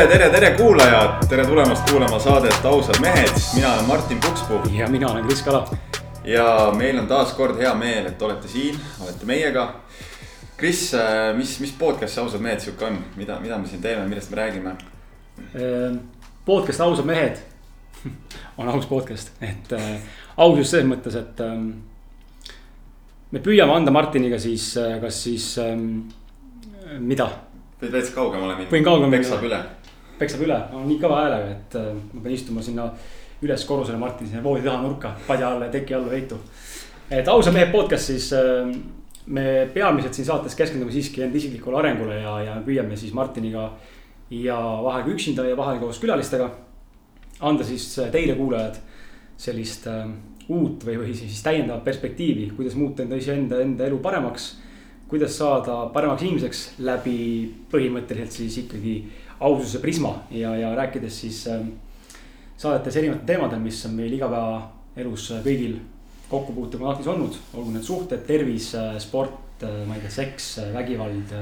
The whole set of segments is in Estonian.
tere, tere, tere kuulajad, tere tulemast kuulama saadet Ausad mehed, mina olen Martin Pukspuu. ja mina olen Kris Kala. ja meil on taas kord hea meel, et olete siin, olete meiega. Kris, mis, mis podcast see Ausad mehed sihuke on, mida, mida me siin teeme, millest me räägime? Ehm, podcast Ausad mehed on aus podcast, et äh, ausus selles mõttes, et ähm, me püüame anda Martiniga siis, äh, kas siis ähm, mida võid veits kaugemale minna. võin kaugemale minna. peksab üle. Peksab üle, on nii kõva häälega, et äh, ma pean istuma sinna üles korrusele Martini sinna voodi taha nurka, padja alla ja teki alla heitu. et ausa mehe podcast siis äh, me peamiselt siin saates keskendume siiski enda isiklikule arengule ja, ja püüame siis Martiniga ja vahel ka üksinda ja vahel koos külalistega. anda siis teile, kuulajad, sellist äh, uut või, või siis täiendavat perspektiivi, kuidas muuta enda iseenda, enda elu paremaks kuidas saada paremaks inimeseks läbi põhimõtteliselt siis ikkagi aususe prisma ja, ja rääkides siis äh, saadetes erinevatel teemadel, mis on meil igapäevaelus kõigil kokkupuutega kontaktis olnud. olgu need suhted, tervis, äh, sport, äh, ma ei tea, seks, äh, vägivald,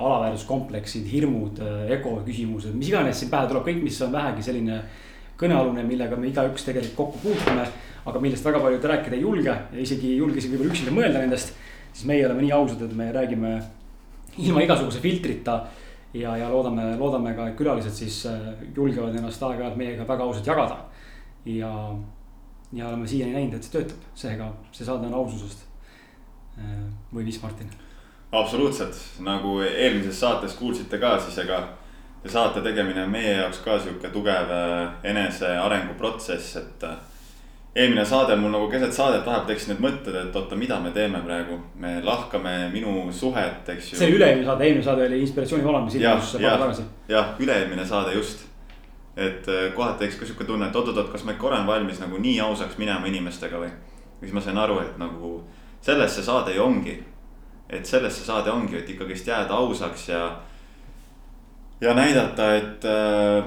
alaväärsuskompleksid, hirmud, ego küsimused, mis iganes siin pähe tuleb, kõik, mis on vähegi selline kõnealune, millega me igaüks tegelikult kokku puutume. aga millest väga paljud rääkida ei julge ja isegi ei julge isegi võib-olla üksinda mõelda nendest siis meie oleme nii ausad, et me räägime ilma igasuguse filtrita. Ja, ja loodame, loodame ka, et külalised siis äh, julgevad ennast aeg-ajalt meiega väga ausalt jagada. ja, ja oleme siiani näinud, et see töötab, seega see saade on aususest. Äh, või mis, Martin? absoluutselt, nagu eelmises saates kuulsite ka, siis ega saate tegemine on meie jaoks ka sihuke tugev äh, enesearenguprotsess, et eelmine saade mul nagu keset saadet vahepeal tekkisid need mõtted, et oota, mida me teeme praegu. me lahkame minu suhet, eks ju. see üle-eelmine saade, eelmine saade oli inspiratsiooni valam, mis ilmus päev tagasi. jah, üle-eelmine saade just. et äh, kohati tekkis ka sihuke tunne, et oot-oot-oot, kas ma ikka olen valmis nagu nii ausaks minema inimestega või. siis ma sain aru, et nagu selles see saade ju ongi. et selles see saade ongi, et ikkagist jääda ausaks ja. ja näidata, et äh,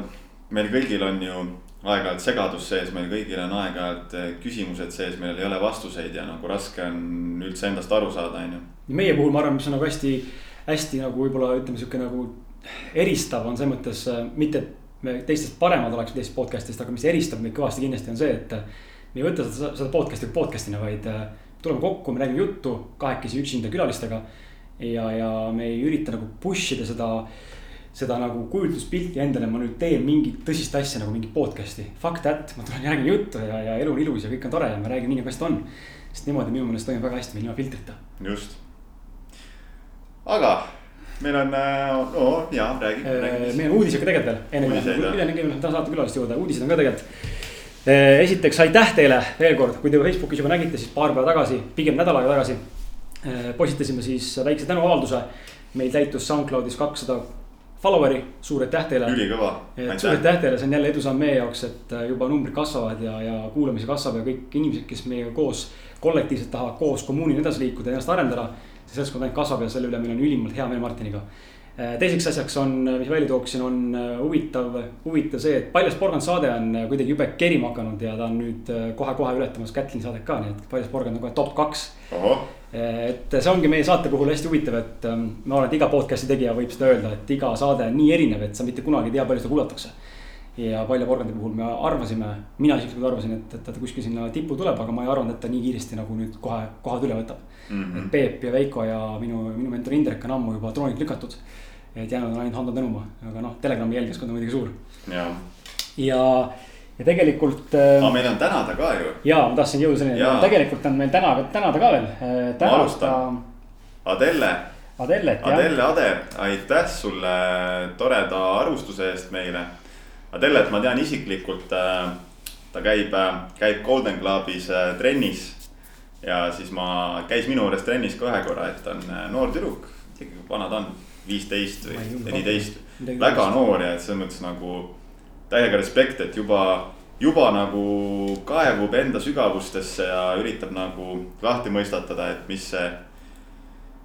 meil kõigil on ju aeg-ajalt segadus sees, meil kõigil on aeg-ajalt eh, küsimused sees, millel ei ole vastuseid ja nagu raske on üldse endast aru saada, on ju. meie puhul ma arvan, mis on nagu hästi, hästi nagu võib-olla ütleme, sihuke nagu eristav on selles mõttes eh, mitte, et me teistest paremad oleks teistest podcast'ist, aga mis eristab meid kõvasti kindlasti on see, et. me ei võta seda, seda podcast'i podcast'ina, vaid eh, tuleme kokku, me räägime juttu kahekesi üksinda külalistega. ja, ja me ei ürita nagu push ida seda seda nagu kujutluspilti endale, ma nüüd teen mingit tõsist asja nagu mingit podcast'i. Fuck that, ma tulen räägin juttu ja, ja elu on ilus ja kõik on tore ja ma räägin nii nagu hästi on. sest niimoodi minu meelest toimub väga hästi meil ilma filtrita. just. aga meil on, äh, no ja räägi, äh, räägi. meil on uudised ka tegelikult veel, enne kui me, läheme saate külaliste juurde, uudised on ka tegelikult. Äh, esiteks aitäh teile veel kord, kui te Facebookis juba nägite, siis paar päeva tagasi, pigem nädal aega tagasi. postitasime siis väikse tänuavalduse, meil täitus SoundCloudis kakssada follower'i, suur aitäh teile. ülikõva. suur aitäh teile, see on jälle edusamm meie jaoks, et äh, juba numbrid kasvavad ja, ja kuulamisi kasvab ja kõik inimesed, kes meiega koos kollektiivselt tahavad koos kommuunina edasi liikuda ja ennast arendada. see seltskond ainult kasvab ja selle üle meil on ülimalt hea meel Martiniga. Äh, teiseks asjaks on, mis välja tooksin, on äh, huvitav, huvitav see, et Paljas porgand saade on kuidagi jube kerima hakanud ja ta on nüüd kohe-kohe ületamas Kätlini saadet ka, nii et Paljas porgand on kohe top kaks et see ongi meie saate puhul hästi huvitav, et ähm, ma arvan, et iga podcast'i tegija võib seda öelda, et iga saade on nii erinev, et sa mitte kunagi ei tea, palju seda kuulatakse. ja Palja porgandi puhul me arvasime, mina isiklikult arvasin, et, et ta kuskil sinna tippu tuleb, aga ma ei arvanud, et ta nii kiiresti nagu nüüd kohe kohad üle võtab mm. -hmm. et Peep ja Veiko ja minu, minu mentor Indrek on ammu juba troonilt lükatud. Et jäänud on ainult Hando Tõnumaa, aga noh, Telegrami jälgijaskond on muidugi suur. ja, ja ja tegelikult äh,. aga meil on tänada ka ju. ja ma tahtsin jõuda selleni, tegelikult on meil täna, tänada ka veel äh,. ma alustan. Adelle. Adellet jah. Adelle Ade, aitäh sulle toreda arvustuse eest meile. Adellet ma tean isiklikult äh,. ta käib, käib Golden Clubis trennis. ja siis ma, käis minu juures trennis ka ühe korra, et ta on noor tüdruk, vana ta on, viisteist või neliteist. väga noor ja et selles mõttes nagu täiega respekt, et juba, juba nagu kaevub enda sügavustesse ja üritab nagu lahti mõistatada, et mis see.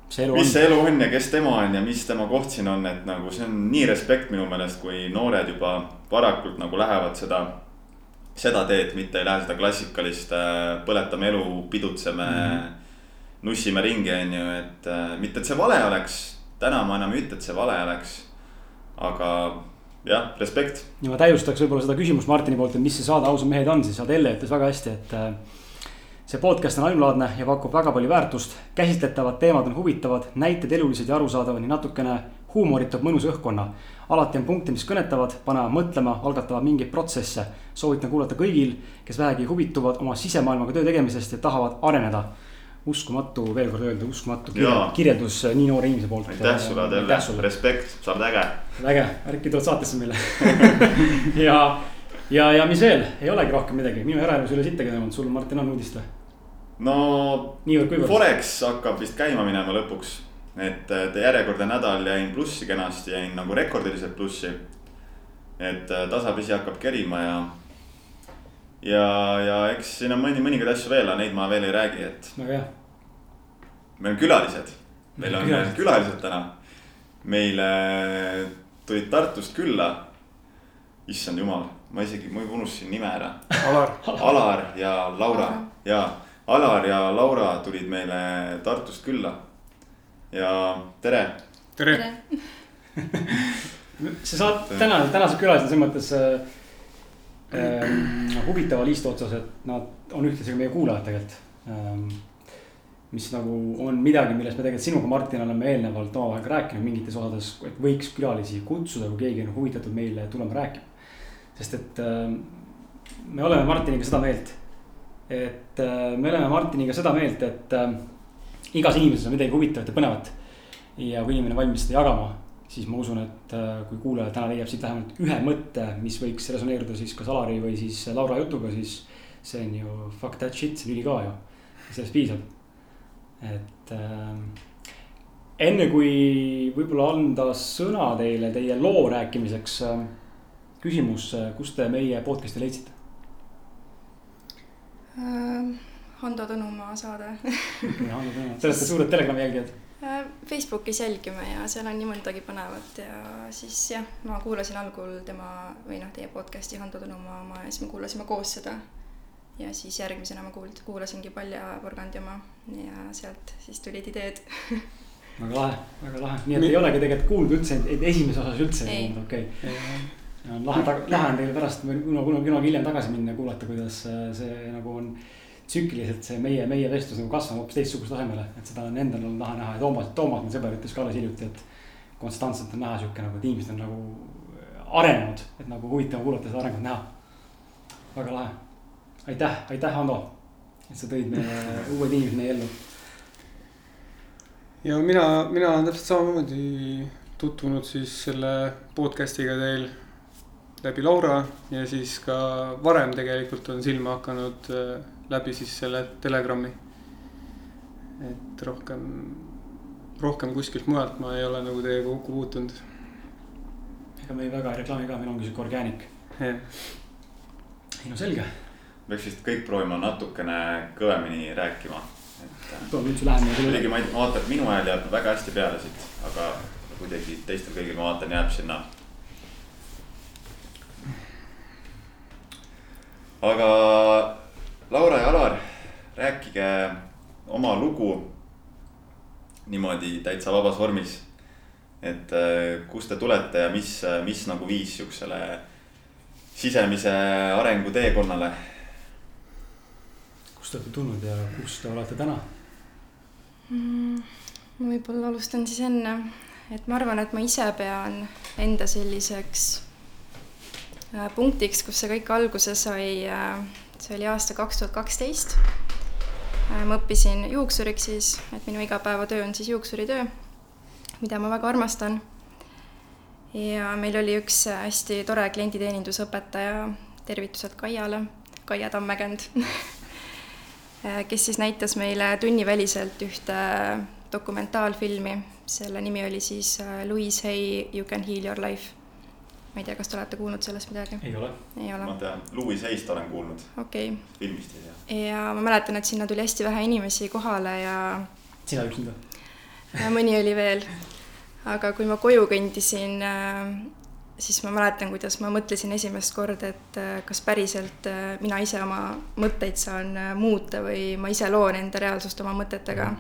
mis on. see elu on ja kes tema on ja mis tema koht siin on, et nagu see on nii respekt minu meelest, kui noored juba varakult nagu lähevad seda seda teed, mitte ei lähe seda klassikalist äh, põletame elu, pidutseme mm, -hmm. nussime ringi, on ju, et äh, mitte, et see vale oleks. Täna ma enam ei ütle, et see vale oleks. aga jah, respekt. ja ma täiustaks võib-olla seda küsimust Martini poolt, et mis see saade Ausad mehed on, siis Adele ütles väga hästi, et äh, see podcast on ainulaadne ja pakub väga palju väärtust. käsitletavad teemad on huvitavad, näited elulised ja arusaadavad ning natukene huumorit toob mõnusa õhkkonna. alati on punkte, mis kõnetavad, panevad mõtlema, algatavad mingeid protsesse. soovitan kuulata kõigil, kes vähegi huvituvad oma sisemaailmaga töö tegemisest ja tahavad areneda uskumatu, veel kord öelda, uskumatu kirjeldus, kirjeldus nii noore inimese poolt. aitäh sulle, Adele, respekt, sa oled äge. äge, äkki tuled saatesse meile ja, ja, ja mis veel, ei olegi rohkem midagi, minu eraelus ei ole sittagi toimunud, sul Martin on uudist või? no. Forex hakkab vist käima minema lõpuks, et järjekordne nädal jäin plussi kenasti, jäin nagu rekordiliselt plussi. et tasapisi hakkab kerima ja ja, ja eks siin on mõni, mõningaid asju veel, aga neid ma veel ei räägi, et. väga hea. Meil on külalised, meil on külalised, külalised täna. meile tulid Tartust külla. issand jumal, ma isegi, ma juba unustasin nime ära. Alar Alar ja Laura ja Alar ja Laura tulid meile Tartust külla. ja tere. tere, tere. see saab, täna, tänased külalised selles mõttes äh, ähm, huvitava liistu otsas, et nad on ühtlasi ka meie kuulajad tegelikult ähm,. Mis nagu on midagi, millest me tegelikult sinuga, Martin, oleme eelnevalt omavahel ka rääkinud mingites osades, et võiks külalisi kutsuda, kui keegi on huvitatud meile tulema rääkima. sest et ähm, me oleme Martiniga seda meelt, et äh, me oleme Martiniga seda meelt, et äh, igas inimeses on midagi huvitavat ja põnevat. ja kui inimene on valmis seda jagama siis ma usun, et äh, kui kuulaja täna leiab siit vähemalt ühe mõtte, mis võiks resoneeruda siis kas Alari või siis Laura jutuga, siis see on ju fuck that shit, see tüli ka ju. sellest piisab. Et äh, enne kui võib-olla anda sõna teile teie loo rääkimiseks äh,. küsimus, kust te meie podcast'i leidsite äh,? Hando Tõnumaa saade te olete suured Telegrami jälgijad Äh, Facebookis jälgime ja seal on nii mõndagi põnevat ja siis jah, ma kuulasin algul tema või noh, teie podcast'i Hando Tõnumaa oma ja siis me kuulasime koos seda. Ja siis järgmisena ma kuuld-, kuulasingi Palja Porgandi oma ja sealt siis tulid ideed. Väga lahe, väga lahe, nii et Mi... ei olegi tegelikult kuulnud üldse, esimeses osas üldse ei. kuulnud, okei. Okay.. on lahe, lahe on teil pärast kuna, kuna kunagi hiljem tagasi minna ja kuulata, kuidas see nagu on tsükliliselt see meie, meie vestlus nagu kasvab hoopis teistsugusele tasemele, et seda on endal olnud lahe näha ja Toomas, Toomas, mu sõber ütles ka alles hiljuti, et. konstantselt on näha sihuke nagu, et inimesed on nagu arenenud, et nagu huvitav kuulata seda arengut näha. väga lahe, aitäh, aitäh, Hando, et sa tõid meile uued inimesed meie ellu. ja mina, mina olen täpselt samamoodi tutvunud siis selle podcast'iga teil läbi Laura ja siis ka varem tegelikult on silma hakanud äh, läbi siis selle Telegrami. et rohkem, rohkem kuskilt mujalt ma ei ole nagu teiega kokku puutunud. ega me väga ei reklaami ka, meil ongi sihuke organic. ei no selge. Peaks vist kõik proovima natukene kõvemini rääkima, toome üldse lähemale. kuidagi ma ei, ma vaatan, et minu hääl jääb väga hästi peale siit, aga kuidagi teistel kõigil ma vaatan, jääb sinna aga Laura ja Alar, rääkige oma lugu niimoodi täitsa vabas vormis. et äh, kust te tulete ja mis, mis nagu viis siuksele sisemise arengu teekonnale? Kust te olete tulnud ja kus te olete täna mm,? ma võib-olla alustan siis enne, et ma arvan, et ma ise pean enda selliseks äh, punktiks, kus see kõik alguse sai äh, see oli aasta kaks tuhat kaksteist. Äh, ma õppisin juuksuriks siis, et minu igapäevatöö on siis juuksuritöö, mida ma väga armastan. ja meil oli üks hästi tore klienditeenindusõpetaja, tervitused Kaiale, Kaia Tammäkend äh, kes siis näitas meile tunniväliselt ühte dokumentaalfilmi, selle nimi oli siis äh, Louise Hay You can heal your life ma ei tea, kas te olete kuulnud sellest midagi? ei ole. ei ole? ma tean, Louis Heist olen kuulnud okay.. filmist ei tea. ja ma mäletan, et sinna tuli hästi vähe inimesi kohale ja. sina üksinda? mõni oli veel. aga kui ma koju kõndisin, äh, siis ma mäletan, kuidas ma mõtlesin esimest korda, et äh, kas päriselt äh, mina ise oma mõtteid saan muuta või ma ise loon enda reaalsust oma mõtetega.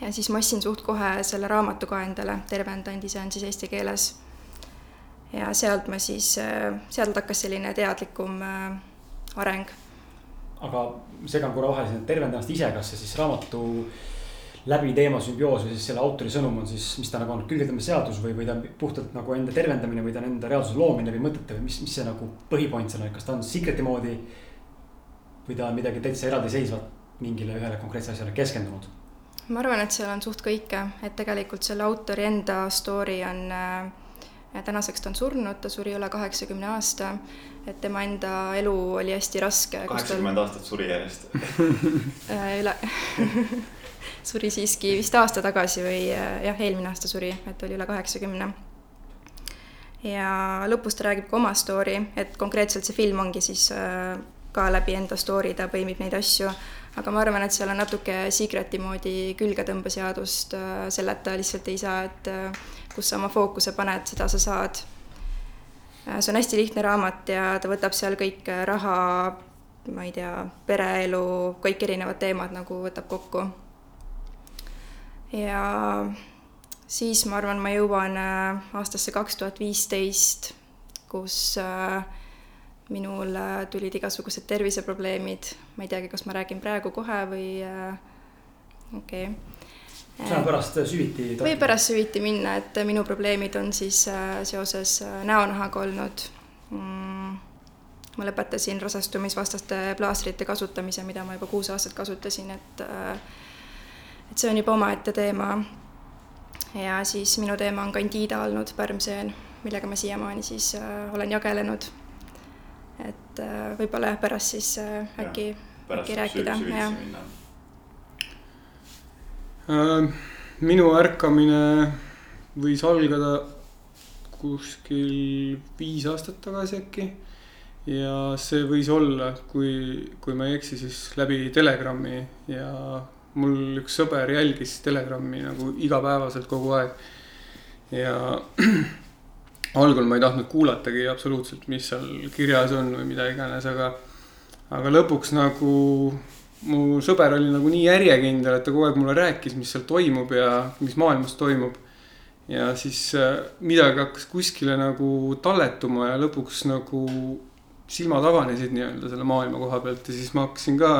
ja siis ma ostsin suht kohe selle raamatu ka endale, Tervenda end ise on siis eesti keeles ja sealt ma siis, sealt hakkas selline teadlikum areng. aga segan korra vahele tervenda ennast ise, kas see siis raamatu läbi teema sümbioos või siis selle autori sõnum on siis, mis ta nagu on, külgetõmbeseadus või, või ta on puhtalt nagu enda tervendamine või ta on enda reaalsuse loomine või mõtete või mis, mis see nagu põhipoint seal on, kas ta on Secret'i moodi. või ta on midagi täitsa eraldiseisvat mingile ühele konkreetsele asjale keskendunud? ma arvan, et seal on suht kõike, et tegelikult selle autori enda story on äh, tänaseks ta on surnud, ta suri üle kaheksakümne aasta. et tema enda elu oli hästi raske. kaheksakümmend aastat suri järjest äh, üle suri siiski vist aasta tagasi või äh, jah, eelmine aasta suri, et oli üle kaheksakümne. ja lõpus ta räägib ka oma story, et konkreetselt see film ongi siis äh, ka läbi enda story, ta põimib neid asju, aga ma arvan, et seal on natuke Secreti moodi külgetõmbeseadust, äh, selleta lihtsalt ei saa, et kus sa oma fookuse paned, seda sa saad. see on hästi lihtne raamat ja ta võtab seal kõik raha, ma ei tea, pereelu, kõik erinevad teemad nagu võtab kokku ja siis ma arvan, ma jõuan äh, aastasse kaks tuhat viisteist, kus äh, minul äh, tulid igasugused terviseprobleemid, ma ei teagi, kas ma räägin praegu kohe või okei. Okay.. saame pärast süviti. või pärast süviti minna, et minu probleemid on siis seoses näonahaga olnud. Mm ma lõpetasin rasestumisvastaste plaastrite kasutamise, mida ma juba kuus aastat kasutasin, et äh, et see on juba omaette teema. ja siis minu teema on Candida olnud, pärmseen, millega ma siiamaani siis äh, olen jagelenud. et äh, võib-olla jah, pärast siis äh, äkki, äkki rääkida, jah. Äh, minu ärkamine võis algada kuskil viis aastat tagasi äkki. ja see võis olla, kui, kui ma ei eksi, siis läbi Telegrami ja mul üks sõber jälgis Telegrami nagu igapäevaselt kogu aeg. ja algul ma ei tahtnud kuulatagi absoluutselt, mis seal kirjas on või mida iganes, aga, aga lõpuks nagu mu sõber oli nagu nii järjekindel, et ta kogu aeg mulle rääkis, mis seal toimub ja mis maailmas toimub. ja siis äh, midagi hakkas kuskile nagu talletuma ja lõpuks nagu silmad avanesid nii-öelda selle maailma koha pealt ja siis ma hakkasin ka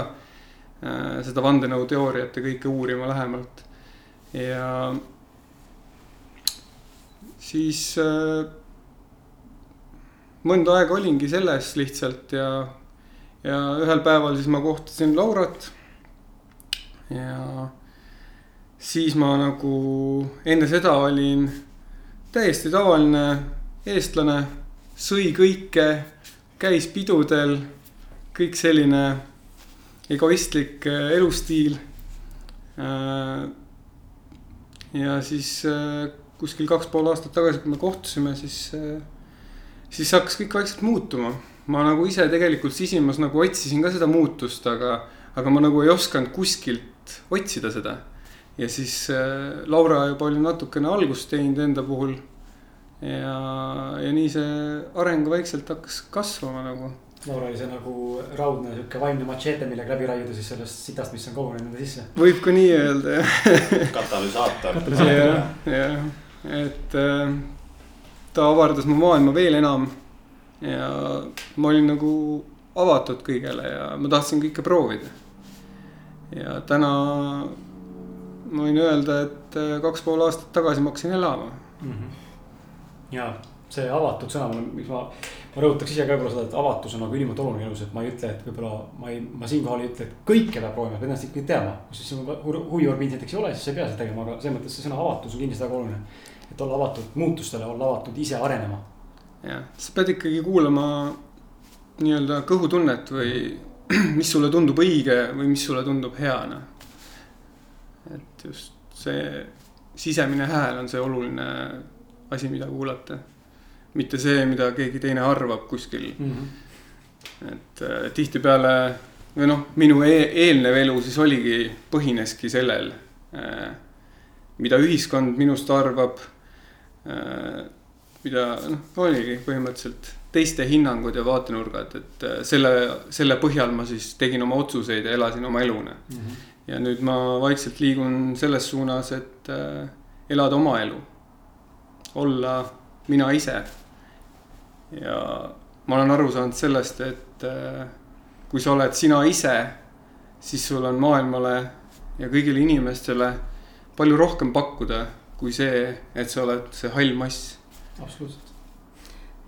seda vandenõuteooriat ja kõike uurima lähemalt. ja siis äh, mõnda aega olingi selles lihtsalt ja, ja ühel päeval siis ma kohtasin Laurat. ja siis ma nagu enne seda olin täiesti tavaline eestlane, sõi kõike, käis pidudel, kõik selline egoistlik äh, elustiil. Äh, ja siis äh, kuskil kaks pool aastat tagasi, kui me kohtusime, siis, siis hakkas kõik vaikselt muutuma. ma nagu ise tegelikult sisimas nagu otsisin ka seda muutust, aga, aga ma nagu ei osanud kuskilt otsida seda. ja siis Laura juba oli natukene algust teinud enda puhul. ja, ja nii see areng vaikselt hakkas kasvama nagu noor oli see nagu raudne sihuke vaimne machete, millega läbi raiuda siis sellest sitast, mis on kogunenud enda sisse. võib ka nii öelda jah katalüsaator. jah, jah, et äh, ta avardas mu maailma veel enam. ja ma olin nagu avatud kõigele ja ma tahtsin kõike proovida. ja täna ma võin öelda, et äh, kaks pool aastat tagasi ma hakkasin elama mm. -hmm. ja see avatud sõna, miks ma ma rõhutaks ise ka võib-olla seda, et avatus on nagu ülimalt oluline elus, et ma ei ütle, et võib-olla ma ei, ma siinkohal ei ütle, et kõike peab proovima, pead ennast ikkagi teadma. kui siis huviorbiit näiteks ei ole, siis sa ei pea seda tegema, aga selles mõttes see sõna avatus on kindlasti väga oluline. et olla avatud muutustele, olla avatud ise arenema. jah, sa pead ikkagi kuulama nii-öelda kõhutunnet või mis sulle tundub õige või mis sulle tundub hea, noh. et just see sisemine hääl on see oluline asi, mida kuulata mitte see, mida keegi teine arvab kuskil mm. -hmm. et äh, tihtipeale või noh, minu e eelnev elu siis oligi, põhineski sellel äh,, mida ühiskond minust arvab äh,. mida noh, oligi põhimõtteliselt teiste hinnangud ja vaatenurgad, et äh, selle, selle põhjal ma siis tegin oma otsuseid ja elasin oma eluna mm. -hmm. ja nüüd ma vaikselt liigun selles suunas, et äh, elada oma elu, olla mina ise ja ma olen aru saanud sellest, et äh, kui sa oled sina ise, siis sul on maailmale ja kõigile inimestele palju rohkem pakkuda kui see, et sa oled see hall mass. absoluutselt.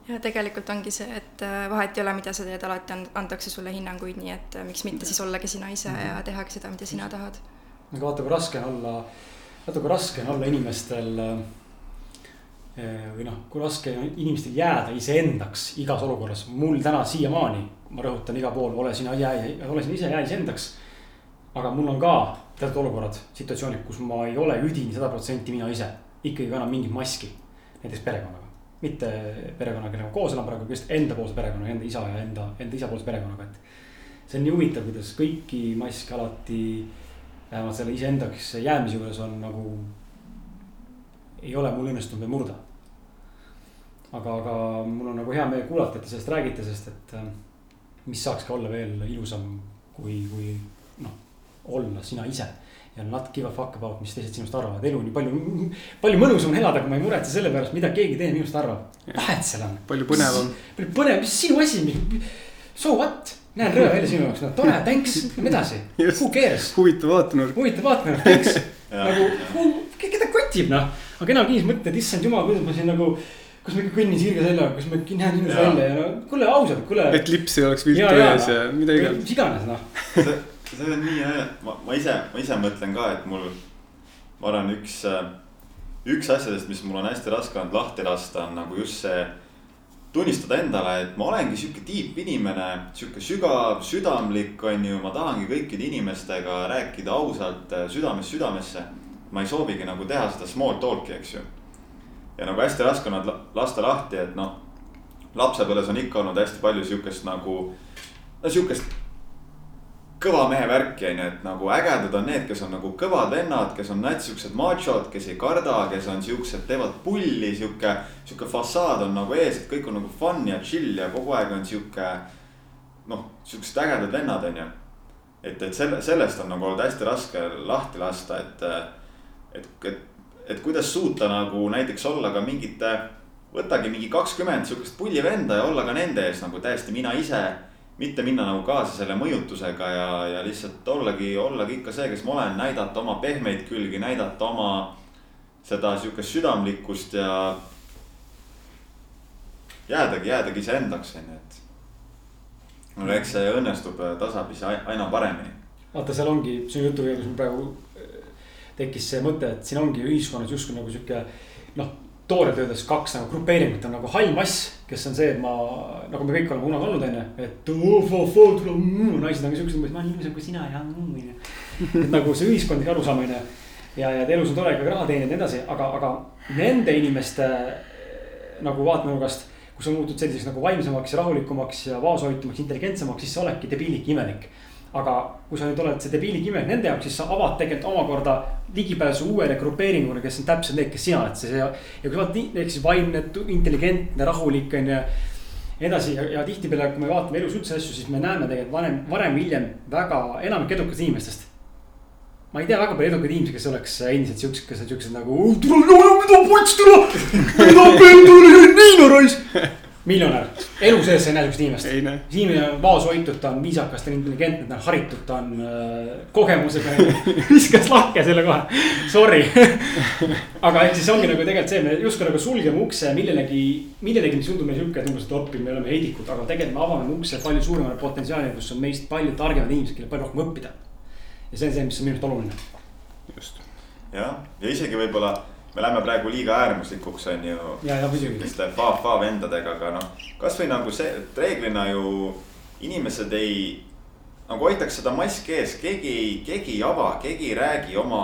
ja tegelikult ongi see, et äh, vahet ei ole, mida sa teed, alati antakse sulle hinnanguid, nii et äh, miks mitte siis ollagi sina ise mm -hmm. ja tehagi seda, mida sina tahad. aga vaata, kui raske on olla, vaata kui raske on olla inimestel äh, või noh, kui raske on inimestel jääda iseendaks igas olukorras, mul täna siiamaani, ma rõhutan igal pool, ole sina, jää, ole sina ise, jää iseendaks. aga mul on ka teatud olukorrad, situatsioonid, kus ma ei ole üdini sada protsenti mina ise. ikkagi kannan mingit maski, näiteks perekonnaga, mitte perekonnaga, kellega koos elan praegu, just endapoolse perekonnaga, enda isa ja enda, enda isapoolse perekonnaga, et. see on nii huvitav, kuidas kõiki maske alati, vähemalt selle iseendaks jäämise juures on nagu. ei ole mul õnnestunud veel murda. Aga, aga mul on nagu hea meel kuulata, et te sellest räägite, sest et mis saakski olla veel ilusam kui, kui olla sina ise. ja not give a fuck about, mis teised sinust arvavad, elu on nii palju, palju mõnusam on elada, kui ma ei muretse selle pärast, mida keegi teine minust arvab. vahet seal on. palju põnevam. palju põnev, mis sinu asi, so what? näen rõve välja sinu jaoks, no tore, thanks, lähme edasi. Who cares? huvitav vaatenurk. huvitav vaatenurk, thanks nagu, keda kotib noh. aga enam kiis mõtled, issand jumal, kuidas ma siin nagu kas ma ikka kõnnin sirge seljaga, kas ma ikka näen ilus välja ja no kuule ausalt, kuule. et lips ei oleks viltu ees ja mida iganes. mis iganes noh see on nii hea, ma, ma ise, ma ise mõtlen ka, et mul, ma arvan, üks, üks asjadest, mis mul on hästi raske olnud lahti lasta, on nagu just see. tunnistada endale, et ma olengi sihuke tiipinimene, sihuke sügav, südamlik, on ju, ma tahangi kõikide inimestega rääkida ausalt südamest südamesse. ma ei soovigi nagu teha seda small talk'i, eks ju. Ja nagu hästi raske on lasta lahti, et noh, lapsepõlves on ikka olnud hästi palju sihukest nagu, no sihukest kõva mehe värki, on ju, et nagu ägedad on need, kes on nagu kõvad vennad, kes on nats siuksed machod, kes ei karda, kes on siuksed, teevad pulli, sihuke. sihuke fassaad on nagu ees, et kõik on nagu fun ja chill ja kogu aeg on sihuke. noh, siuksed ägedad vennad, on ju. et, et selle, sellest on nagu olnud hästi raske lahti lasta, et, et, et, et kuidas suuta nagu näiteks olla ka mingite. võtagi mingi kakskümmend sihukest pullivenda ja olla ka nende ees nagu täiesti mina ise mitte minna nagu kaasa selle mõjutusega ja, ja lihtsalt ollagi, ollagi ikka see, kes ma olen, näidata oma pehmeid külgi, näidata oma seda sihukest südamlikkust ja. jäädagi, jäädagi iseendaks, on ju, et. no eks see õnnestub tasapisi aina paremini. vaata, seal ongi sinu jutu käigus mul praegu tekkis see mõte, et siin ongi ühiskonnas justkui nagu sihuke noh toorelt öeldes kaks nagu grupeeringut on nagu hall mass, kes on see, et ma, nagu me kõik oleme kunagi olnud, onju. et oh, naised on ka siuksed, ma olen ilusam kui sina ja onju. et nagu see ühiskondlik arusaamine ja, ja elus on tore ikkagi raha teenida ja nii edasi, aga, aga nende inimeste nagu vaatenurgast. kui sa muutud selliseks nagu vaimsemaks ja rahulikumaks ja vaoshoitumaks, intelligentsemaks, siis sa oledki debiilik imelik aga kui sa nüüd oled see debiilik imelik nende jaoks, siis sa avad tegelikult omakorda ligipääsu uuele grupeeringule, kes on täpselt need, kes sina oled, see ja. kui sa oled ehk siis vaimne, intelligentne, rahulik on ju. edasi ja, ja tihtipeale, kui me vaatame elus üldse asju, siis me näeme tegelikult varem, varem või hiljem väga enamik edukatest inimestest. ma ei tea väga palju edukaid inimesi, kes oleks endiselt siuksed, kes on siuksed nagu. mida pots tule, mida pendu, nii no raisk miljonär, elu sees sa ei näe sihukest inimest. see inimene on vaoshoitud, ta on viisakas, ta on intelligentne, ta on haritud, ta on äh, kogemusega viskas lahke selle kohe, sorry aga ehk siis ongi nagu tegelikult see, me justkui nagu sulgeme ukse millelegi, millelegi, mis tundub meile sihuke, et umbes, et oppi, me oleme heidikud, aga tegelikult me avame ukse palju suuremale potentsiaalile, kus on meist palju targemad inimesed, kellel palju rohkem õppida. ja see on see, mis on minu arust oluline. just. jah, ja isegi võib-olla me läheme praegu liiga äärmuslikuks, on ju. sihukeste fa-fa vendadega, aga noh, kasvõi nagu see, et reeglina ju inimesed ei. nagu hoitakse seda maski ees, keegi ei, keegi ei ava, keegi ei räägi oma,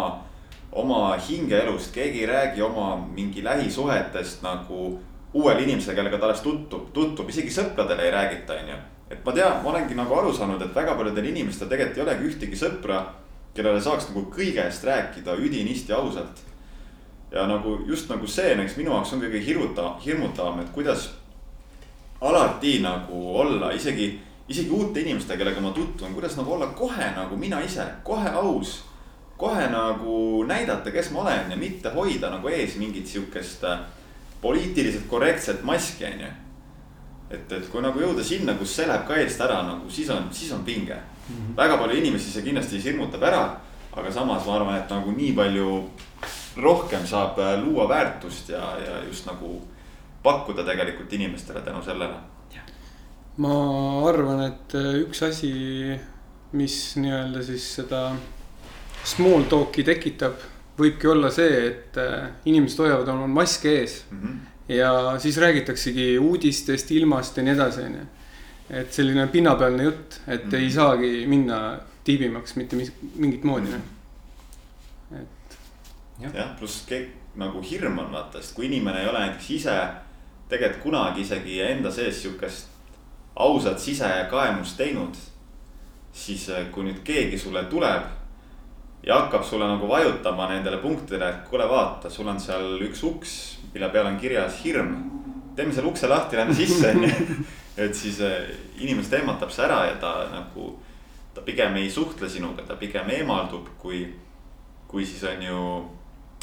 oma hingeelust, keegi ei räägi oma mingi lähisuhetest nagu uuele inimesele, kellega ta alles tutvub, tutvub, isegi sõpradele ei räägita, on ju. et ma tean, ma olengi nagu aru saanud, et väga paljudel inimestel tegelikult ei olegi ühtegi sõpra, kellele saaks nagu kõigest rääkida üdinisti ausalt ja nagu just nagu see näiteks minu jaoks on kõige hirmutavam, hirmutavam, et kuidas alati nagu olla isegi, isegi uute inimestega, kellega ma tutvun, kuidas nagu olla kohe nagu mina ise, kohe aus. kohe nagu näidata, kes ma olen ja mitte hoida nagu ees mingit sihukest äh, poliitiliselt korrektset maski, on ju. et, et kui nagu jõuda sinna, kus see läheb ka eest ära nagu, siis on, siis on pinge mm. -hmm. väga palju inimesi see kindlasti hirmutab ära, aga samas ma arvan, et nagu nii palju rohkem saab äh, luua väärtust ja, ja just nagu pakkuda tegelikult inimestele tänu sellele. ma arvan, et äh, üks asi, mis nii-öelda siis seda small talk'i tekitab, võibki olla see, et äh, inimesed hoiavad oma maske ees Mm -hmm. ja siis räägitaksegi uudistest, ilmast ja nii edasi, onju. et selline pinnapealne jutt, et mm -hmm. ei saagi minna tiibimaks mitte mingit moodi mm. -hmm. Jah, pluss kõik nagu hirm on vaata, sest kui inimene ei ole näiteks ise tegelikult kunagi isegi enda sees sihukest ausat sisekaemust teinud. siis kui nüüd keegi sulle tuleb ja hakkab sulle nagu vajutama nendele punktidele, et kuule, vaata, sul on seal üks uks, mille peal on kirjas hirm. teeme selle ukse lahti, lähme sisse, onju. et siis inimest ehmatab see ära ja ta nagu, ta pigem ei suhtle sinuga, ta pigem eemaldub, kui, kui siis on ju.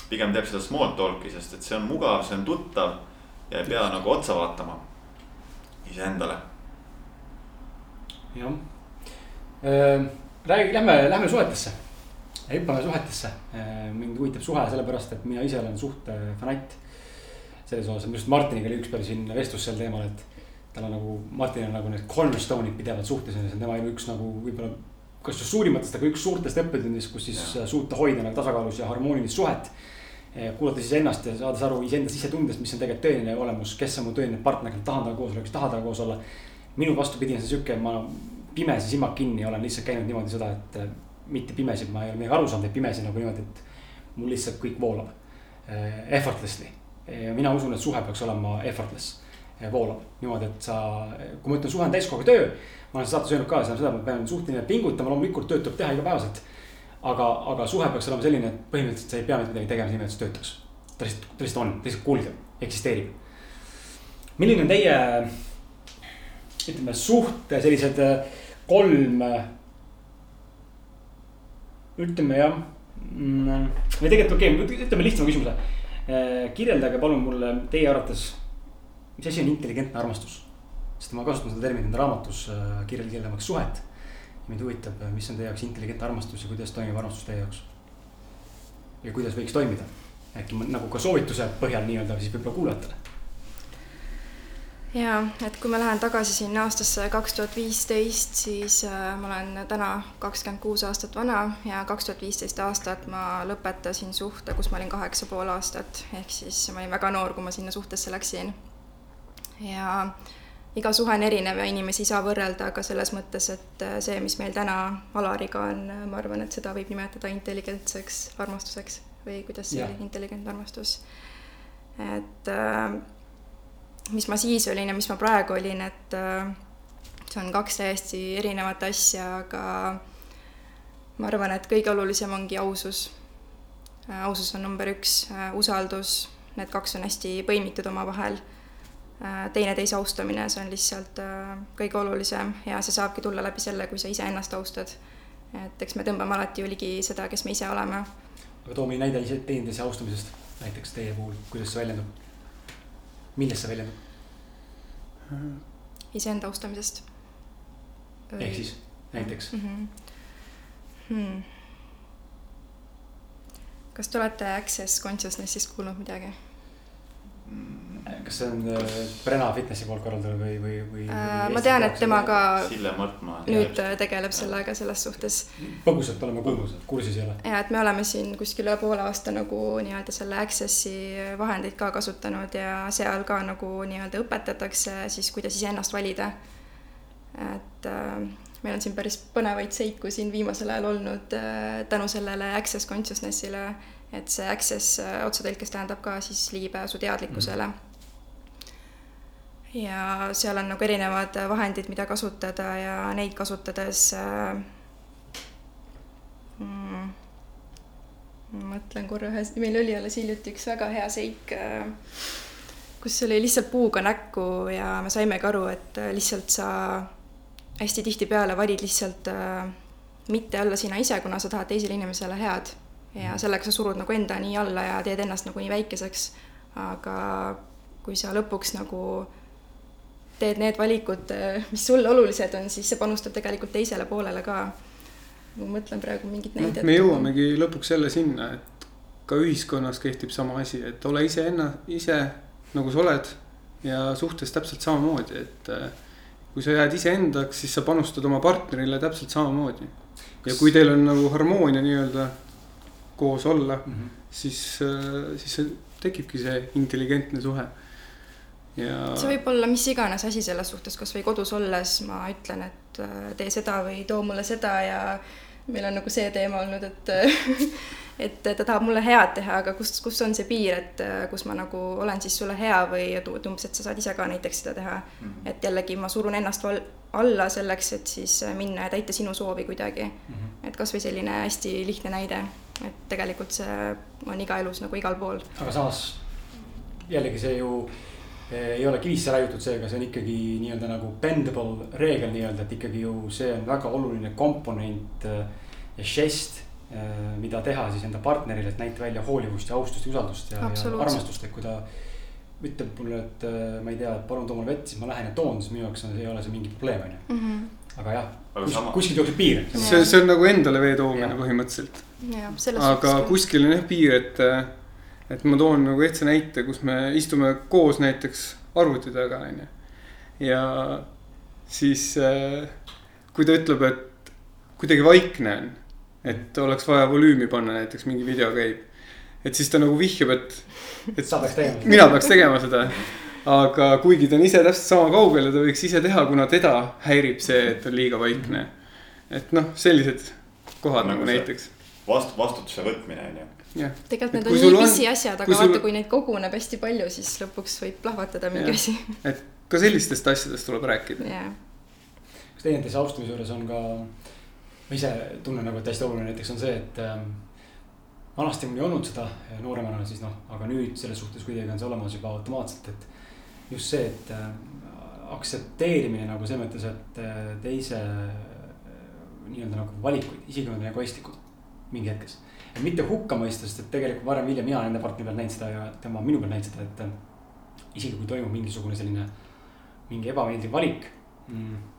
Pigem teeb seda small talk'i, sest et see on mugav, see on tuttav ja ei pea nagu otsa vaatama iseendale. jah, räägi, lähme, lähme suhetesse hüppame suhetesse, mind huvitab suhe sellepärast, et mina ise olen suhte fanatt. selles osas, minu arust Martiniga oli üks päev siin vestlus sel teemal, et tal on nagu, Martinil on nagu need cornerstone'id pidevalt suhtes ja see on tema üks nagu võib-olla. kas just suurimatest, aga üks suurtest õppetundidest, kus siis ja. suuta hoida nagu tasakaalus ja harmoonilist suhet. Kuulata siis ennast ja saades aru iseenda sisetundest, mis on tegelikult tõeline olemus, kes on mu tõeline partner, tahan temaga koos olla, kes tahab temaga koos olla. minu vastupidi on see sihuke, ma pimesi silmad kinni olen lihtsalt käinud niimoodi seda, et mitte pimesi, ma ei ole midagi aru saanud, vaid pimesi nagu niimoodi, et mul lihtsalt kõik voolab eh, effortlessly. mina usun, et suhe peaks olema effortless, voolab niimoodi, et sa, kui ma ütlen, suhe on täiskohaga töö. ma olen saates öelnud ka seda, ma pean suhteliselt pingutama, loomulikult tööd tuleb teha igapäevaselt. Aga, aga suhe peaks olema selline, et põhimõtteliselt sa ei pea mitte midagi tegema nii, et see töötaks. ta lihtsalt, ta lihtsalt on, ta lihtsalt kulgeb, eksisteerib. milline on teie, ütleme suhte sellised kolm ütleme jah mm,, või tegelikult okei okay,, ütleme lihtsama küsimuse. kirjeldage palun mulle teie arvates, mis asi on intelligentne armastus? sest ma kasutan seda terminit enda raamatus kirjeldamaks suhet. Mind huvitab, mis on teie jaoks intelligentne armastus ja kuidas toimib armastus teie jaoks? ja kuidas võiks toimida? äkki nagu ka soovituse põhjal nii-öelda siis võib-olla kuulajatele ja et kui ma lähen tagasi sinna aastasse kaks tuhat viisteist, siis äh, ma olen täna kakskümmend kuus aastat vana ja kaks tuhat viisteist aastat ma lõpetasin suhte, kus ma olin kaheksa pool aastat, ehk siis ma olin väga noor, kui ma sinna suhtesse läksin. ja iga suhe on erinev ja inimesi ei saa võrrelda ka selles mõttes, et äh, see, mis meil täna Alariga on, ma arvan, et seda võib nimetada intelligentseks armastuseks või kuidas see oli, intelligentne armastus. et äh, mis ma siis olin ja mis ma praegu olin, et äh, see on kaks täiesti erinevat asja, aga ma arvan, et kõige olulisem ongi ausus. Äh, ausus on number üks, äh, usaldus, need kaks on hästi põimitud omavahel. Teineteise austamine, see on lihtsalt kõige olulisem ja see saabki tulla läbi selle, kui sa iseennast austad. et eks me tõmbame alati ju ligi seda, kes me ise oleme. aga too mõni näide ise teineteise austamisest, näiteks teie puhul, kuidas see väljendub? millest see väljendub? iseenda austamisest. ehk siis näiteks mm? -hmm. Hmm. kas te olete Access Consciousnessist kuulnud midagi? Kas see on äh, Brenna Fitnessi poolt korraldatud või, või, või äh,? ma tean, et tema ka nüüd teab. tegeleb sellega selles suhtes. põgusalt oleme kuulnud, kursis ei ole. ja, et me oleme siin kuskil üle poole aasta nagu nii-öelda selle Accessi vahendeid ka kasutanud ja seal ka nagu nii-öelda õpetatakse siis, kuidas iseennast valida. et äh, meil on siin päris põnevaid seiku siin viimasel ajal olnud äh, tänu sellele Access Consciousnessile, et see Access äh, otsetõlkes tähendab ka siis ligipääsu teadlikkusele mm. -hmm ja seal on nagu erinevad vahendid, mida kasutada ja neid kasutades äh, mm, mõtlen korra ühes, meil oli alles hiljuti üks väga hea seik äh,, kus oli lihtsalt puuga näkku ja me saimegi aru, et lihtsalt sa hästi tihtipeale valid lihtsalt äh, mitte olla sina ise, kuna sa tahad teisele inimesele head ja sellega sa surud nagu enda nii alla ja teed ennast nagu nii väikeseks. aga kui sa lõpuks nagu teed need valikud, mis sulle olulised on, siis see panustab tegelikult teisele poolele ka. ma mõtlen praegu mingit näidet. me jõuamegi lõpuks jälle sinna, et ka ühiskonnas kehtib sama asi, et ole iseenna, ise nagu sa oled ja suhtes täpselt samamoodi, et äh, kui sa jääd iseendaks, siis sa panustad oma partnerile täpselt samamoodi. ja kui teil on nagu harmoonia nii-öelda koos olla mm, -hmm. siis, äh, siis tekibki see intelligentne suhe. Ja. see võib olla mis iganes asi selles suhtes, kasvõi kodus olles ma ütlen, et äh, tee seda või too mulle seda ja meil on nagu see teema olnud, et et ta tahab mulle head teha, aga kus, kus on see piir, et äh, kus ma nagu olen siis sulle hea või umbes, et sa saad ise ka näiteks seda teha mm. -hmm. et jällegi ma surun ennast alla selleks, et siis äh, minna ja täita sinu soovi kuidagi mm. -hmm. et kasvõi selline hästi lihtne näide, et tegelikult see on iga elus nagu igal pool. aga samas jällegi see ju ei ole kivisse raiutud, seega see on ikkagi nii-öelda nagu bendable reegel nii-öelda, et ikkagi ju see on väga oluline komponent eh, ja žest Äh, mida teha siis enda partnerile, et näita välja hoolivust ja austust ja usaldust ja, ja armastust, et kui ta ütleb mulle, et ma ei tea, palun too mulle vett, siis ma lähen ja toon, siis minu jaoks ei ole see mingi probleem, on ju. Mhm. aga jah, kus, kuskilt jookseb piir. see, see on nagu endale vee toomine põhimõtteliselt. aga kuskil on jah piir, et, et ma toon nagu ehtsa näite, kus me istume koos näiteks arvuti taga, on ju. ja siis, äh, kui ta ütleb, et kuidagi vaikne on et oleks vaja volüümi panna, näiteks mingi video käib. et siis ta nagu vihjab, et, et sa peaks tegema. mina peaks tegema seda. aga kuigi ta on ise täpselt sama kaugel ja ta võiks ise teha, kuna teda häirib see, et on liiga vaikne. et noh, sellised kohad nagu, nagu näiteks. vastu, vastutuse võtmine on ju jah. tegelikult need on nii pisiasjad, aga vaata sul..., kui neid koguneb hästi palju, siis lõpuks võib plahvatada mingi asi. et ka sellistest asjadest tuleb rääkida kas teineteise austamise juures on ka ma ise tunnen nagu, et hästi oluline näiteks on see, et ähm, vanasti mul ei olnud seda nooremana siis noh, aga nüüd selles suhtes kuidagi on see olemas juba automaatselt, et. just see, et äh, aktsepteerimine nagu selles mõttes, et äh, teise äh, nii-öelda nagu valikuid, isegi kui nad on egoistlikud mingi hetkes. Mitte hukka mõista, sest et tegelikult varem-hiljem mina enda partneri peal näinud seda ja tema minu peal näinud seda, et isegi kui toimub mingisugune selline, mingi ebameeldiv valik mm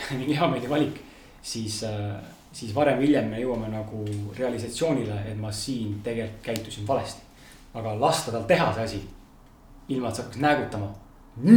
mingi ebameeldiv valik, siis, äh, siis varem-hiljem me jõuame nagu realisatsioonile, et ma siin tegelikult käitusin valesti. aga lasta tal teha see asi, ilma et sa hakkaks näägutama.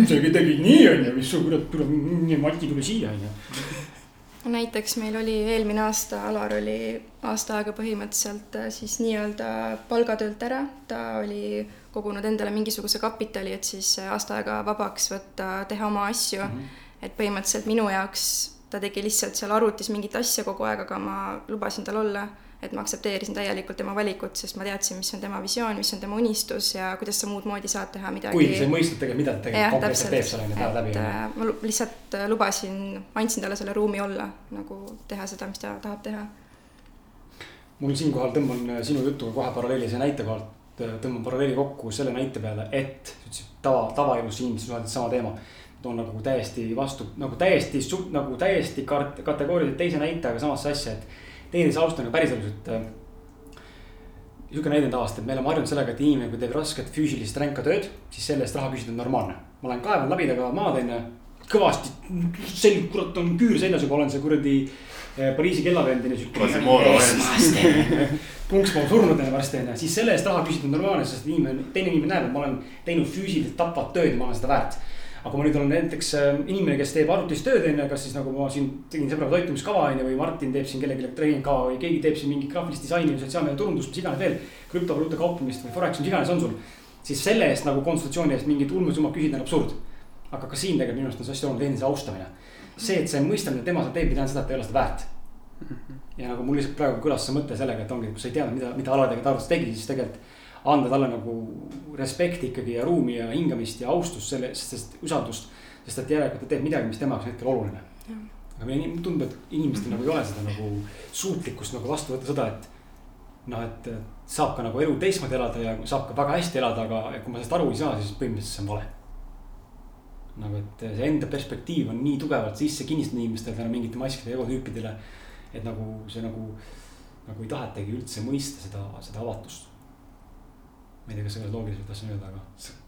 see tegi nii, on ju, mis su kurat, tule, Mati tule siia, on ju näiteks meil oli eelmine aasta, Alar oli aasta aega põhimõtteliselt äh, siis nii-öelda palgatöölt ära, ta oli kogunud endale mingisuguse kapitali, et siis äh, aasta aega vabaks võtta, teha oma asju. Mm. -hmm et põhimõtteliselt minu jaoks ta tegi lihtsalt seal arvutis mingit asja kogu aeg, aga ma lubasin tal olla, et ma aktsepteerisin täielikult tema valikut, sest ma teadsin, mis on tema visioon, mis on tema unistus ja kuidas sa muud moodi saad teha midagi. kuigi sa ei mõistnud tegelikult, mida ta tegelikult konkreetselt teeb seal on ju päev läbi. Äh, ma lihtsalt äh, lubasin, andsin talle selle ruumi olla, nagu teha seda, mis ta tahab teha. mul siinkohal tõmban äh, sinu jutuga kohe paralleelise näite kohalt, tõmban paralleeli kokku selle näite peale, et sa ütlesid tava, tavaelus inimesed suheldes sama teema toon nagu täiesti vastu, nagu täiesti, nagu täiesti kategooriliselt teise näite, aga samasse asja, et teineteise austamine päriselus, et äh,. sihuke näide on tavaliselt, et me oleme harjunud sellega, et inimene, kui teeb rasket füüsilist ränka tööd, siis selle eest raha küsida on normaalne. ma olen kaevanud labidaga maad onju, kõvasti, selg, kurat on küür seljas juba, olen see kuradi äh, Pariisi kellavend onju. punkspool surnud onju varsti onju, siis selle eest raha küsida on normaalne, sest inimene, teine inimene näeb, et ma olen teinud füüsiliselt tapvat tööd ma olen seda väärt aga kui ma nüüd olen näiteks äh, inimene, kes teeb arvutis tööd, on ju, kas siis nagu ma siin tegin sõbraga toitumiskava, on ju, või Martin teeb siin kellelegi treeningkava või keegi teeb siin mingit graafilist disaini või sotsiaalmeedia turundust, mis iganes veel. krüptovaluuta kauplemist või Forex, mis iganes on sul. siis selle eest nagu konsultatsiooni eest mingit ulmesummat küsida on absurd. aga ka siin tegelikult minu arust on see hästi oluline teenuse austamine. see, et sa ei mõista, mida tema seal teeb, ei tähenda seda, et ta ei ole seda väärt. ja nagu mul lihtsalt praegu kõlas see mõte sellega, et ongi, kui sa ei teadnud, mida, mida Alar tegelikult arvutis tegi, siis tegelikult anda talle nagu respekti ikkagi ja ruumi ja hingamist ja austust selle, sest usaldust. sest et järelikult ta teeb midagi, mis tema jaoks hetkel oluline. aga meile tundub, et inimestel nagu ei ole seda nagu suutlikkust nagu vastu võtta seda, et. noh, et saab ka nagu elu teistmoodi elada ja saab ka väga hästi elada, aga kui ma sellest aru ei saa, siis põhimõtteliselt see on vale. nagu, et see enda perspektiiv on nii tugevalt sisse kinnistatud inimestel tänu mingite maskide egotüüpidele. et nagu see nagu, nagu ei tahetagi üldse mõista seda, seda avatust ma ei tea, kas sa ka loogiliselt tahtsin öelda, aga.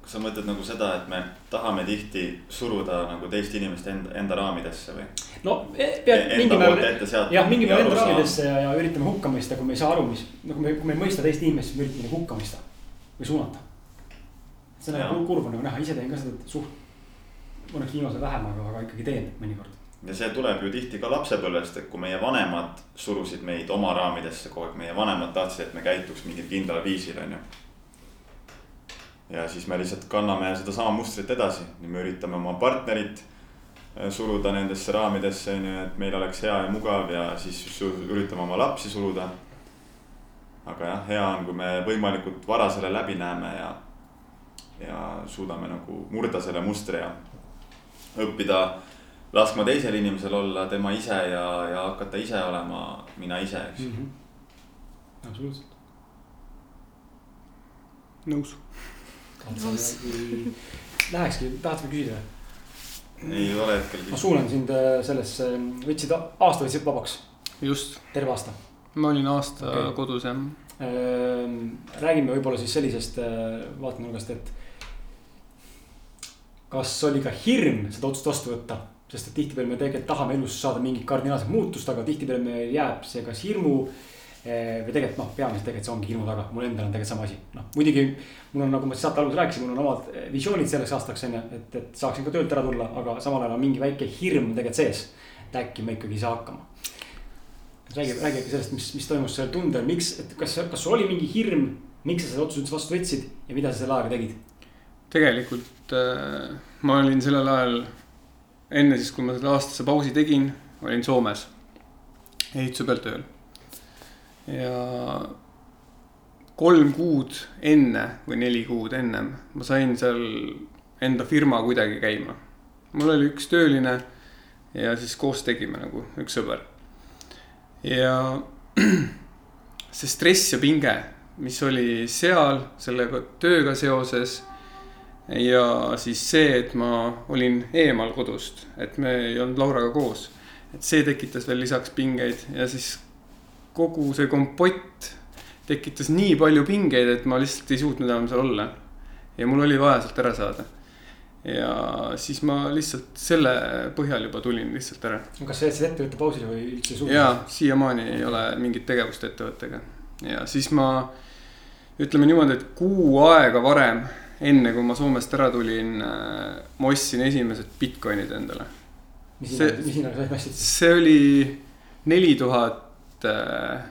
sa mõtled nagu seda, et me tahame tihti suruda nagu teist inimest enda, enda raamidesse või? no e, pead mingil määral, jah, mingil määral enda raamidesse ja, ja üritame hukka mõista, kui me ei saa aru, mis, nagu me, kui me ei mõista teist inimest, siis me üritame nagu hukka mõista või suunata. see on nagu kurb on nagu näha, ise teen ka seda suht, õnneks viimasel vähem, aga, aga ikkagi teen mõnikord ja see tuleb ju tihti ka lapsepõlvest, et kui meie vanemad surusid meid oma raamidesse kogu aeg, meie vanemad tahtsid, et me käituks mingil kindlal viisil, on ju. Ja siis me lihtsalt kanname sedasama mustrit edasi, me üritame oma partnerit äh, suruda nendesse raamidesse, on ju, et meil oleks hea ja mugav ja siis üritame oma lapsi suruda. aga jah, hea on, kui me võimalikult vara selle läbi näeme ja, ja suudame nagu murda selle mustri ja õppida laskma teisel inimesel olla tema ise ja, ja hakata ise olema mina ise, eks mm. -hmm. absoluutselt. nõus. Lähekski, tahad sa küsida? ei ole hetkel. ma suunan sind äh, sellesse, võtsid aasta võtsid vabaks. just. terve aasta. ma olin aasta okay. kodus jah. Ehm, räägime võib-olla siis sellisest äh, vaatenurgast, et kas oli ka hirm seda otsust vastu võtta sest et tihtipeale me tegelikult tahame elus saada mingit kardinaalset muutust, aga tihtipeale meil jääb see kas hirmu eh, või tegelikult noh, peamiselt tegelikult see ongi hirmu taga, mul endal on tegelikult sama asi, noh muidugi. mul on, nagu ma saate alguses rääkisin, mul on omad eh, visioonid selleks aastaks on ju, et, et saaksin ka töölt ära tulla, aga samal ajal on mingi väike hirm tegelikult sees. et äkki ma ikkagi ei saa hakkama. räägi, räägi äkki sellest, mis, mis toimus sellel tundel, miks, et kas, kas sul oli mingi hirm, miks sa selle otsuse üldse vastu võtsid ja mida sa selle ajaga tegid? tegelikult äh, ma olin sellel ajal enne siis, kui ma selle aastase pausi tegin, olin Soomes ehituse peal tööl. Ja kolm kuud enne või neli kuud ennem ma sain seal enda firma kuidagi käima. mul oli üks tööline ja siis koos tegime nagu üks sõber. ja see stress ja pinge, mis oli seal sellega tööga seoses ja siis see, et ma olin eemal kodust, et me ei olnud Lauraga koos. et see tekitas veel lisaks pingeid ja siis kogu see kompott tekitas nii palju pingeid, et ma lihtsalt ei suutnud enam seal olla. ja mul oli vaja sealt ära saada. ja siis ma lihtsalt selle põhjal juba tulin lihtsalt ära. kas sa jätsid ettevõtte pausile või üldse suunas? jaa, siiamaani ei ole mingit tegevust ettevõttega ja siis ma ütleme niimoodi, et kuu aega varem enne kui ma Soomest ära tulin, äh, ma ostsin esimesed Bitcoinid endale. mis hinnaga, mis hinnaga sa ostsid? see oli neli tuhat äh,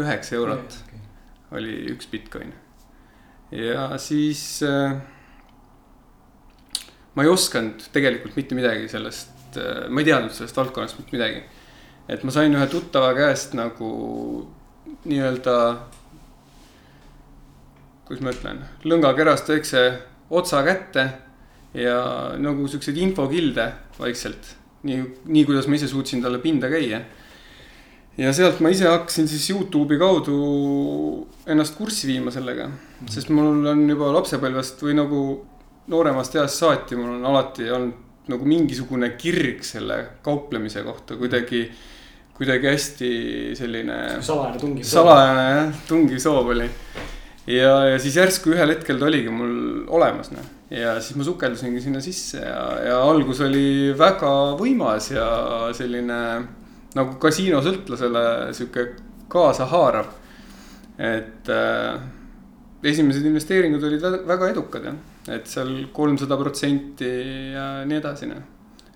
üheksa eurot okay, oli üks Bitcoin. ja siis äh, ma ei osanud tegelikult mitte midagi sellest, ma ei teadnud sellest valdkonnast mitte midagi. et ma sain ühe tuttava käest nagu nii-öelda kuidas ma ütlen, lõngakerast väikse otsa kätte ja nagu siukseid infokilde vaikselt. nii, nii kuidas ma ise suutsin talle pinda käia. Ja sealt ma ise hakkasin siis Youtube'i kaudu ennast kurssi viima sellega mm, -hmm. sest mul on juba lapsepõlvest või nagu nooremast east saati, mul on alati olnud nagu mingisugune kirg selle kauplemise kohta kuidagi kuidagi hästi selline. salajane tungiv salajane jah, tungiv soov oli ja, ja siis järsku ühel hetkel ta oligi mul olemas, noh. ja siis ma sukeldusingi sinna sisse ja, ja algus oli väga võimas ja selline nagu kasiinosõltlasele sihuke kaasahaarav. et äh, esimesed investeeringud olid väga edukad jah, et seal kolmsada protsenti ja nii edasi, noh.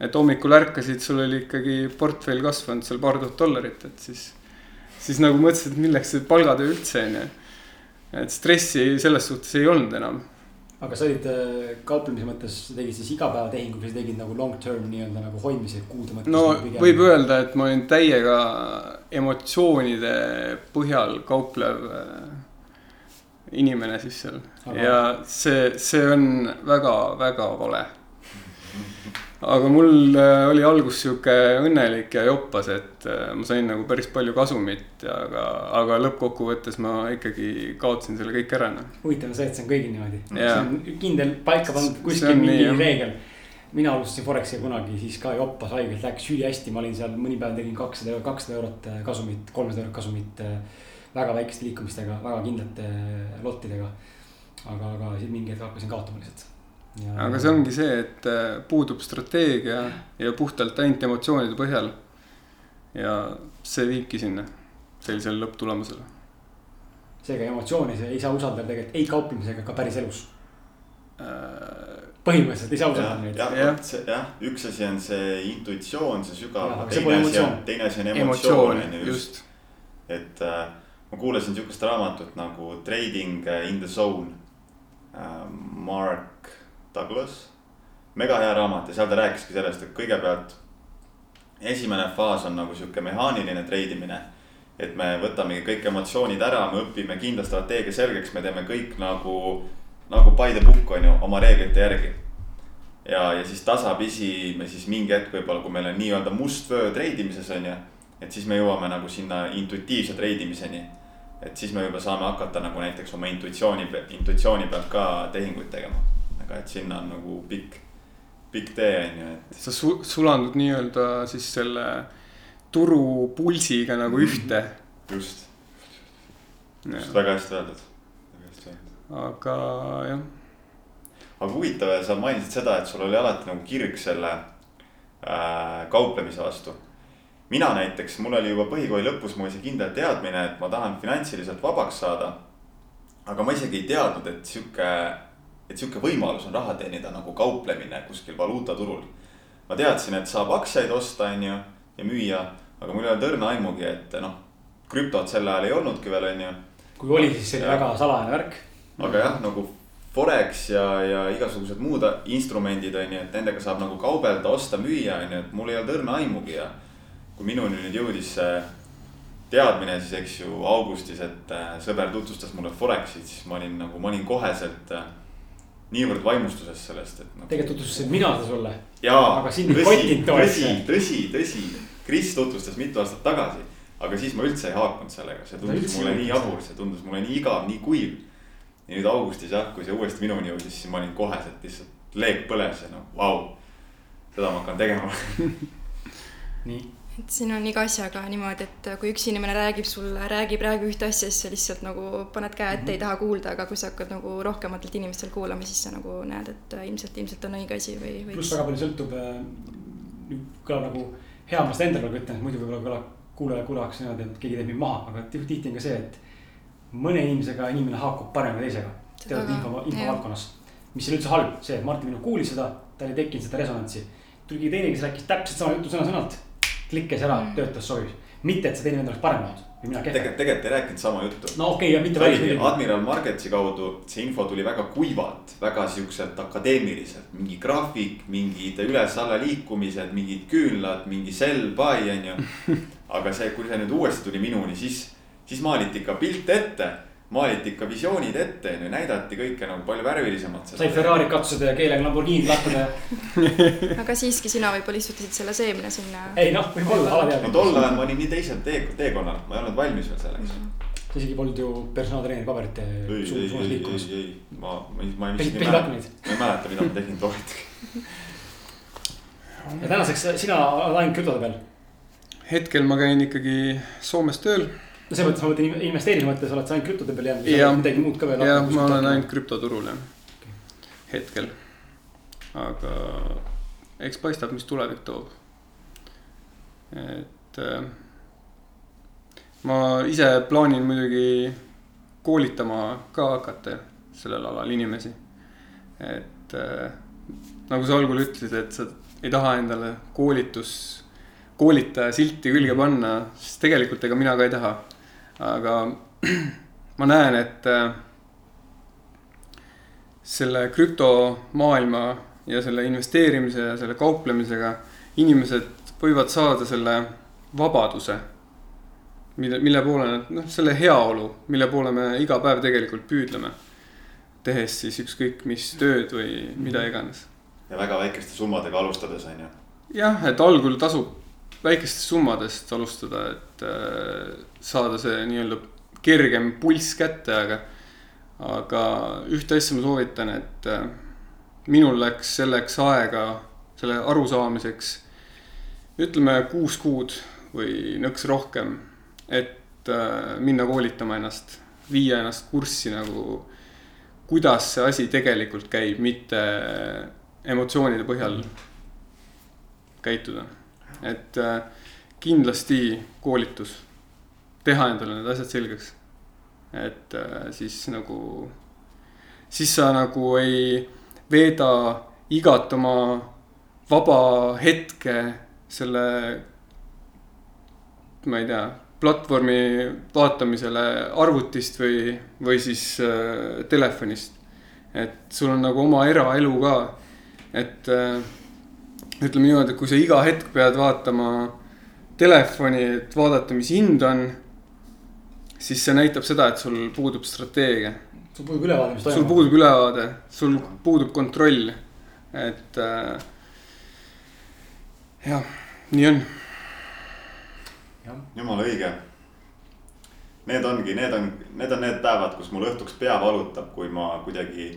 et hommikul ärkasid, sul oli ikkagi portfell kasvanud seal paar tuhat dollarit, et siis, siis nagu mõtlesid, et milleks see palgatöö üldse on ju et stressi selles suhtes ei olnud enam. Aga sa olid äh, kauplemise mõttes, tegid siis igapäevatehingu või sa tegid nagu long term nii-öelda nagu hoidmise kuude mõttes? no nagu pigem... võib öelda, et ma olin täiega emotsioonide põhjal kauplev äh, inimene siis seal aga... ja see, see on väga-väga vale aga mul äh, oli algus sihuke õnnelik ja joppas, et äh, ma sain nagu päris palju kasumit, aga, aga lõppkokkuvõttes ma ikkagi kaotasin selle kõik ära, noh. huvitav on see, et see on kõigil niimoodi. see on kindel paika pandud kuskil mingi nii, reegel. mina alustasin Forexiga kunagi, siis ka joppas haigelt, läks ülihästi, ma olin seal mõni päev tegin kakssada kakssada eurot äh, kasumit, kolmsada eurot kasumit. väga väikeste liikumistega, väga kindlate lottidega aga, aga mingi hetk hakkasin kaotama lihtsalt. Aga see ongi see, et äh, puudub strateegia ja puhtalt ainult emotsioonide põhjal. ja see viibki sinna, sellisele lõpptulemusele. seega emotsiooni ei saa usaldada tegelikult ei kauplemisega ka päris elus Äh, põhimõtteliselt ei saa usaldada neid. jah, Jah. see jah, üks asi on see intuitsioon, see sügav, teine asi on, emotsioon. teine asi on emotsioon, emotsioon on ju just. just. et äh, ma kuulasin sihukest raamatut nagu Trading in the Zone äh,. Mark Douglas, mega hea raamat ja seal ta rääkiski sellest, et kõigepealt. esimene faas on nagu sihuke mehaaniline treidimine. et me võtamegi kõik emotsioonid ära, me õpime kindla strateegia selgeks, me teeme kõik nagu, nagu by the book on ju, oma reeglite järgi ja, ja siis tasapisi me siis mingi hetk võib-olla, kui meil on nii-öelda must vöö treidimises on ju. et siis me jõuame nagu sinna intuitiivse treidimiseni. et siis me juba saame hakata nagu näiteks oma intuitsiooni, intuitsiooni pealt ka tehinguid tegema. Aga et sinna on nagu pikk, pikk tee on ju, et. sa su sulandud nii-öelda siis selle turu pulsiga nagu ühte. just, just väga hästi öeldud, väga hästi öeldud. aga jah, aga huvitav, sa mainisid seda, et sul oli alati nagu kirg selle äh, kauplemise vastu. mina näiteks, mul oli juba põhikooli lõpus mul see kindel teadmine, et ma tahan finantsiliselt vabaks saada. aga ma isegi ei teadnud, et sihuke, et sihuke võimalus on raha teenida nagu kauplemine kuskil valuutaturul. ma teadsin, et saab aktsiaid osta, on ju, ja müüa, aga mul ei olnud õrna aimugi, et noh, krüptot sel ajal ei olnudki veel, on ju kui oli, siis see oli väga salajane värk. aga jah, nagu Forex ja, ja igasugused muud instrumendid on ju, et nendega saab nagu kaubelda, osta, müüa, on ju, et mul ei olnud õrna aimugi ja. kui minuni nüüd jõudis see teadmine siis, eks ju, augustis, et äh, sõber tutvustas mulle Forexit, siis ma olin nagu, ma olin koheselt äh, niivõrd vaimustuses sellest, et nagu,. tegelikult tutvustasin mina seda sulle. aga sind ei tõsi, kottinud too tõsi, tõsi, tõsi, Kris tutvustas mitu aastat tagasi. aga siis ma üldse ei haakunud sellega, see tundus mulle nii jabur, see tundus mulle nii igav, nii kuiv. ja nüüd augustis jah, kui see uuesti minuni jõudis, siis ma olin koheselt lihtsalt leek põles ja noh, vau. seda ma hakkan tegema nii, et siin on iga asjaga niimoodi, et kui üks inimene räägib sulle, räägib, räägib ühte asja, siis sa lihtsalt nagu paned käe ette, ei taha kuulda, aga kui sa hakkad nagu rohkematelt inimestelt kuulama, siis sa nagu näed, et ilmselt, ilmselt on õige asi või, või. pluss väga palju sõltub äh,, kõlab nagu hea, ma seda enda peale ütlen, muidu võib-olla kõlab kuulaja kuulaks niimoodi, et keegi teeb mind maha, aga tih- tihti on ka see, et. mõne inimesega inimene haakub paremini teisega, teatud info, infovaldkonnas. mis ei ole üldse halb, see, et Martin minu kuulis seda, tal ei tekkinud seda resonantsi. tuli keegi teine, kes rääkis täpselt sama juttu sõna-sõnalt, klikkis ära Mm. töötas, sobis. mitte, et see teine vend oleks parem olnud või mina kehvem. tegelikult, tegelikult ei rääkinud sama juttu. no okei okay,, mitte see päris. Admiral Marketsi kaudu, see info tuli väga kuivalt, väga siukselt akadeemiliselt, mingi graafik, mingid üles-alla liikumised, mingid küünlad, mingi sell, buy on ju. aga see, kui see nüüd uuesti tuli minuni, siis, siis maaliti ikka pilt ette, maaliti ikka visioonid ette on ju, näidati kõike nagu palju värvilisemalt. sai Ferrari katsuseda ja keelega Lamborghini lahtada ja aga siiski sina võib-olla istutasid selle seemne sinna. ei noh, võib-olla no alateadlik. tol ajal ma olin nii teisel tee, teekonnal, ma ei olnud valmis veel selleks. sa isegi polnud ju personaaltreeneri paberite ei, suunas ei, suunas ei, liikumas. ei, ei, ma, ma, ma ei Pehid- isegi pehid mäleta, aknaid. ma ei mäleta, mida ma tegin too hetk. ja tänaseks sina oled ainult krüptode peal. hetkel ma käin ikkagi Soomes tööl no selles mõttes mõtlen investeerimise mõttes oled sa ainult krüptode peal jäänud sa oled midagi muud ka veel. jah, ma olen ainult krüptoturul jah, hetkel. aga eks paistab, mis tulevik toob. et äh, ma ise plaanin muidugi koolitama ka hakata sellel alal inimesi. et äh, nagu sa algul ütlesid, et sa ei taha endale koolitus, koolitaja silti külge panna, siis tegelikult ega mina ka ei taha. Aga ma näen, et äh, selle krüptomaailma ja selle investeerimise ja selle kauplemisega inimesed võivad saada selle vabaduse. mille, mille poole noh, selle heaolu, mille poole me iga päev tegelikult püüdleme. tehes siis ükskõik mis tööd või mida iganes. ja väga väikeste summadega alustades on ju. jah, et algul tasub väikestest summadest alustada, et äh, saada see nii-öelda kergem pulss kätte, aga. aga ühte asja ma soovitan, et äh, minul läks selleks aega, selle arusaamiseks. ütleme kuus kuud või nõks rohkem, et äh, minna koolitama ennast, viia ennast kurssi nagu kuidas see asi tegelikult käib, mitte emotsioonide põhjal käituda. Et äh, kindlasti koolitus, teha endale need asjad selgeks. et äh, siis nagu, siis sa nagu ei veeda igat oma vaba hetke selle, ma ei tea, platvormi vaatamisele arvutist või, või siis äh, telefonist. et sul on nagu oma eraelu ka, et ütleme niimoodi, et kui sa iga hetk pead vaatama telefoni, et vaadata, mis hind on, siis see näitab seda, et sul puudub strateegia. sul puudub ülevaade, mis sul toimub. puudub ülevaade, sul puudub kontroll, et äh, jah, nii on. jumala õige. Need ongi, need on, need on need päevad, kus mul õhtuks pea valutab, kui ma kuidagi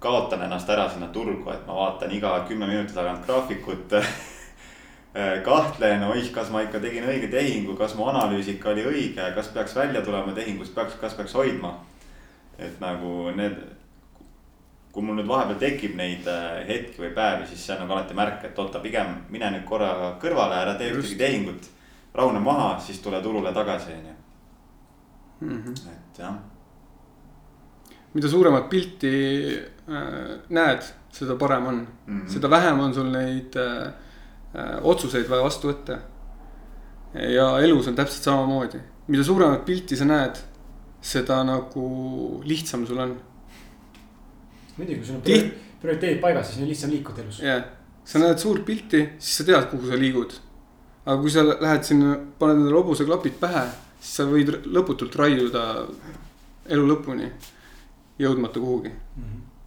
kaotan ennast ära sinna turgu, et ma vaatan iga kümne minuti tagant graafikut kahtlen, oih, kas ma ikka tegin õige tehingu, kas mu analüüs ikka oli õige, kas peaks välja tulema tehingust, peaks, kas peaks hoidma. et nagu need, kui mul nüüd vahepeal tekib neid äh, hetki või päevi, siis see on nagu alati märk, et oota, pigem mine nüüd korra kõrvale, ära tee ühtegi tehingut. rahune maha, siis tule turule tagasi, on ju, Mhm. et jah mida suuremat pilti näed, seda parem on mm. -hmm. seda vähem on sul neid äh, äh, otsuseid vaja vastu võtta. ja elus on täpselt samamoodi, mida suuremat pilti sa näed, seda nagu lihtsam sul on. muidugi, kui sul on Tiht- prioriteedid paigas, siis on lihtsam liikuda elus. jah, sa näed suurt pilti, siis sa tead, kuhu sa liigud. aga kui sa lähed sinna, paned endale hobuseklapid pähe, siis sa võid lõputult raiuda elu lõpuni, jõudmata kuhugi.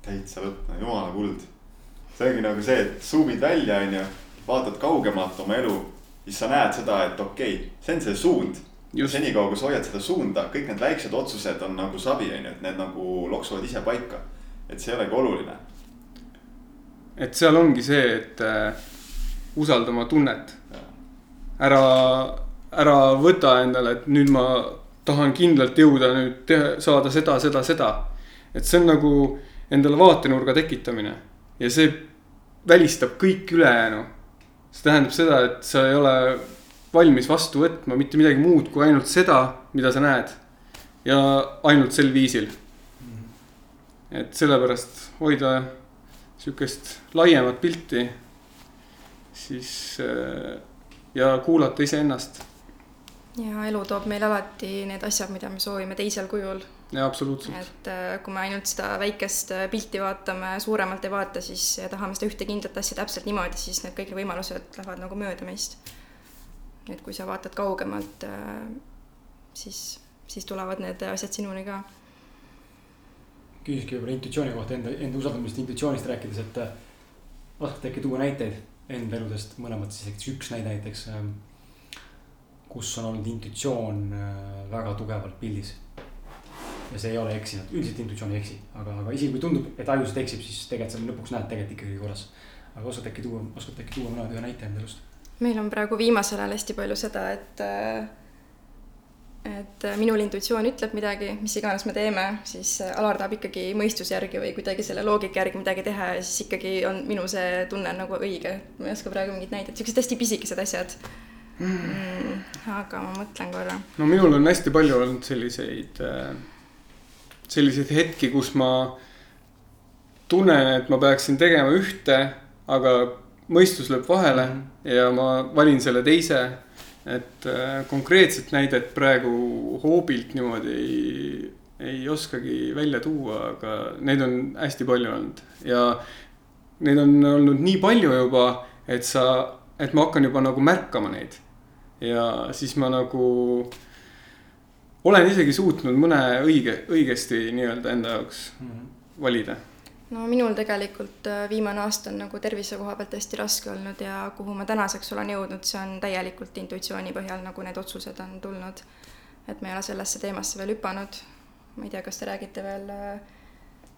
Täitsa lõpp, jumala kuld. see ongi nagu see, et zoom'id välja, on ju, vaatad kaugemalt oma elu, siis sa näed seda, et okei okay,, see on see suund. Senikaua, kui sa hoiad seda suunda, kõik need väiksed otsused on nagu savi, on ju, et need nagu loksuvad ise paika. et see ei olegi oluline. et seal ongi see, et äh, usalda oma tunnet. ära, ära võta endale, et nüüd ma tahan kindlalt jõuda nüüd teha, saada seda, seda, seda. et see on nagu endale vaatenurga tekitamine ja see välistab kõik ülejäänu. see tähendab seda, et sa ei ole valmis vastu võtma mitte midagi muud kui ainult seda, mida sa näed. ja ainult sel viisil. et sellepärast hoida sihukest laiemat pilti. siis äh, ja kuulata iseennast ja elu toob meile alati need asjad, mida me soovime teisel kujul. Ja absoluutselt. et äh, kui me ainult seda väikest äh, pilti vaatame, suuremalt ei vaata, siis ja tahame seda ühte kindlat asja täpselt niimoodi, siis need kõik võimalused lähevad nagu mööda meist. et kui sa vaatad kaugemalt, siis, siis tulevad need asjad sinuni ka. küsiski võib-olla intuitsiooni kohta enda, enda usaldamisest intuitsioonist rääkides, et äh, oskate äkki tuua näiteid enda eludest, mõlemad siis näiteks üks näide näiteks. kus on olnud intuitsioon äh, väga tugevalt pildis. Ja see ei ole eksinud, üldiselt intuitsioon ei eksi, aga, aga isegi kui tundub, et aju lihtsalt eksib, siis tegelikult sa lõpuks näed tegelikult ikkagi korras. aga oskate äkki tuua, oskate äkki tuua mõne ühe näite enda elust? meil on praegu viimasel ajal hästi palju seda, et et minul intuitsioon ütleb midagi, mis iganes me teeme, siis Alar tahab ikkagi mõistuse järgi või kuidagi selle loogika järgi midagi teha ja siis ikkagi on minu see tunne nagu õige. ma ei oska praegu mingit näidet, siuksed hästi pisikesed asjad mm,. aga ma mõtlen korra. no minul on hästi palju olnud selliseid, selliseid hetki, kus ma tunnen, et ma peaksin tegema ühte, aga mõistus lööb vahele mm -hmm. ja ma valin selle teise et äh, konkreetset näidet praegu hoobilt niimoodi ei, ei oskagi välja tuua, aga neid on hästi palju olnud ja neid on olnud nii palju juba, et sa, et ma hakkan juba nagu märkama neid. ja siis ma nagu olen isegi suutnud mõne õige, õigesti nii-öelda enda jaoks -hmm. valida no minul tegelikult viimane aasta on nagu tervise koha pealt hästi raske olnud ja kuhu ma tänaseks olen jõudnud, see on täielikult intuitsiooni põhjal, nagu need otsused on tulnud. et ma ei ole sellesse teemasse veel hüpanud. ma ei tea, kas te räägite veel.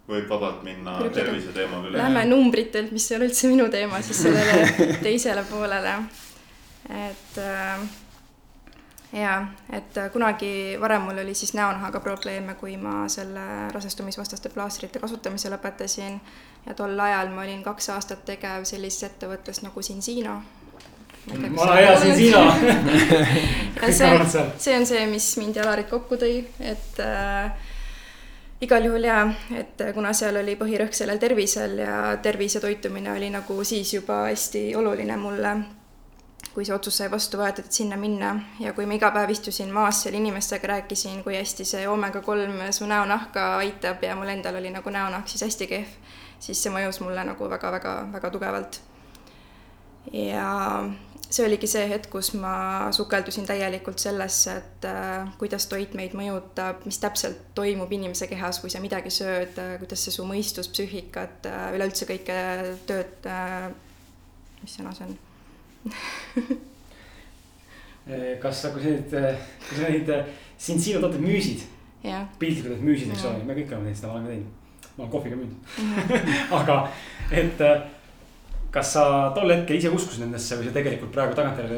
võib vabalt minna tervise teema üle. Lähme numbritelt, mis ei ole üldse minu teema, siis sellele teisele poolele. et jaa, et äh, kunagi varem mul oli siis näonahaga probleeme, kui ma selle rasestumisvastaste plaastrite kasutamise lõpetasin. ja tol ajal ma olin kaks aastat tegev sellises ettevõttes nagu Sinsino. vana hea Sinsino ja see, see on see, mis mind ja Larit kokku tõi, et äh, igal juhul jaa, et kuna seal oli põhirõhk sellel tervisel ja tervis ja toitumine oli nagu siis juba hästi oluline mulle kui see otsus sai vastu võetud, et sinna minna ja kui ma iga päev istusin maas seal inimestega, rääkisin, kui hästi see oomega kolm su näonahka aitab ja mul endal oli nagu näonahk siis hästi kehv, siis see mõjus mulle nagu väga-väga-väga tugevalt. ja see oligi see hetk, kus ma sukeldusin täielikult sellesse, et äh, kuidas toit meid mõjutab, mis täpselt toimub inimese kehas, kui sa midagi sööd äh,, kuidas see su mõistus, psüühikat äh,, üleüldse kõike tööd äh,, mis sõna see on kas sa, kui sa neid, kui sa neid sind sinu tooteid müüsid. piltlikult, et müüsid, eks ole, me kõik oleme teinud seda, ma olen ka teinud. ma olen kohviga müünud aga, et kas sa tol hetkel ise uskusid nendesse või sa tegelikult praegu tagantjärele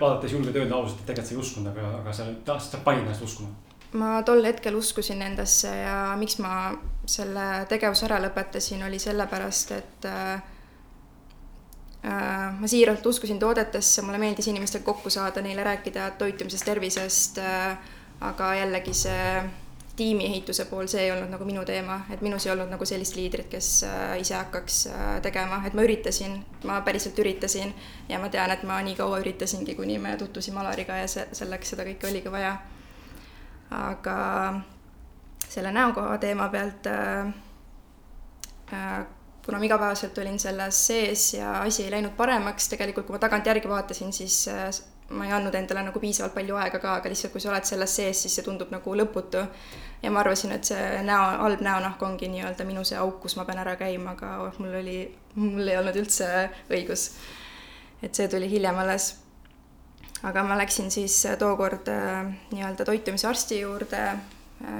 vaadates julged öelda ausalt, et tegelikult sa ei uskunud, aga, aga sa tahtsid, sa panid ennast uskuma? ma tol hetkel uskusin nendesse ja miks ma selle tegevuse ära lõpetasin, oli sellepärast, et Äh, ma siiralt uskusin toodetesse, mulle meeldis inimestega kokku saada, neile rääkida toitumisest, tervisest, äh, aga jällegi see tiimiehituse pool, see ei olnud nagu minu teema, et minus ei olnud nagu sellist liidrit, kes äh, ise hakkaks tegema, et ma üritasin, ma päriselt üritasin ja ma tean, et ma nii kaua üritasingi, kuni me tutvusime Alariga ja see, selleks seda kõike oligi vaja. aga selle näokoha teema pealt äh, kuna ma igapäevaselt olin selles sees ja asi ei läinud paremaks, tegelikult kui ma tagantjärgi vaatasin, siis äh, ma ei andnud endale nagu piisavalt palju aega ka, aga lihtsalt kui sa oled selles sees, siis see tundub nagu lõputu. ja ma arvasin, et see näo, halb näonahk ongi nii-öelda minu see auk, kus ma pean ära käima, aga mul oli, mul ei olnud üldse õigus. et see tuli hiljem alles. aga ma läksin siis tookord äh, nii-öelda toitumisarsti juurde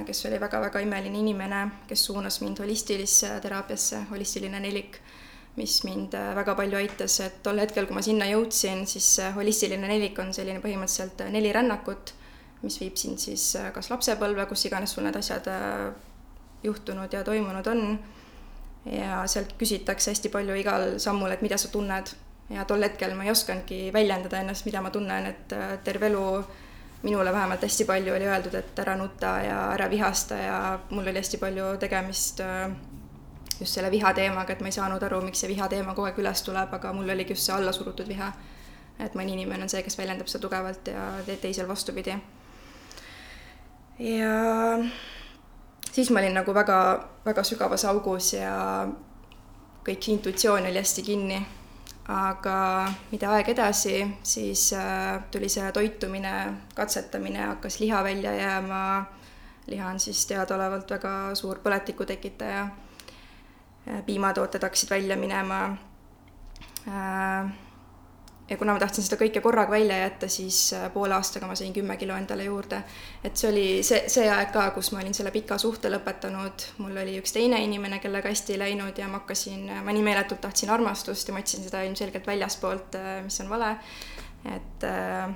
kes oli väga-väga imeline inimene, kes suunas mind holistilisse teraapiasse, holistiline nelik, mis mind äh, väga palju aitas, et tol hetkel, kui ma sinna jõudsin, siis holistiline nelik on selline põhimõtteliselt äh, neli rännakut, mis viib sind siis kas lapsepõlve, kus iganes sul need asjad juhtunud ja toimunud on, ja sealt küsitakse hästi palju igal sammul, et mida sa tunned, ja tol hetkel ma ei osanudki väljendada ennast, mida ma tunnen, et terve elu minule vähemalt hästi palju oli öeldud, et ära nuta ja ära vihasta ja mul oli hästi palju tegemist äh, just selle viha teemaga, et ma ei saanud aru, miks see viha teema kogu aeg üles tuleb, aga mul oligi just see allasurutud viha. et mõni inimene on see, kes väljendab seda tugevalt ja teisel vastupidi. ja siis ma olin nagu väga, väga sügavas augus ja kõik intuitsioon oli hästi kinni aga mida aeg edasi, siis äh, tuli see toitumine, katsetamine, hakkas liha välja jääma. liha on siis teadaolevalt väga suur põletiku tekitaja. Äh, piimatooted hakkasid välja minema äh, ja kuna ma tahtsin seda kõike korraga välja jätta, siis äh, poole aastaga ma sain kümme kilo endale juurde. et see oli see, see aeg ka, kus ma olin selle pika suhte lõpetanud, mul oli üks teine inimene, kellega hästi ei läinud ja ma hakkasin, ma nii meeletult tahtsin armastust ja ma otsin seda ilmselgelt väljaspoolt, äh, mis on vale. et äh,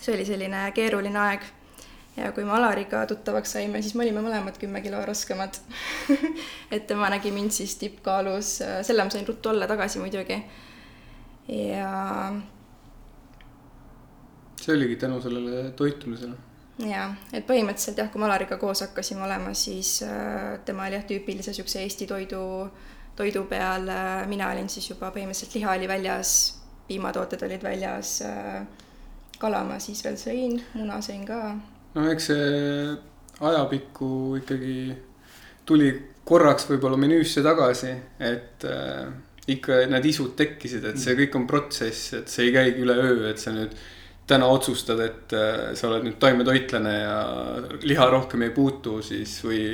see oli selline keeruline aeg. ja kui me Alariga tuttavaks saime, siis me olime mõlemad kümme kilo raskemad et tema nägi mind siis tippkaalus, selle ma sain ruttu alla tagasi muidugi ja. see oligi tänu sellele toitumisele? jaa, et põhimõtteliselt jah, kui me Alariga koos hakkasime olema, siis äh, tema oli jah, tüüpilise niisuguse Eesti toidu, toidu peal äh,, mina olin siis juba põhimõtteliselt liha oli väljas, piimatooted olid väljas äh,, kala ma siis veel sõin, muna sõin ka. no eks see ajapikku ikkagi tuli korraks võib-olla menüüsse tagasi, et äh, ikka need isud tekkisid, et see kõik on protsess, et see ei käigi üleöö, et sa nüüd täna otsustad, et äh, sa oled nüüd taimetoitlane ja liha rohkem ei puutu siis või,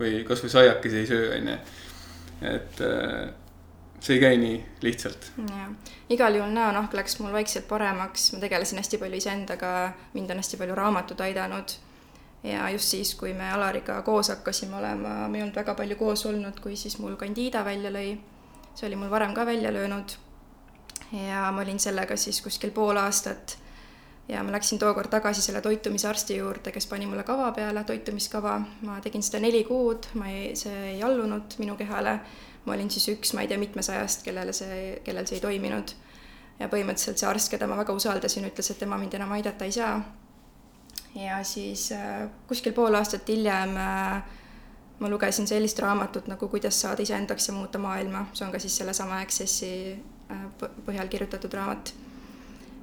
või kasvõi saiakesi ei söö, onju. et äh, see ei käi nii lihtsalt. jah, igal juhul näonahk läks mul vaikselt paremaks, ma tegelesin hästi palju iseendaga, mind on hästi palju raamatud aidanud. ja just siis, kui me Alariga koos hakkasime olema, me ei olnud väga palju koos olnud, kui siis mul Candida välja lõi see oli mul varem ka välja löönud. ja ma olin sellega siis kuskil pool aastat ja ma läksin tookord tagasi selle toitumisarsti juurde, kes pani mulle kava peale, toitumiskava, ma tegin seda neli kuud, ma ei, see ei allunud minu kehale. ma olin siis üks, ma ei tea, mitmesajast, kellele see, kellel see ei toiminud. ja põhimõtteliselt see arst, keda ma väga usaldasin, ütles, et tema mind enam aidata ei saa. ja siis äh, kuskil pool aastat hiljem äh, ma lugesin sellist raamatut nagu Kuidas saada iseendaks ja muuta maailma, see on ka siis sellesama Accessi äh, põhjal kirjutatud raamat.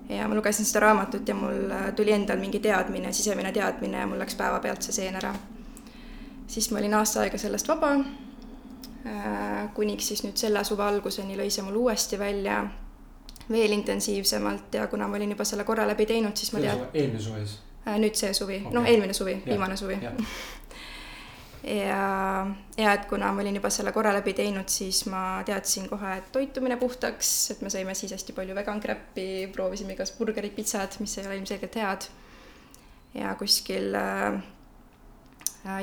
ja ma lugesin seda raamatut ja mul äh, tuli endal mingi teadmine, sisemine teadmine ja mul läks päevapealt see seen ära. siis ma olin aasta aega sellest vaba, äh, kuniks siis nüüd selle suve alguseni lõi see mul uuesti välja veel intensiivsemalt ja kuna ma olin juba selle korra läbi teinud, siis ma tead-. eelmine suvi siis? nüüd see suvi okay., noh, eelmine suvi, viimane suvi ja, ja et kuna ma olin juba selle korra läbi teinud, siis ma teadsin kohe, et toitumine puhtaks, et me sõime siis hästi palju vegan crap'i, proovisime igast burgerid, pitsad, mis ei ole ilmselgelt head. ja kuskil äh,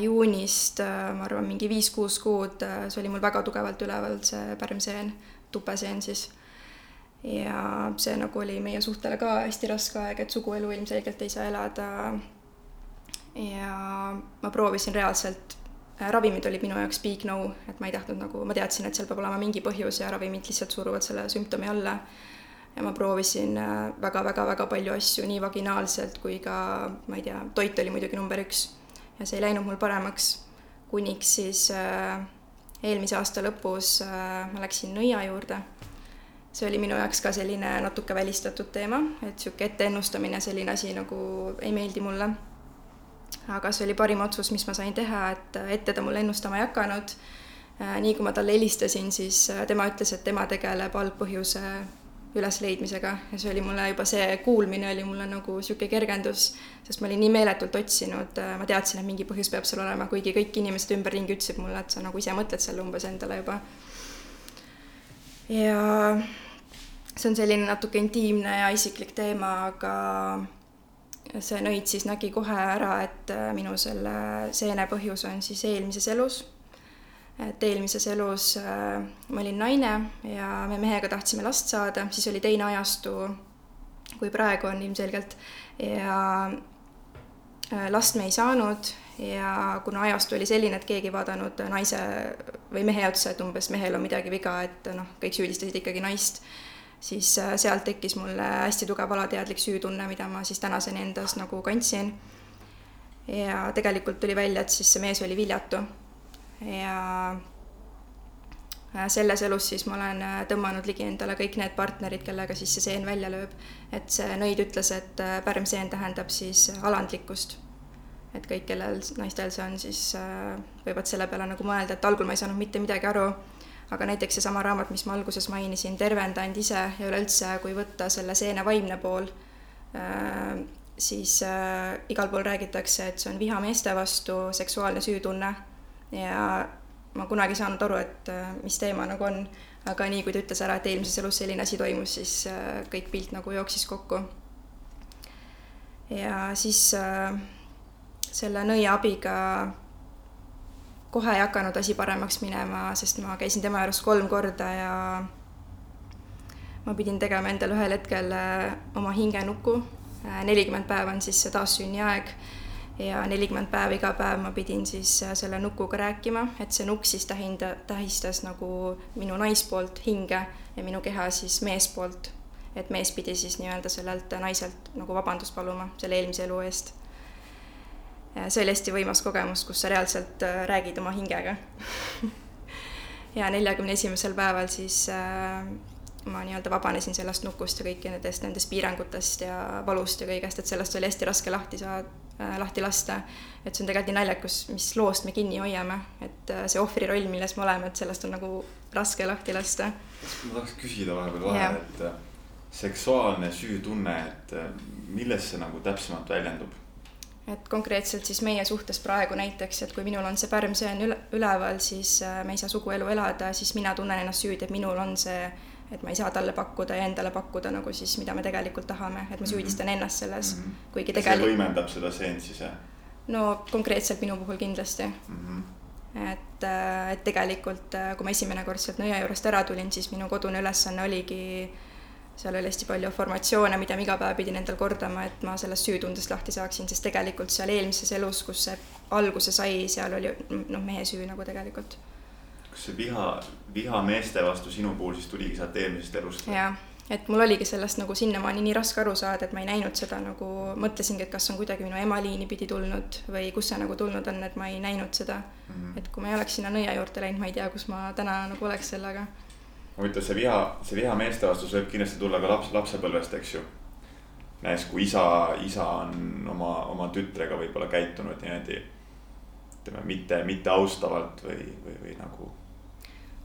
juunist äh,, ma arvan, mingi viis-kuus kuud äh,, see oli mul väga tugevalt üleval, see pärmseen, tupeseen siis. ja see nagu oli meie suhtele ka hästi raske aeg, et suguelu ilmselgelt ei saa elada. ja ma proovisin reaalselt Äh, ravimid olid minu jaoks big no, et ma ei tahtnud nagu, ma teadsin, et seal peab olema mingi põhjus ja ravimid lihtsalt suruvad selle sümptomi alla. ja ma proovisin väga-väga-väga äh, palju asju nii vaginaalselt kui ka, ma ei tea, toit oli muidugi number üks. ja see ei läinud mul paremaks, kuniks siis äh, eelmise aasta lõpus äh, ma läksin nõia juurde. see oli minu jaoks ka selline natuke välistatud teema, et niisugune etteennustamine, selline asi nagu ei meeldi mulle aga see oli parim otsus, mis ma sain teha, et ette ta mulle ennustama ei hakanud. Äh, nii kui ma talle helistasin, siis äh, tema ütles, et tema tegeleb algpõhjuse ülesleidmisega ja see oli mulle juba see kuulmine oli mulle nagu niisugune kergendus, sest ma olin nii meeletult otsinud, äh, ma teadsin, et mingi põhjus peab seal olema, kuigi kõik inimesed ümberringi ütlesid mulle, et sa nagu ise mõtled selle umbes endale juba. ja see on selline natuke intiimne ja isiklik teema, aga see nõid siis nägi kohe ära, et äh, minu selle seene põhjus on siis eelmises elus. et eelmises elus äh, ma olin naine ja me mehega tahtsime last saada, siis oli teine ajastu, kui praegu on ilmselgelt ja äh, last me ei saanud ja kuna ajastu oli selline, et keegi ei vaadanud naise või mehe otsa, et umbes mehel on midagi viga, et noh, kõik süüdistasid ikkagi naist siis äh, sealt tekkis mulle hästi tugev alateadlik süütunne, mida ma siis tänaseni endas nagu kandsin. ja tegelikult tuli välja, et siis see mees oli viljatu. ja äh, selles elus siis ma olen äh, tõmmanud ligi endale kõik need partnerid, kellega siis see seen välja lööb. et see nõid ütles, et pärmseen tähendab siis alandlikkust. et kõik, kellel naistel see on, siis võivad selle peale nagu mõelda, et algul ma ei saanud mitte midagi aru aga näiteks seesama raamat, mis ma alguses mainisin, Tervenda end ise ja üleüldse, kui võtta selle seene vaimne pool, äh, siis äh, igal pool räägitakse, et see on viha meeste vastu, seksuaalne süütunne ja ma kunagi ei saanud aru, et äh, mis teema nagu on, aga nii kui ta ütles ära, et eelmises elus selline asi toimus, siis kõik pilt nagu jooksis kokku. ja siis selle nõia abiga kohe ei hakanud asi paremaks minema, sest ma käisin tema juures kolm korda ja ma pidin tegema endale ühel hetkel äh, oma hingenuku. Äh, nelikümmend päeva on siis see taassünniaeg ja nelikümmend päeva iga päev ma pidin siis äh, selle nukuga rääkima, et see nukk siis tähinda, tähistas nagu minu naispoolt hinge ja minu keha siis meespoolt. et mees pidi siis nii-öelda sellelt naiselt nagu vabandust paluma selle eelmise elu eest see oli hästi võimas kogemus, kus sa reaalselt äh, räägid oma hingega ja neljakümne esimesel päeval siis äh, ma nii-öelda vabanesin sellest nukust ja kõikidest nendest piirangutest ja valust ja kõigest, et sellest oli hästi raske lahti saada äh,, lahti lasta. et see on tegelikult nii naljakas, mis loost me kinni hoiame, et äh, see ohvri roll, milles me oleme, et sellest on nagu raske lahti lasta. ma tahaks küsida vahepeal vahele, et äh, seksuaalne süütunne, et äh, milles see nagu täpsemalt väljendub? Et konkreetselt siis meie suhtes praegu näiteks, et kui minul on see pärmseen üle, üleval, siis äh, me ei saa suguelu elada, siis mina tunnen ennast süüdi, et minul on see, et ma ei saa talle pakkuda ja endale pakkuda nagu siis, mida me tegelikult tahame, et ma mhm. süüdistan ennast selles mm, -hmm. kuigi tegelikult. see võimendab seda seent siis, jah? no konkreetselt minu puhul kindlasti mm. -hmm et, äh, et tegelikult, äh, kui ma esimene kord sealt nõia juurest ära tulin, siis minu kodune ülesanne oligi seal oli hästi palju formatsioone, mida ma iga päev pidin endal kordama, et ma sellest süütundest lahti saaksin, sest tegelikult seal eelmises elus, kus see alguse sai, seal oli noh, mehe süü nagu tegelikult. kas see viha, viha meeste vastu sinu puhul siis tuligi sealt eelmisest elust? jah et mul oligi sellest nagu sinnamaani nii raske aru saada, et ma ei näinud seda nagu, mõtlesingi, et kas on kuidagi minu emaliini pidi tulnud või kust see nagu tulnud on, et ma ei näinud seda mm. -hmm. et kui ma ei oleks sinna nõia juurde läinud, ma ei tea, kus ma täna nagu oleks sellega. Huvitav, see viha, see viha meeste vastus võib kindlasti tulla ka laps, lapsepõlvest, eks ju. näes, kui isa, isa on oma, oma tütrega võib-olla käitunud niimoodi ütleme, mitte, mitte austavalt või, või, või nagu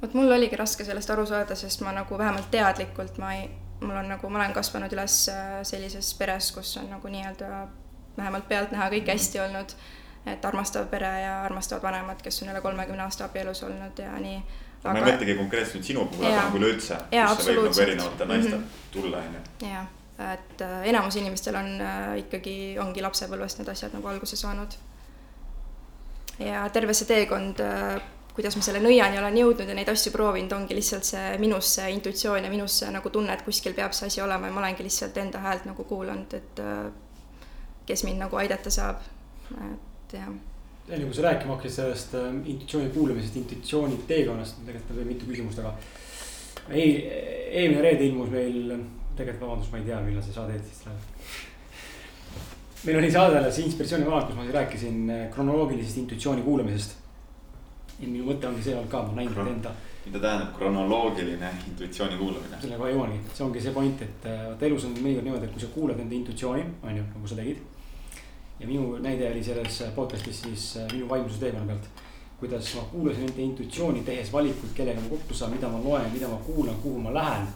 vot mul oligi raske sellest aru saada, sest ma nagu vähemalt teadlikult ma ei, mul on nagu, ma olen kasvanud üles äh, sellises peres, kus on nagu nii-öelda vähemalt pealtnäha kõik hästi olnud. et armastav pere ja armastavad vanemad, kes on üle kolmekümne aasta abielus olnud ja nii. Aga... ma ei mõtlegi konkreetselt sinu puhul, aga nagu üleüldse, kus see võib nagu erinevatel naistel mm -hmm. tulla, on ju. jah, et äh, enamus inimestel on äh, ikkagi, ongi lapsepõlvest need asjad nagu alguse saanud. ja terve see teekond äh, kuidas ma selle nõiani olen jõudnud ja neid asju proovinud, ongi lihtsalt see minus see intuitsioon ja minus see nagu tunne, et kuskil peab see asi olema ja ma olengi lihtsalt enda häält nagu kuulanud, et kes mind nagu aidata saab, et jah. Enne kui sa rääkima hakkasid sellest äh, intuitsiooni kuulamisest, intuitsiooni teekonnast, tegelikult on mitu küsimust, aga ei, eelmine reede ilmus meil, tegelikult vabandust, ma ei tea, millal see saade eetrisse läheb meil oli saade alles Inspiratsiooni kanal, kus ma rääkisin äh, kronoloogilisest intuitsiooni kuulamisest ja minu mõte ongi see olnud ka, ma näin seda enda. mida tähendab kronoloogiline intuitsiooni kuulamine? selle kohe jõuangi, see ongi see point, et äh, vaata elus on mõnikord niimoodi, et kui sa kuulad enda intuitsiooni, on ju, nagu sa tegid. Ja minu näide oli selles podcast'is siis äh, minu vaimsuse teekonna pealt. kuidas ma kuulasin enda intuitsiooni, tehes valikuid, kellega ma kokku saan, mida ma loen, mida ma kuulan, kuhu ma lähen.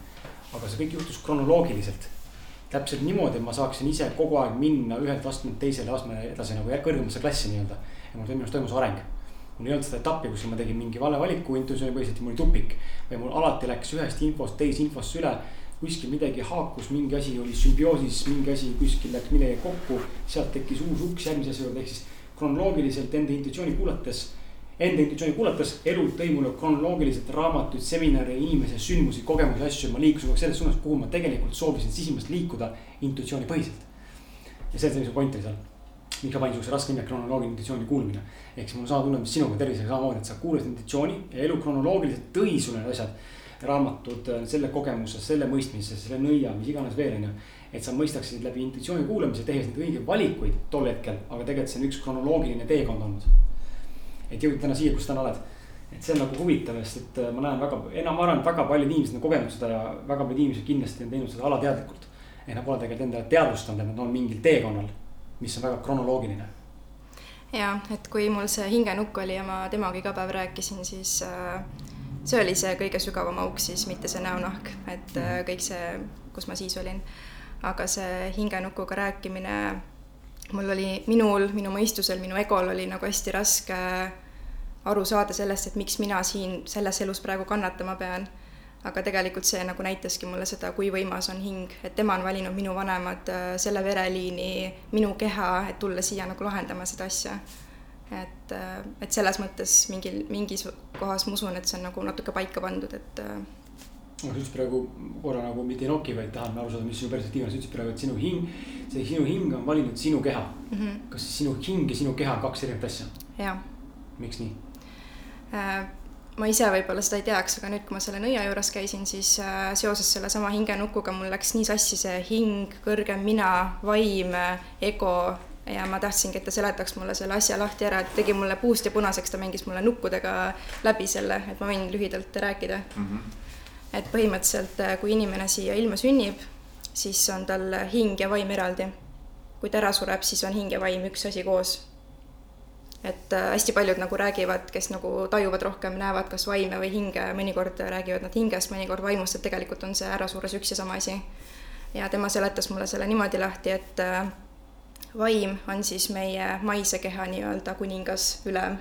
aga see kõik juhtus kronoloogiliselt täpselt niimoodi, et ma saaksin ise kogu aeg minna ühelt astmelt teisele astmele edasi nagu kõrgemasse klassi nii-öelda. ja mul minu arust toimus areng mul ei olnud seda etappi, kus ma tegin mingi vale valiku intuitsioonipõhiselt ja mul oli tupik. või mul alati läks ühest infost teise infosse üle. Kuskil midagi haakus, mingi asi oli sümbioosis, mingi asi kuskil läks millegagi kokku. sealt tekkis uus uks järgmise asja juurde, ehk siis kronoloogiliselt enda intuitsiooni kuulates. Enda intuitsiooni kuulates elu tõi mulle kronoloogiliselt raamatuid, seminare, inimesi, sündmusi, kogemusi, asju. ma liikusin kogu aeg selles suunas, kuhu ma tegelikult soovisin sisimast liikuda intuitsioonipõhiselt. ja see see, mis point oli seal miks ma panin siukse raske nime kronoloogiline intentsiooni kuulmine. ehk siis mul on sama tunne, mis sinuga tervisega samamoodi, et sa kuulasid intentsiooni ja elu kronoloogiliselt tõi sulle need asjad. Raamatud, selle kogemuse, selle mõistmise, selle nõia, mis iganes veel on ju. et sa mõistaksid läbi intentsiooni kuulamise, tehes neid õigeid valikuid tol hetkel, aga tegelikult see on üks kronoloogiline teekond olnud. et jõuda täna siia, kus täna oled et see on nagu huvitav, sest et äh, ma näen väga, enam ma arvan, et väga paljud inimesed on kogenud seda ja väga paljud inimesed kindlasti on teinud seda alateadlikult. et nad pole tegelikult endale teadvustanud, et nad on mingil teekonnal mis on väga kronoloogiline. ja, et kui mul see hingenukk oli ja ma temaga iga päev rääkisin, siis äh, see oli see kõige sügavam auk siis, mitte see näonahk, et äh, mhm. kõik see, kus ma siis olin. aga see hingenukuga rääkimine, mul oli, minul, minu mõistusel, minu egol oli nagu hästi raske aru saada sellest, et miks mina siin selles elus praegu kannatama pean aga tegelikult see nagu näitaski mulle seda, kui võimas on hing, et tema on valinud minu vanemad, äh, selle vereliini, minu keha, et tulla siia nagu lahendama seda asja. Et, äh, et selles mõttes mingil, mingis kohas ma usun, et see on nagu natuke paika pandud, et. No sa ütlesid praegu korra nagu mitte ei noki, vaid tahan aru saada, mis sinu perspektiiv on, sa ütlesid praegu, et sinu hing, see sinu hing on valinud sinu keha mm. -hmm. kas sinu hing ja sinu keha on kaks erinevat asja? jah. miks nii äh,? ma ise võib-olla seda ei teaks, aga nüüd, kui ma selle nõia juures käisin, siis äh, seoses sellesama hingenukuga mul läks nii sassi see hing, kõrgem mina, vaim, ego ja ma tahtsingi, et ta seletaks mulle selle asja lahti ära, et tegi mulle puust ja punaseks, ta mängis mulle nukkudega läbi selle, et ma võin lühidalt rääkida mm. -hmm. et põhimõtteliselt, äh, kui inimene siia ilma sünnib, siis on tal hing ja vaim eraldi. kui ta ära sureb, siis on hing ja vaim üks asi koos et äh, hästi paljud nagu räägivad, kes nagu tajuvad rohkem, näevad kas vaime või hinge, mõnikord räägivad nad hingest, mõnikord vaimust, et tegelikult on see ärasuures üks ja sama asi. ja tema seletas mulle selle niimoodi lahti, et äh, vaim on siis meie maise keha nii-öelda kuningas, ülem,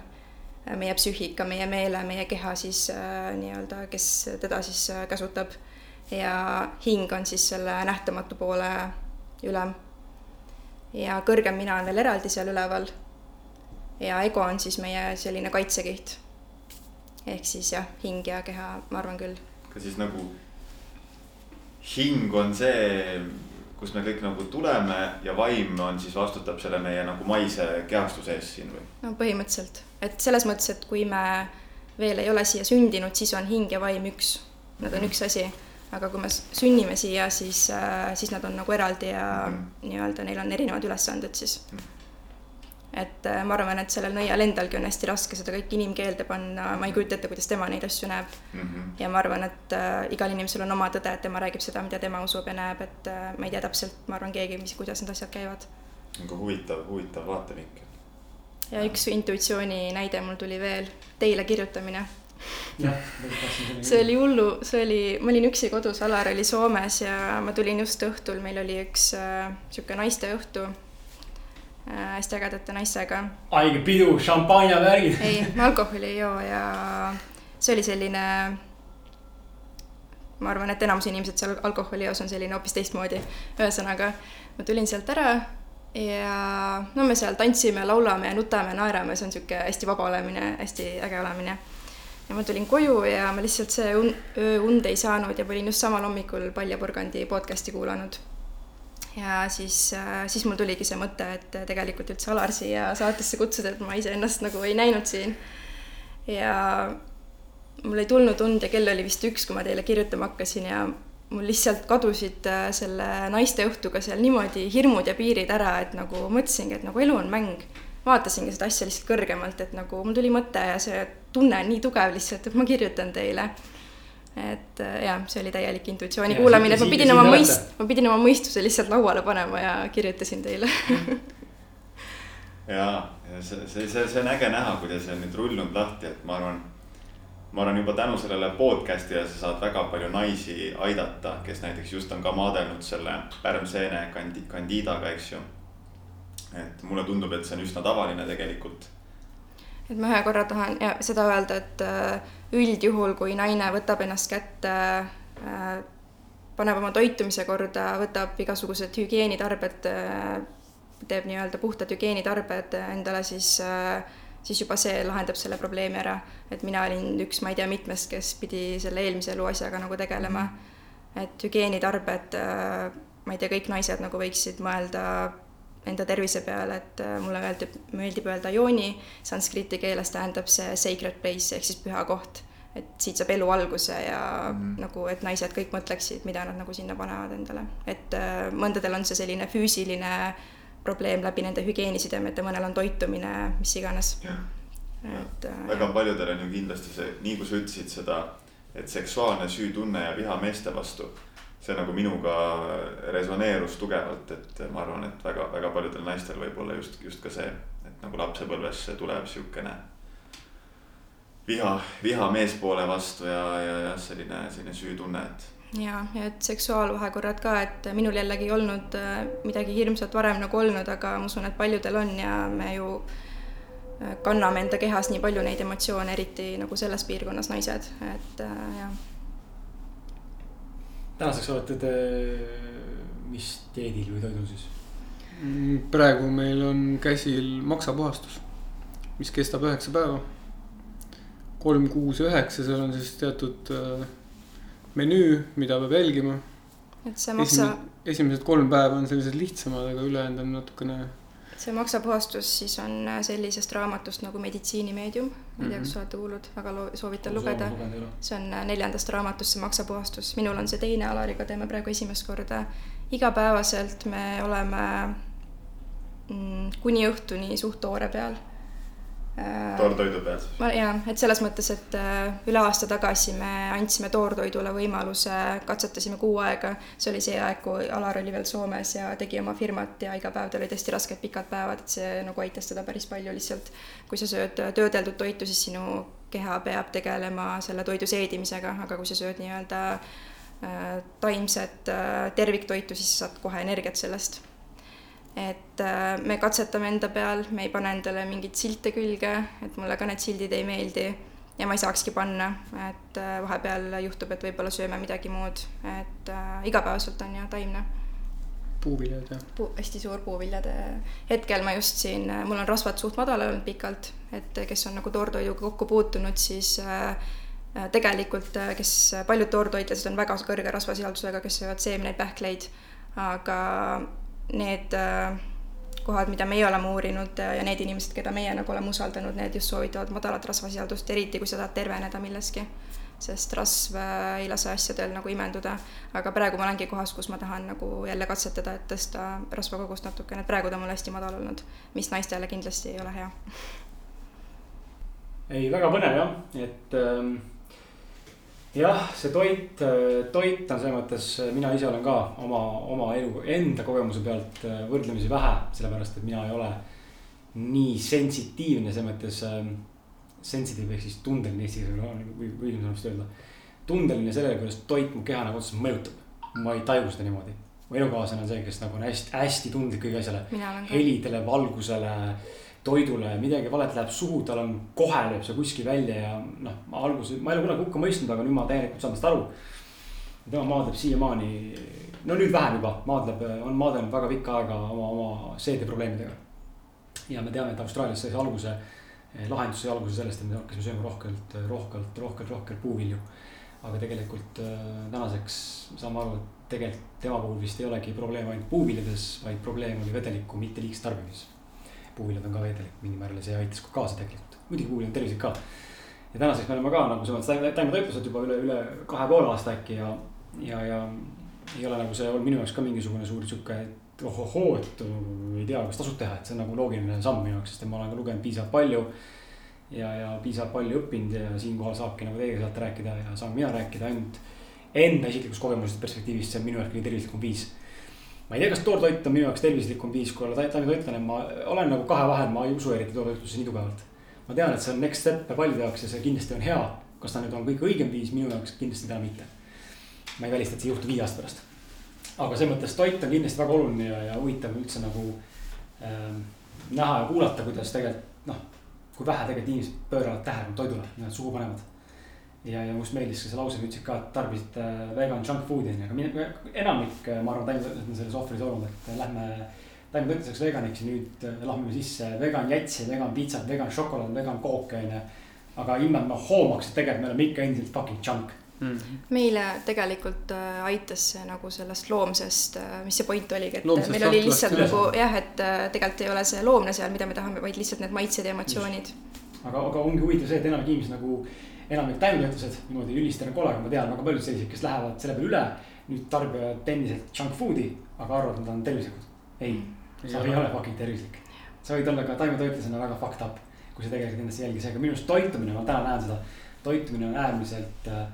meie psüühika, meie meele, meie keha siis äh, nii-öelda, kes teda siis käsutab. ja hing on siis selle nähtamatu poole ülem. ja kõrgem mina on veel eraldi seal üleval ja ego on siis meie selline kaitsekiht. ehk siis jah, hing ja keha, ma arvan küll. ka siis nagu hing on see, kus me kõik nagu tuleme ja vaim on siis vastutab selle meie nagu maise kehastuse eest siin või? no põhimõtteliselt, et selles mõttes, et kui me veel ei ole siia sündinud, siis on hing ja vaim üks, nad on üks asi. aga kui me sünnime siia, siis, siis nad on nagu eraldi ja mm -hmm. nii-öelda neil on erinevad ülesanded siis mm. -hmm et äh, ma arvan, et sellel nõial endalgi on hästi raske seda kõike inimkeelde panna, ma ei kujuta ette, kuidas tema neid asju näeb mm. -hmm. ja ma arvan, et äh, igal inimesel on oma tõde, et tema räägib seda, mida tema usub ja näeb, et äh, ma ei tea täpselt, ma arvan, keegi, mis, kuidas need asjad käivad. nagu huvitav, huvitav vaatevinkel. ja üks intuitsiooni näide mul tuli veel, teile kirjutamine see oli hullu, see oli, ma olin üksi kodus, Alar oli Soomes ja ma tulin just õhtul, meil oli üks äh, sihuke naisteõhtu hästi ägedate naistega. haige pidu, šampanjavärgid. ei, ma alkoholi ei joo ja see oli selline. ma arvan, et enamus inimesed seal alkoholijoos on selline hoopis teistmoodi. ühesõnaga, ma tulin sealt ära ja no me seal tantsime, laulame ja nutame, naerame, see on sihuke hästi vaba olemine, hästi äge olemine. ja ma tulin koju ja ma lihtsalt see un-, öö und ei saanud ja ma olin just samal hommikul Palja Purgandi podcast'i kuulanud ja siis, äh, siis mul tuligi see mõte, et tegelikult üldse Alar siia saatesse kutsuda, et ma iseennast nagu ei näinud siin. ja mul ei tulnud und ja kell oli vist üks, kui ma teile kirjutama hakkasin ja mul lihtsalt kadusid äh, selle naisteõhtuga seal niimoodi hirmud ja piirid ära, et nagu mõtlesingi, et nagu elu on mäng. vaatasingi seda asja lihtsalt kõrgemalt, et nagu mul tuli mõte ja see tunne on nii tugev lihtsalt, et ma kirjutan teile et äh, jah, see oli täielik intuitsiooni ja, kuulamine, et ma pidin oma mõist-, ma pidin oma mõistuse lihtsalt lauale panema ja kirjutasin teile ja, ja see, see, see, see on äge näha, kuidas see on nüüd rullunud lahti, et ma arvan, ma arvan juba tänu sellele podcast'ile sa saad väga palju naisi aidata, kes näiteks just on ka maadelnud selle pärmseene kandi-, kandiidaga, eks ju. et mulle tundub, et see on üsna tavaline tegelikult. et ma ühe korra tahan ja seda öelda, et äh, üldjuhul, kui naine võtab ennast kätte, äh, paneb oma toitumise korda, võtab igasugused hügieenitarbed, äh, teeb nii-öelda puhtad hügieenitarbed endale, siis, äh, siis juba see lahendab selle probleemi ära. et mina olin üks, ma ei tea, mitmest, kes pidi selle eelmise elu asjaga nagu tegelema. et hügieenitarbed, ma ei tea, kõik naised nagu võiksid mõelda enda tervise peale, et mulle meeldib, meeldib öelda jooni, sanskriti keeles tähendab see sacred place ehk siis püha koht. et siit saab elu alguse ja mm. nagu, et naised kõik mõtleksid, mida nad nagu sinna panevad endale, et äh, mõndadel on see selline füüsiline probleem läbi nende hügieenisidemete, mõnel on toitumine, mis iganes. et äh, väga jah. paljudel on ju kindlasti see, nii kui sa ütlesid seda, et seksuaalne süütunne ja viha meeste vastu see nagu minuga resoneerus tugevalt, et ma arvan, et väga-väga paljudel naistel võib olla just, just ka see, et nagu lapsepõlves tuleb siukene viha, viha meespoole vastu ja, ja, ja selline, selline süütunne, et. ja, ja et seksuaalvahekorrad ka, et minul jällegi ei olnud äh, midagi hirmsat varem nagu olnud, aga ma usun, et paljudel on ja me ju äh, kanname enda kehas nii palju neid emotsioone, eriti nagu selles piirkonnas naised, et äh, jah tänaseks olete te mis dieedil või toidul siis? Mm, praegu meil on käsil maksapuhastus, mis kestab üheksa päeva. kolm, kuus ja üheksa, seal on siis teatud äh, menüü, mida peab jälgima. et see maksa. esimesed kolm päeva on sellised lihtsamad, aga ülejäänud on natukene see maksapuhastus siis on äh, sellisest raamatust nagu Meditsiinimeedium, ma ei tea, kas olete kuulnud, väga soovitan lugeda. see on äh, neljandast raamatust see maksapuhastus, minul on see teine, Alariga teeme praegu esimest korda. igapäevaselt me oleme mm, kuni õhtuni suht toore peal toortoidu peal siis? jaa, et selles mõttes, et äh, üle aasta tagasi me andsime toortoidule võimaluse, katsetasime kuu aega. see oli see aeg, kui Alar oli veel Soomes ja tegi oma firmat ja iga päev tal olid hästi rasked pikad päevad, et see nagu aitas teda päris palju lihtsalt. kui sa sööd töödeldud toitu, siis sinu keha peab tegelema selle toidu seedimisega, aga kui sa sööd nii-öelda äh, taimset terviktoitu, siis sa saad kohe energiat sellest et äh, me katsetame enda peal, me ei pane endale mingeid silte külge, et mulle ka need sildid ei meeldi ja ma ei saakski panna, et äh, vahepeal juhtub, et võib-olla sööme midagi muud, et äh, igapäevaselt on jah taimne. puuviljad jah? Puu, hästi suur puuviljade, hetkel ma just siin, mul on rasvad suht madalal olnud pikalt, et kes on nagu toortoiduga kokku puutunud, siis tegelikult, kes paljud toortoitlased on väga kõrge rasvasisaldusega, kes söövad seemneid, pähkleid, aga need kohad, mida meie oleme uurinud ja need inimesed, keda meie nagu oleme usaldanud, need just soovitavad madalat rasvasisaldust, eriti kui sa tahad terveneda milleski sest rasv ei lase asjadel nagu imenduda. aga praegu ma olengi kohas, kus ma tahan nagu jälle katsetada, et tõsta rasvakogust natukene, praegu ta on mul hästi madal olnud, mis naistele kindlasti ei ole hea. ei, väga põnev jah, et ähm, jah, see toit, toit on selles mõttes, mina ise olen ka oma, oma elu, enda kogemuse pealt äh, võrdlemisi vähe, sellepärast et mina ei ole nii sensitiivne selles mõttes ähm, sensitive ehk siis tundeline eesti keeles või, või vist öelda. tundeline sellele, kuidas toit mu keha nagu otseselt mõjutab. ma ei taju seda niimoodi. mu elukaaslane on see, kes nagu on hästi, hästi tundlik kõige asjale. helidele, valgusele, toidule, midagi valet läheb suhu, tal on kohe lööb see kuskil välja ja noh, ma alguses, ma ei ole kunagi hukka mõistnud, aga nüüd ma täielikult saan tast aru. tema maadleb siiamaani, no nüüd vähem juba, maadleb, on maadelnud väga pikka aega oma, oma seedeprobleemidega. ja me teame, et Austraalias sai see alguse lahendus sai alguse sellest, et me hakkasime sööma rohkelt, rohkelt, rohkelt, rohkelt puuvilju. aga tegelikult eh, tänaseks saame aru, et tegelikult tema puhul vist ei olegi probleem ainult puuviljades, vaid probleem oli vedeliku mitte liigses tarbimises. Puuviljad on ka vedelik mingil määral ja see aitas ka kaasa tegelikult, muidugi puuvilj on tervislik ka. ja tänaseks me oleme ka nagu selles mõttes taimetoitlused juba üle, üle kahe poole aasta äkki ja, ja, ja ei ole nagu see olnud minu jaoks ka mingisugune suur sihuke ohohoo, et ei tea, kas tasub teha, et see on nagu loogiline samm minu jaoks, sest ma olen ka lugenud piisavalt palju. ja, ja piisavalt palju õppinud ja siinkohal saabki nagu teiega saate rääkida ja saan mina rääkida ainult enda isiklikust kogemusest perspektiivist, see on minu jaoks kõige tervislikum viis. Ma ei tea, kas toortoit on minu jaoks tervislikum viis, kui olla taimetoitlane, ma olen nagu kahe vahel, ma ei usu eriti toortoitlusse nii tugevalt. ma tean, et see on next step paljude jaoks ja see kindlasti on hea. kas ta nüüd on kõige õigem viis, minu jaoks kindlasti täna mitte. ma ei välista, et see juhtub viie aasta pärast aga selles mõttes toit on kindlasti väga oluline ja, ja huvitav üldse nagu ähm, näha ja kuulata, kuidas tegelikult noh, kui vähe tegelikult inimesed pööravad tähelepanu toidule, suhu panevad. Ja, ja mulle meeldis ka see lause, ütlesid ka, et tarbisite äh, vegan junk food'i onju, aga mine, enamik, äh, ma arvan, taimetoitlased on selles ohvris olnud, et lähme taimetoitluseks veganiks ja nüüd äh, lahmime sisse vegan jätsi, vegan pitsat, vegan šokolaad, vegan kooke onju. aga ilma, et me hoomaks, et tegelikult me oleme ikka endiselt fucking junk mm. -hmm. meile tegelikult äh, aitas see nagu sellest loomsest, äh, mis see point oligi, et loomsest meil oli lihtsalt nagu jah, et äh, tegelikult ei ole see loomne seal, mida me tahame, vaid lihtsalt need maitsed ja emotsioonid. aga, aga ongi huvitav see, et enamik inimesi nagu, enamik taimetoitlased niimoodi üldistena kolega, ma tean väga paljud sellised, kes lähevad selle peale üle. nüüd tarbivad endiselt junk food'i, aga arvavad, et nad on tervislikud. ei, sa ei ole fucking tervislik. sa võid olla ka taimetoitlasena väga fucked up, kui sa tegelikult endast ei jälgi, seega minu arust toitumine, ma täna näen seda. toitumine on äärmiselt äh,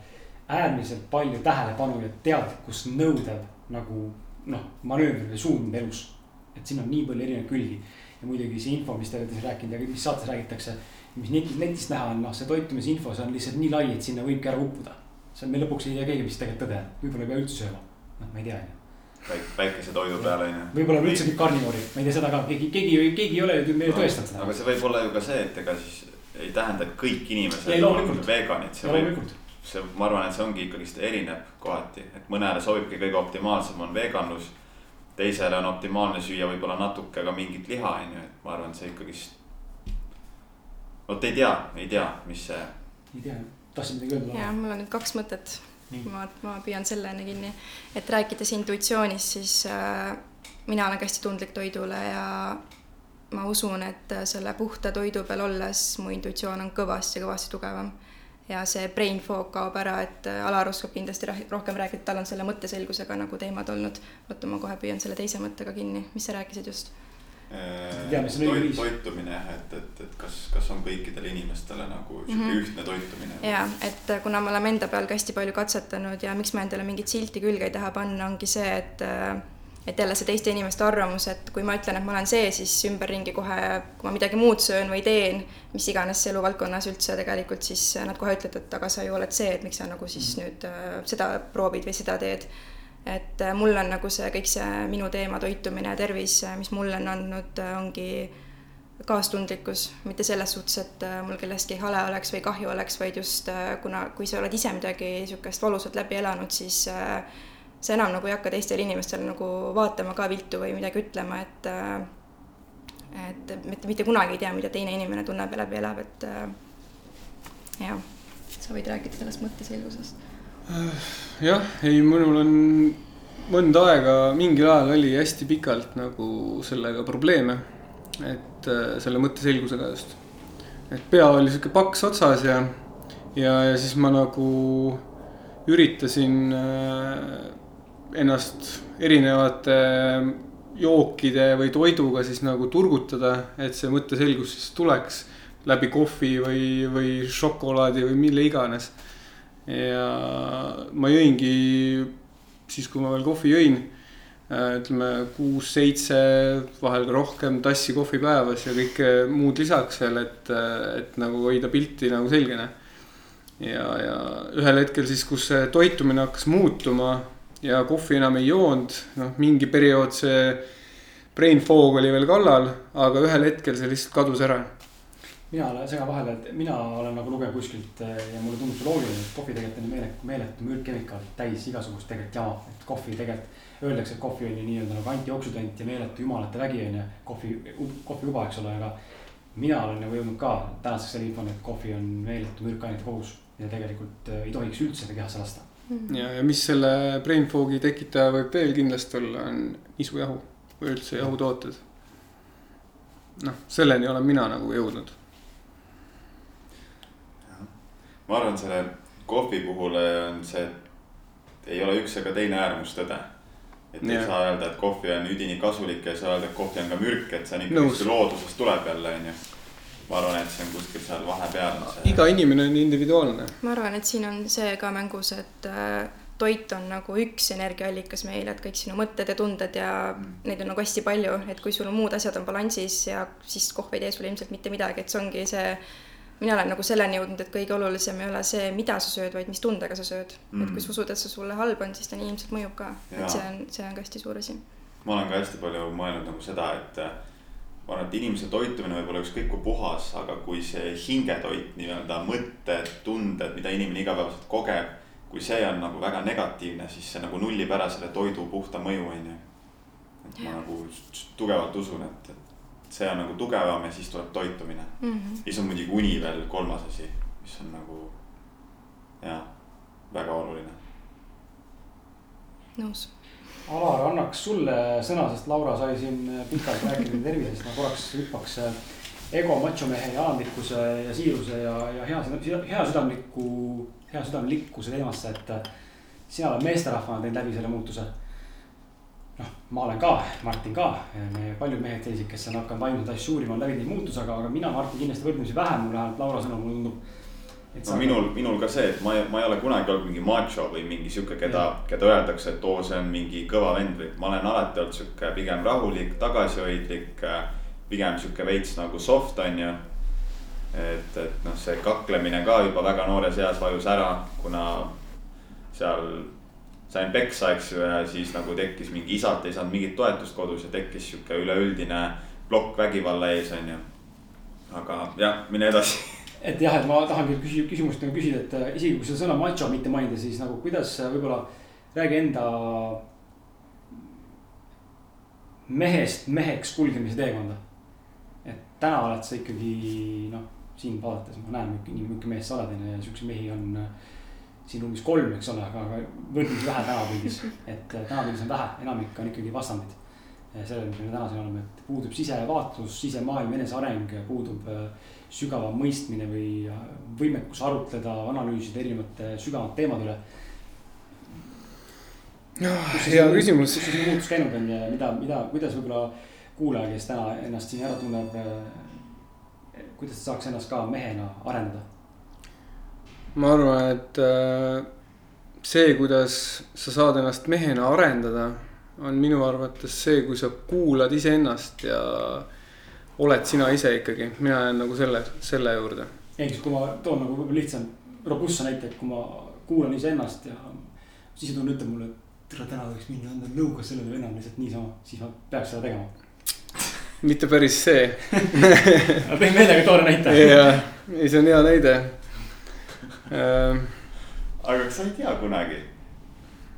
äärmiselt palju tähelepanu ja teadlikkust nõudev nagu noh, manööver või suund elus. et siin on nii palju erinevaid külgi ja muidugi see info, mis te olete siin rääkinud ja mis saates räägitakse. Mis netis, netist näha on, noh, see toitumisinfo, see on lihtsalt nii lai, et sinna võibki ära uppuda. see on, me lõpuks ei tea keegi, mis tegelikult tõde on, võib-olla ei pea üldse sööma, noh, ma ei tea, onju väikese toidu peale onju. võib-olla me üldse kõik karnivoorid, ma ei tea seda ka, keegi, keegi, keegi ei ole ju meile tõestanud seda. aga see võib olla ju ka see, et ega siis ei tähenda, et kõik inimesed on veganid, see võib see, ma arvan, et see ongi ikkagist erinev kohati, et mõnele sobibki kõige optimaalsem on veganlus. teisele on optimaalne süüa võib-olla natuke ka mingit liha, on ju, et ma arvan, et see ikkagist. Vot ei tea, ei tea, mis see. ei tea, tahtsid midagi öelda? ja mul on nüüd kaks mõtet. ma, ma püüan selle enne kinni, et rääkides intuitsioonist, siis äh, mina olen ka hästi tundlik toidule ja ma usun, et selle puhta toidu peal olles mu intuitsioon on kõvasti, kõvasti tugevam ja see brain fog kaob ära, et äh, Alar oskab kindlasti rohkem rääkida, tal on selle mõtteselgusega nagu teemad olnud. oota, ma kohe püüan selle teise mõttega kinni, mis sa rääkisid just? Äh, toit, toitumine jah, et, et, et kas, kas on kõikidele inimestele nagu sihuke mm -hmm. ühtne toitumine? ja, et äh, kuna me oleme enda peal ka hästi palju katsetanud ja miks ma endale mingit silti külge ei taha panna, ongi see, et äh, et jälle see teiste inimeste arvamus, et kui ma ütlen, et ma olen see, siis ümberringi kohe, kui ma midagi muud söön või teen, mis iganes eluvaldkonnas üldse tegelikult, siis nad kohe ütlevad, et aga sa ju oled see, et miks sa nagu siis mm -hmm. nüüd seda proovid või seda teed. Et äh, mul on nagu see kõik see minu teema, toitumine ja tervis, äh, mis mulle on andnud, ongi kaastundlikkus, mitte selles suhtes, et mul kellestki hale oleks või kahju oleks, vaid just kuna, kui sa oled ise midagi niisugust valusat läbi elanud, siis äh, sa enam nagu ei hakka teistele inimestele nagu vaatama ka viltu või midagi ütlema, et äh, et mitte, mitte kunagi ei tea, mida teine inimene tunneb ja läbi elab, et äh, jah. sa võid rääkida sellest mõtteselgusest. Jah, ei, minul on mõnda aega, mingil ajal oli hästi pikalt nagu sellega probleeme. et äh, selle mõtteselgusega just. et pea oli sihuke paks otsas ja, ja, ja siis ma nagu üritasin äh, ennast erinevate jookide või toiduga siis nagu turgutada, et see mõtteselgus siis tuleks läbi kohvi või, või šokolaadi või mille iganes. Ja ma jõingi siis, kui ma veel kohvi jõin, ütleme kuus-seitse, vahel ka rohkem tassi kohvi päevas ja kõike muud lisaks veel, et, et nagu hoida pilti nagu selgena. ja, ja ühel hetkel siis, kus see toitumine hakkas muutuma ja kohvi enam ei joonud, noh, mingi periood see brain fog oli veel kallal, aga ühel hetkel see lihtsalt kadus ära mina segan vahele, et mina olen nagu lugenud kuskilt eh, ja mulle tundub see loogiline, et kohvi tegelikult on meeletu, meeletu mürkkemikaal täis igasugust tegelikult jama. et kohvi tegelikult, öeldakse, et kohvi on ju nii-öelda nagu antijooksudant ja meeletu jumalate vägi on ju, kohvi, kohvikuba, eks ole, aga. mina olen nagu jõudnud ka tänaseks selle infoni, et kohvi on meeletu mürkainete kogus ja tegelikult eh, ei tohiks üldse kehasse lasta mm. -hmm. ja, ja mis selle brain fog'i tekitaja võib veel kindlasti olla, on nisujahu või üldse jahutooted. noh, selleni olen mina nagu jõudnud ma arvan, selle kohvi puhul on see, et ei ole üks ega teine äärmustõde. et yeah. ei saa öelda, et kohvi on üdini kasulik ja ei saa öelda, et kohvi on ka mürk, et see on ikkagi kuskil loodusest tuleb jälle, onju. ma arvan, et see on kuskil seal vahepeal see.... iga inimene on individuaalne. ma arvan, et siin on see ka mängus, et äh, toit on nagu üks energiaallikas meil, et kõik sinu mõtted ja tunded ja mm. neid on nagu hästi palju, et kui sul muud asjad on balansis ja siis kohv ei tee sulle ilmselt mitte midagi, et see ongi see mina olen nagu selleni jõudnud, et kõige olulisem ei ole see, mida sa sööd, vaid mis tundega sa sööd mm.. et kui sa usud, et see sulle halb on, siis ta nii ilmselt mõjub ka, et see on, see on ka hästi suur asi. ma olen ka hästi palju mõelnud nagu seda, et ma arvan, et inimese toitumine võib olla ükskõik kui puhas, aga kui see hingetoit, nii-öelda mõtted, tunded, mida inimene igapäevaselt kogeb. kui see on nagu väga negatiivne, siis see nagu nullib ära selle toidu puhta mõju, on ju. et ma nagu tugevalt usun, et, et see on nagu tugevam ja siis tuleb toitumine mm. -hmm. siis on muidugi uni veel kolmas asi, mis on nagu jah, väga oluline. nõus. Alar, annaks sulle sõna, sest Laura sai siin pikalt rääkida tervisest, ma korraks hüppaks äh, ego, machomehe ja alandlikkuse ja siiruse ja, ja hea, hea südamliku, hea südamlikkuse teemasse, et äh, sina oled meesterahvana teinud läbi selle muutuse noh, ma olen ka, Martin ka, me paljud mehed sellised, kes on hakanud vaimseid asju uurima, on läbi teinud muutuse, aga, aga mina, Martin kindlasti võrdlemisi vähem, mul vähemalt Laura sõnul mulle tundub. no sa... minul, minul ka see, et ma, ma ei ole kunagi olnud mingi macho või mingi sihuke, keda, keda öeldakse, et oo, see on mingi kõva vend või ma olen alati olnud sihuke pigem rahulik, tagasihoidlik. pigem sihuke veits nagu soft on ju. et, et noh, see kaklemine ka juba väga noores eas vajus ära, kuna seal sain peksa, eks ju, ja siis nagu tekkis mingi isalt ei saanud mingit toetust kodus ja tekkis sihuke üleüldine plokk vägivalla ees, on ju. aga jah, mine edasi. et jah, et ma tahangi küsi-, küsimust nagu küsida, et äh, isegi kui seda sõna macho mitte mainida, siis nagu kuidas võib-olla räägi enda mehest meheks kulgemise teekonda. et täna oled sa ikkagi noh, siin vaadates ma näen, milline mees sa oled, on ju, ja siukseid mehi on äh, siin ruumis kolm, eks ole, aga, aga võrdlemisi vähe tänapildis. et äh, tänapildis on vähe, enamik on ikkagi vastandid. sellele, mis me täna siin oleme, et puudub sisevaatlus, sisemaailm, eneseareng, puudub äh, sügavam mõistmine või äh, võimekus arutleda, analüüsida erinevate sügavamate teemade üle. hea küsimus. kus see muutus käinud on ja mida, mida, kuidas võib-olla kuulaja, kes täna ennast siin ära tunneb. kuidas ta saaks ennast ka mehena arendada ma arvan, et äh, see, kuidas sa saad ennast mehena arendada, on minu arvates see, kui sa kuulad iseennast ja oled sina ise ikkagi, mina jään nagu selle, selle juurde. ehk siis, kui ma toon nagu võib-olla lihtsam robusta näite, et kui ma kuulan iseennast ja sisetunne ütleb mulle, et tere, täna võiks minna anda nõu ka sellele vennale lihtsalt niisama, siis ma peaks seda tegema mitte päris see ma tõin meelega toore näite. jah, ei, see on hea näide. Aga kas sa ei tea kunagi?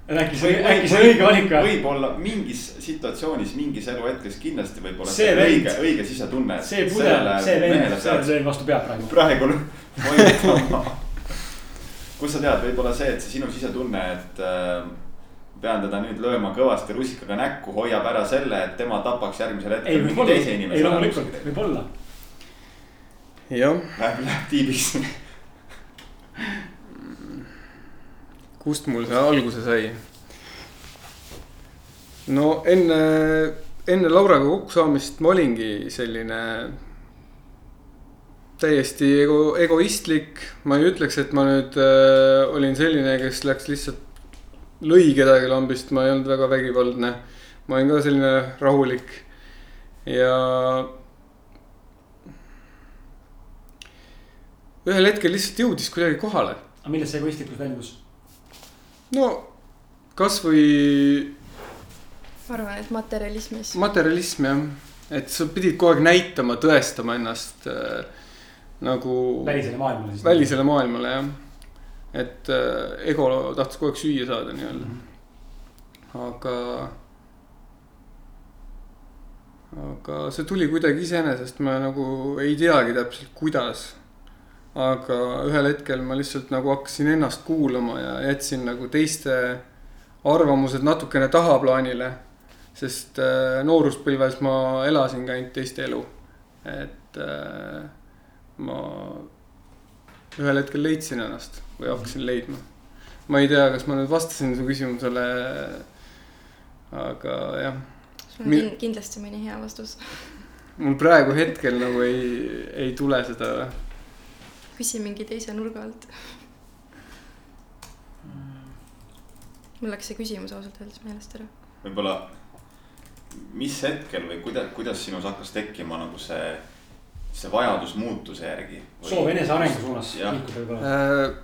äkki see, äkki see õige valik või? võib-olla mingis situatsioonis, mingis eluhetkes kindlasti võib olla see õige, õige sisetunne. see pudel, see vend, see lööb vastu pead praegu. praegu vajutama kust sa tead, võib-olla see, et see sinu sisetunne, et äh, pean teda nüüd lööma kõvasti rusikaga näkku, hoiab ära selle, et tema tapaks järgmisel ei, hetkel mingi võib-olla, teise ei inimese. loomulikult, võib-olla. jah, Läheb, läheb tiibiks. kust mul see alguse sai? no enne, enne Lauraga kokkusaamist ma olingi selline täiesti ego, egoistlik, ma ei ütleks, et ma nüüd äh, olin selline, kes läks lihtsalt, lõi kedagi lambist, ma ei olnud väga vägivaldne. ma olin ka selline rahulik ja. ühel hetkel lihtsalt jõudis kuidagi kohale. aga milles see egoistlikkus väljus? No kasvõi ma arvan, et materjalismis. materjalism jah, et sa pidid kogu aeg näitama, tõestama ennast äh, nagu. välisele maailmale siis. välisele maailmale jah. et äh, ego tahtis kogu aeg süüa saada nii-öelda mm. -hmm. aga. aga see tuli kuidagi iseenesest, ma nagu ei teagi täpselt, kuidas. Aga ühel hetkel ma lihtsalt nagu hakkasin ennast kuulama ja jätsin nagu teiste arvamused natukene tahaplaanile. sest äh, nooruspõlves ma elasingi ainult teiste elu, et äh, ma ühel hetkel leidsin ennast või hakkasin leidma. ma ei tea, kas ma nüüd vastasin su küsimusele. aga jah. sul on kindlasti mõni hea vastus. mul praegu hetkel nagu ei, ei tule seda. Küsi mingi teise nurga alt. mul läks see küsimus ausalt öeldes meelest ära. võib-olla, mis hetkel või kuidas, kuidas sinus hakkas tekkima nagu see see vajadus muutuse järgi. soov enesearengu suunas liikuda võib-olla äh,.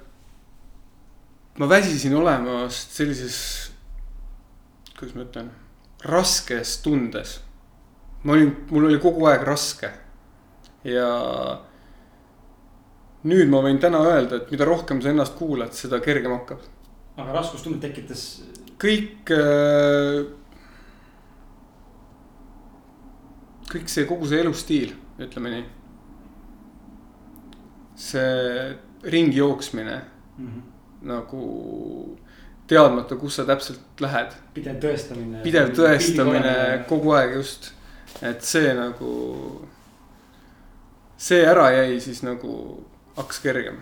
ma väsisin olemast sellises, kuidas ma ütlen, raskes tundes. ma olin, mul oli kogu aeg raske ja nüüd ma võin täna öelda, et mida rohkem sa ennast kuulad, seda kergem hakkab. aga raskustunnet tekitas? kõik äh,, kõik see, kogu see elustiil, ütleme nii. see ringi jooksmine mm -hmm. nagu teadmata, kus sa täpselt lähed. pidev tõestamine. pidev tõestamine kogu aeg just, et see nagu, see ära jäi, siis nagu hakkas kergem.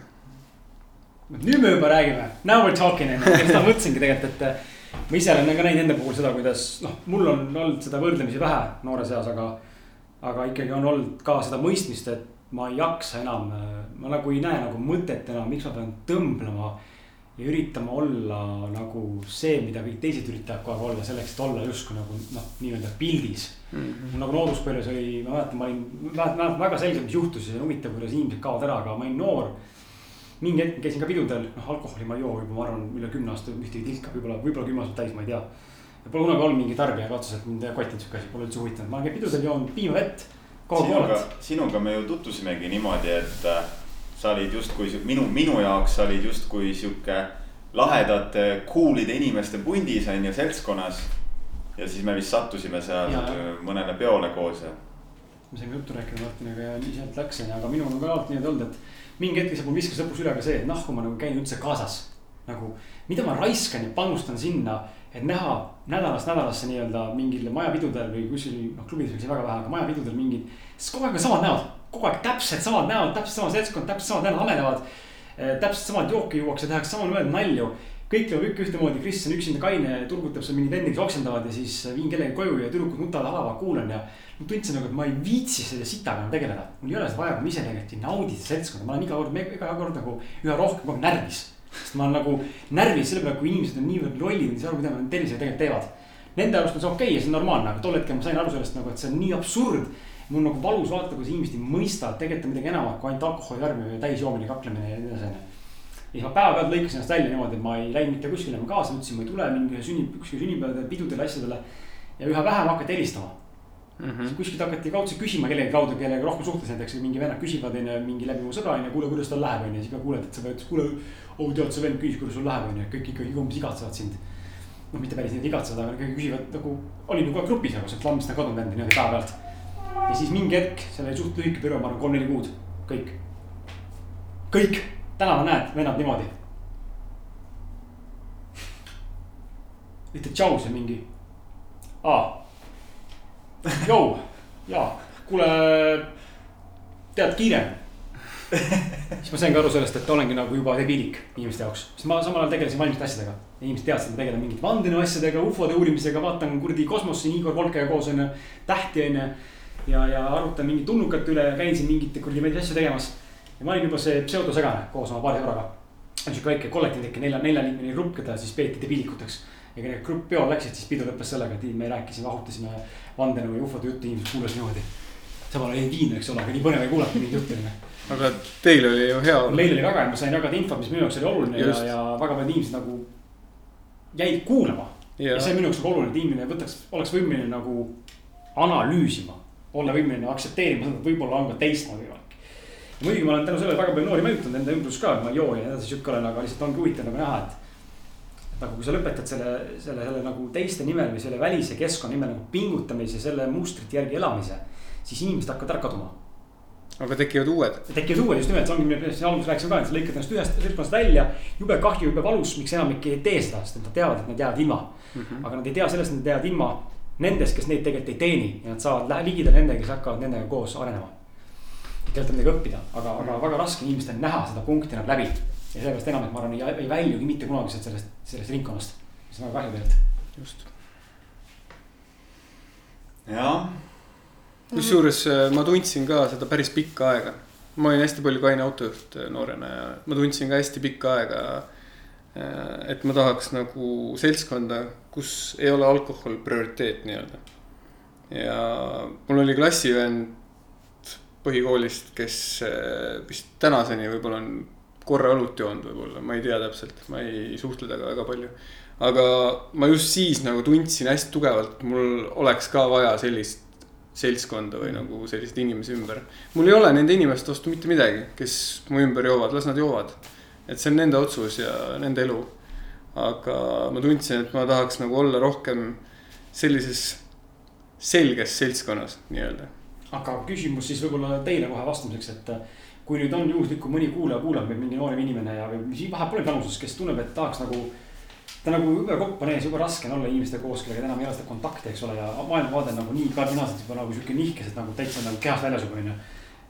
nüüd me juba räägime, now we are talking on ju, seda mõtlesingi tegelikult, et ma ise olen ka näinud enda puhul seda, kuidas noh, mul on olnud seda võrdlemisi vähe noores eas, aga aga ikkagi on olnud ka seda mõistmist, et ma ei jaksa enam, ma nagu ei näe nagu mõtet enam, miks ma pean tõmblema. Ja üritama olla nagu see, mida kõik teised üritavad kogu aeg olla, selleks, et olla justkui nagu noh, nii-öelda pildis mm. -hmm. nagu nooruspõlves oli, ma mäletan, ma olin, mäletan väga selgelt, mis juhtus ja huvitav, kuidas inimesed kaovad ära, aga ma olin noor. mingi hetk käisin ka pidudel, noh alkoholi ma ei joo juba, ma arvan, üle kümne aasta ühtegi tilka, võib-olla, võib-olla kümme aastat täis, ma ei tea ja pole kunagi olnud mingi tarbija katsus, et mind kotinud sihuke asi, pole üldse huvitanud, ma olen pidudel joonud piima vett. sinuga, sinuga me ju tutvusimegi niimoodi, et äh, sa olid justkui minu, minu jaoks sa olid justkui sihuke lahedate, cool'ide inimeste pundis on ju, seltskonnas. ja siis me vist sattusime seal ja, mõnele peole koos ja. me saime juttu rääkida Martiniga ja nii sealt läks, aga minul on ka alati niimoodi olnud, et mingi hetk see mul viskas lõpuks üle ka see, et nahku ma nagu käin üldse kaasas. nagu, mida ma raiskan ja panustan sinna et näha nädalast nädalasse nii-öelda mingil majapidudel või kuskil, noh klubides võiks väga vähe, aga majapidudel mingid. sest kogu aeg on samad näod, kogu aeg täpselt samad näod, täpselt sama seltskond, täpselt samad näod amenevad. täpselt samad jooki juuakse, tehakse samamoodi nalju. kõik teevad ikka ühtemoodi, Kris on üksinda kaine, turgutab seal mingid vendid oksendavad ja siis viin kellegi koju ja tüdrukud nutavad, halavad, kuulan ja. ma tundsin nagu, et ma ei viitsi selle sitaga enam tegeleda, mul ei ole seda vaja, ma ise tegelikult ei naudi seda seltskonda, ma olen iga kord, iga kord nagu üha rohkem kogu aeg närvis sest ma olen nagu närvis selle peale, kui inimesed on niivõrd lollid, ei saa aru, mida nad tervisega tegelikult teevad. Nende arust on see okei okay ja see on normaalne, aga tol hetkel ma sain aru sellest nagu, et see on nii absurd. Mul nagu valus vaadata, kuidas inimesed ei mõista, et tegelikult on midagi enamat kui ainult alkoholi tarbimine, täisjoomine, kaklemine ja nii edasi, onju. ja siis ma päevapealt lõikasin ennast välja niimoodi, et ma ei läinud mitte kuskile enam kaasa, ütlesin, ma ei tule mingi sünni, kuskile sünnipäevadele, pidudele, asjadele. ja üha vähem hakati helistama mm -hmm. kuskilt hakati kaudselt küsima kellegi kaudu, kellega rohkem suhtles, näiteks mingi vennad küsivad onju mingi läbi mu sõbra onju, kuule, kuidas tal läheb onju, siis ka kuuled, et sa pead, kuule. oh tead, see vend küsis, kuidas sul läheb onju, kõik ikka umbes igatsevad sind. noh, mitte päris nii, et igatsevad, aga ikkagi küsivad nagu, olin nagu grupis nagu sealt lambist on kadunud vend niimoodi päevapealt ja siis mingi hetk, seal oli suht lühike periood, ma arvan, kolm-neli kuud, kõik. kõik, täna ma näen vennad niimoodi. ütle tšau, see mingi. aa, jõu, jaa, kuule, tead kiirem. Siis ma saingi aru sellest, et olengi nagu juba debiilik inimeste jaoks, sest ma samal ajal tegelesin vaimsete asjadega. inimesed teadsid, et ma tegelen mingite vandenõu asjadega, ufode uurimisega, vaatan kuradi kosmosse, Igor Volkega koos onju, tähti onju ja, ja arutan mingit tulnukate üle ja käin siin mingite kuradi mingeid asju tegemas. ja ma olin juba see pseudosegane koos oma paari sõbraga. sihuke väike kollektiiv ikka nelja, neljaliikmeline grupp, keda siis peeti debiilikuteks. ja kui need grupp peol läksid, siis pidu lõppes sellega, et me rääkisime, vahutasime vandenõu ja ufode juttu, inimesed kuulasid niimoodi. samal ajal jäin viina, eks ole, aga nii põnev ei kuulata mingit juttu onju aga teil oli ju hea meil oli väga hea, ma sain jagada infot, mis minu jaoks oli oluline ja Just., ja väga paljud inimesed nagu jäid kuulama. ja ja see on minu jaoks nagu oluline, et inimene võtaks, oleks võimeline nagu analüüsima, olla võimeline aktsepteerima seda, et võib-olla on ka teistmoodi võimalik. muidugi ma olen tänu sellele väga palju noori mõjutanud enda ümbrus ka, et ma ei joo ja nii edasi sihuke olen, aga lihtsalt ongi huvitav nagu näha, et. et nagu kui sa lõpetad selle, selle, selle nagu teiste nimel või selle välise keskkonna nimel nagu pingutamise, selle mustrite järgi elamise, siis inimesed hakkavad ära kaduma aga tekivad uued. tekivad uued just nimelt, see ongi, millest alguses rääkisime ka, et sa lõikad ennast ühest seltskonnast välja. jube kahju, jube valus, miks enamik ei tee seda, sest et nad teavad, et nad jäävad ilma. aga nad ei tea sellest, et nad jäävad ilma nendest, kes neid tegelikult ei teeni ja nad saavad ligida nendega, kes hakkavad nendega koos arenema. tegelikult on midagi õppida, aga, aga väga raske on inimestel näha seda punkti enam läbi. ja sellepärast enamik, ma arvan, ei, ei väljugi mitte kunagi sealt sellest, sellest ringkonnast. mis on väga kahju tegelikult. just. jah, kusjuures äh, ma tundsin ka seda päris pikka aega. ma olin hästi palju kaine autojuht äh, noorena ja ma tundsin ka hästi pikka aega. et ma tahaks nagu seltskonda, kus ei ole alkohol prioriteet nii-öelda. ja mul oli klassivend põhikoolist, kes äh, vist tänaseni võib-olla on korra õlut joonud võib-olla, ma ei tea täpselt, ma ei suhtle temaga väga palju. aga ma just siis nagu tundsin hästi tugevalt, mul oleks ka vaja sellist seltskonda või nagu selliseid inimesi ümber. mul ei ole nende inimeste vastu mitte midagi, kes mu ümber joovad, las nad joovad. et see on nende otsus ja nende elu. Aga ma tundsin, et ma tahaks nagu olla rohkem sellises selges seltskonnas nii-öelda. aga küsimus siis võib-olla teile kohe vastamiseks, et äh, kui nüüd on juhuslikult mõni kuulaja kuulab või mingi noorem inimene ja, vahepeal on vanuses, kes tunneb, et tahaks nagu. ta nagu jube kopp on ees, jube raske on olla inimestega koos, kellega enam ei ole seda kontakti, eks ole, ja maailmavaade nagu nii kardinaalselt juba nagu sihuke nihkes, et nagu täitsa nagu kehast väljas juba onju.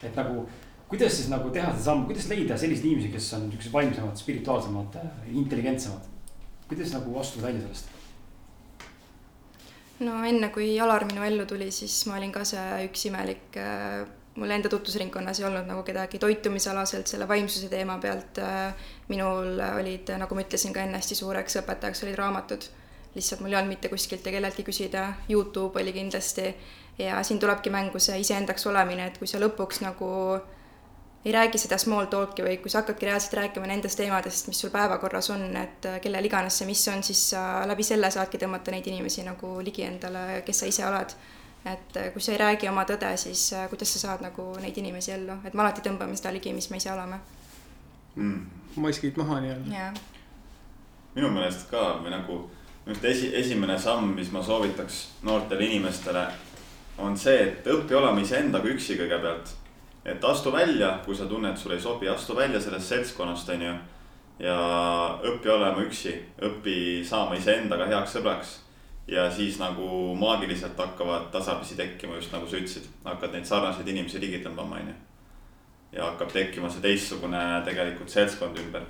et nagu, kuidas siis nagu teha seda sammu, kuidas leida selliseid inimesi, kes on siuksed vaimsemad, spirituaalsemad, intelligentsemad. Kuidas nagu astuda välja sellest? no enne, kui Alar minu ellu tuli, siis ma olin ka see üks imelik, mul enda tutvusringkonnas ei olnud nagu kedagi toitumisalaselt selle vaimsuse teema pealt. minul olid, nagu ma ütlesin ka enne, hästi suureks õpetajaks olid raamatud. lihtsalt mul ei olnud mitte kuskilt ja kelleltki küsida, Youtube oli kindlasti ja siin tulebki mängu see iseendaks olemine, et kui sa lõpuks nagu ei räägi seda small talk'i või kui sa hakkadki reaalselt rääkima nendest teemadest, mis sul päevakorras on, et kellel iganes see mis on, siis sa läbi selle saadki tõmmata neid inimesi nagu ligi endale, kes sa ise oled. et kui sa ei räägi oma tõde, siis äh, kuidas sa saad nagu neid inimesi ellu, et me alati tõmbame seda ligi, mis me ise oleme. mm. maskid maha nii-öelda. jaa, minu meelest ka või nagu minu arust esi, esimene samm, mis ma soovitaks noortele inimestele. on see, et õpi olema iseendaga üksi kõigepealt. Et astu välja, kui sa tunned, sulle ei sobi, astu välja sellest seltskonnast, on ju. ja õpi olema üksi, õpi saama iseendaga heaks sõbraks. ja siis nagu maagiliselt hakkavad tasapisi tekkima, just nagu sa ütlesid, hakkad neid sarnaseid inimesi ligi tõmbama, on ju. ja hakkab tekkima see teistsugune tegelikult seltskond ümber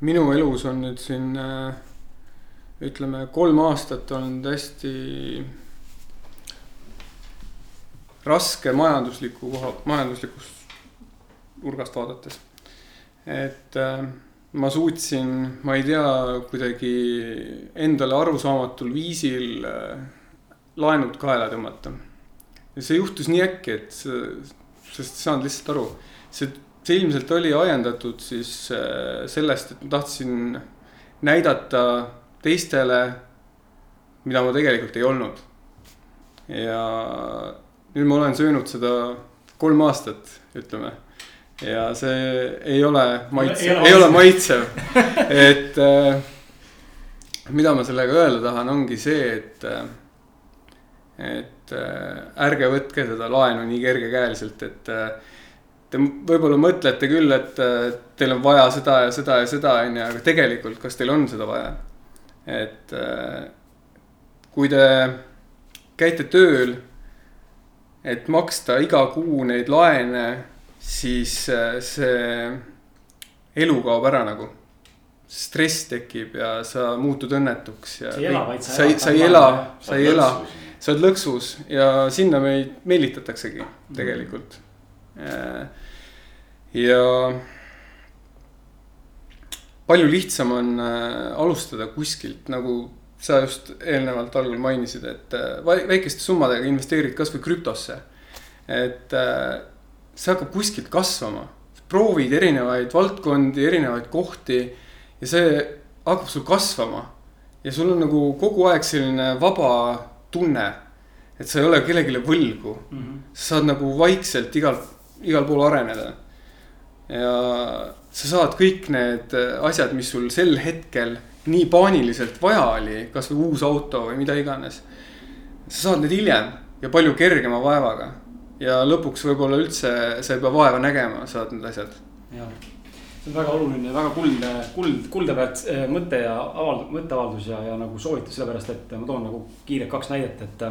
minu elus on nüüd siin äh, ütleme kolm aastat olnud hästi raske majandusliku koha, majanduslikust nurgast vaadates. et äh, ma suutsin, ma ei tea, kuidagi endale arusaamatul viisil äh, laenud kaela tõmmata. ja see juhtus nii äkki, et see, sest ei saanud lihtsalt aru, see see ilmselt oli ajendatud siis äh, sellest, et ma tahtsin näidata teistele, mida ma tegelikult ei olnud. ja nüüd ma olen söönud seda kolm aastat, ütleme. ja see ei ole maitsev, Ei ole maitsev, et äh, mida ma sellega öelda tahan, ongi see, et äh, et äh, ärge võtke seda laenu nii kergekäeliselt, et äh, te võib-olla mõtlete küll, et teil on vaja seda ja seda ja seda, on ju, aga tegelikult, kas teil on seda vaja? Et äh, kui te käite tööl, et maksta iga kuu neid laene, siis äh, see elu kaob ära nagu. stress tekib ja sa muutud õnnetuks ja. sa ei ela, vaid sa elad. sa ei ela, sa ei ela, sa oled lõksus ja sinna meid meelitataksegi tegelikult mm.. ja palju lihtsam on äh, alustada kuskilt, nagu sa just eelnevalt algul mainisid, et äh, väikeste summadega investeerid kasvõi krüptosse. et äh, see hakkab kuskilt kasvama, proovid erinevaid valdkondi, erinevaid kohti ja see hakkab sul kasvama. ja sul on nagu kogu aeg selline vaba tunne, et sa ei ole kellelegi võlgu mm. -hmm. sa saad nagu vaikselt igal, igal pool areneda. ja sa saad kõik need asjad, mis sul sel hetkel nii paaniliselt vaja oli, kasvõi uus auto või mida iganes. sa saad need hiljem ja palju kergema vaevaga ja lõpuks võib-olla üldse sa ei pea vaeva nägema, saad need asjad. jah, see on väga oluline, väga kuldne, kuld, kulda pealt eh, mõte ja avald-, mõtteavaldus ja, ja nagu soovitus, sellepärast et ma toon nagu kiirelt kaks näidet, et.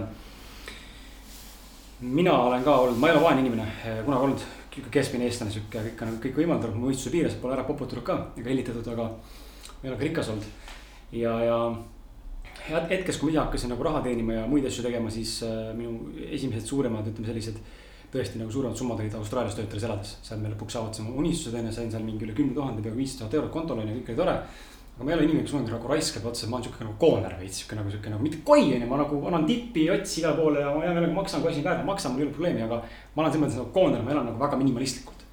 mina olen ka olnud, ma ei ole vaene inimene, kunagi olnud keskmine eestlane, sihuke kõik on kõik võimaldatud, mõistuse piires pole ära poputatud ka ega hellitatud, aga. ei ole ka rikas olnud ja, ja hetkes, kui mina hakkasin nagu raha teenima ja muid asju tegema, siis äh, minu esimesed suuremad, ütleme sellised tõesti nagu suuremad summad olid Austraalias töötades elades. seal me lõpuks saavutasime unistused onju, sain seal mingi üle kümne tuhande, peaaegu viissada tuhat eurot kontol onju, kõik oli tore. Aga ma ei ole inimene, kes kunagi nagu raiskab otsa, ma olen siuke nagu kooner veits, siuke nagu siuke nagu mitte koi onju, ma nagu annan tippi otsi igale poole ja ma hea meelega maksan, kui asi on väär, maksan, mul ei ole probleemi, aga. ma olen selles mõttes nagu kooner, ma elan nagu väga minimalistlikult.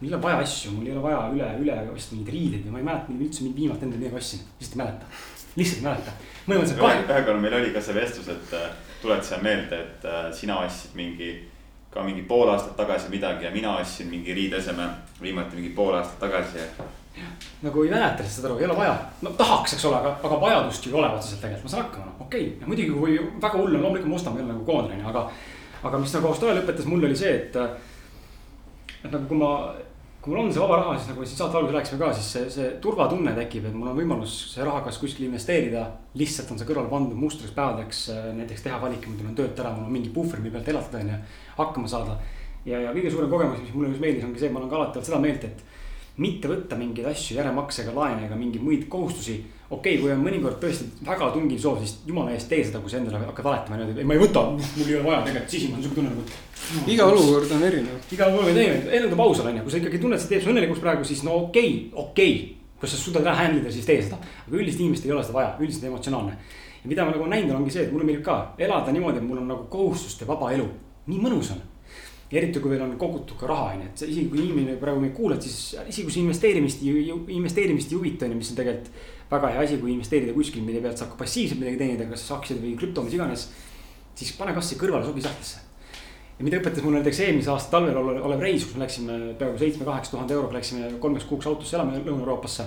mul ei ole vaja asju, mul ei ole vaja üle, üle osta mingeid riideid ja ma ei mäleta, üldse viimati endale midagi ostsin, lihtsalt ei mäleta lihtsalt ei mäleta. mõnes mõttes kahe. ühe korra meil oli ka see vestlus, et äh, tuletasin meelde, et äh, sina ostsid mingi, ka mingi pool aastat tagasi midagi ja mina ostsin mingi riideseme viimati mingi pool aastat tagasi ja nagu ei mäleta lihtsalt seda, ei ole vaja, no tahaks, eks ole, aga, aga vajadust ju ei ole otseselt tegelikult, ma saan hakkama, noh okei okay.. ja muidugi, kui väga hull on, loomulikult ma ostan, ole nagu koondane, aga. aga mis nagu Austraalia õpetas mulle oli see, et. et nagu kui ma kui mul on see vaba raha, siis nagu siin saate alguses rääkisime ka, siis see, see turvatunne tekib, et mul on võimalus see raha kas kuskil investeerida. lihtsalt on see kõrvale pandud mustriks päevadeks, näiteks teha valik, ma tulen töölt ära, mul on mingi puhver, mille pealt elatada on ju, hakkama saada. ja, ja kõige suurem kogemus, mis mulle just meeldis, ongi see, ma olen ka alati olnud seda meelt, et mitte võtta mingeid asju järemaksega, laene ega mingeid muid kohustusi. okei okay,, kui on mõnikord tõesti väga tungiv soov, siis jumala eest tee seda, kui sa endale hakkad valetama niimoodi, ei ma ei võta, mul ei ole vaja tegelikult, siis on siuke tunne nagu. iga olukord on erinev. iga olukord on erinev, ennustab ausalt on ju, kui sa ikkagi tunned, see teeb su õnnelikuks praegu, siis no okei okay,, okei okay.. kui sa suudad ära handle ida, siis tee seda, aga üldiselt inimestel ei ole seda vaja, üldiselt emotsionaalne. ja mida ma nagu näinud olen, ongi see, et mulle meeldib ka elada niimoodi, et mul on nagu kohustuste vaba elu, nii mõnus on ja eriti, kui veel on kogutud ka raha, on ju, et isegi kui inimene praegu meid kuulad, siis isegi kui see investeerimist, investeerimist ei huvita, on ju, mis on tegelikult väga hea asi, kui investeerida kuskil, mille pealt saab ka passiivselt midagi teenida, kas aktsiad või krüpto, mis iganes. siis pane kasvõi kõrvale sobisahtlisse. ja mida õpetas mulle näiteks eelmise aasta talvel olev reis, kus me läksime peaaegu seitsme-kaheksa tuhande euroga, läksime kolmeks kuuks autosse elama Lõuna-Euroopasse.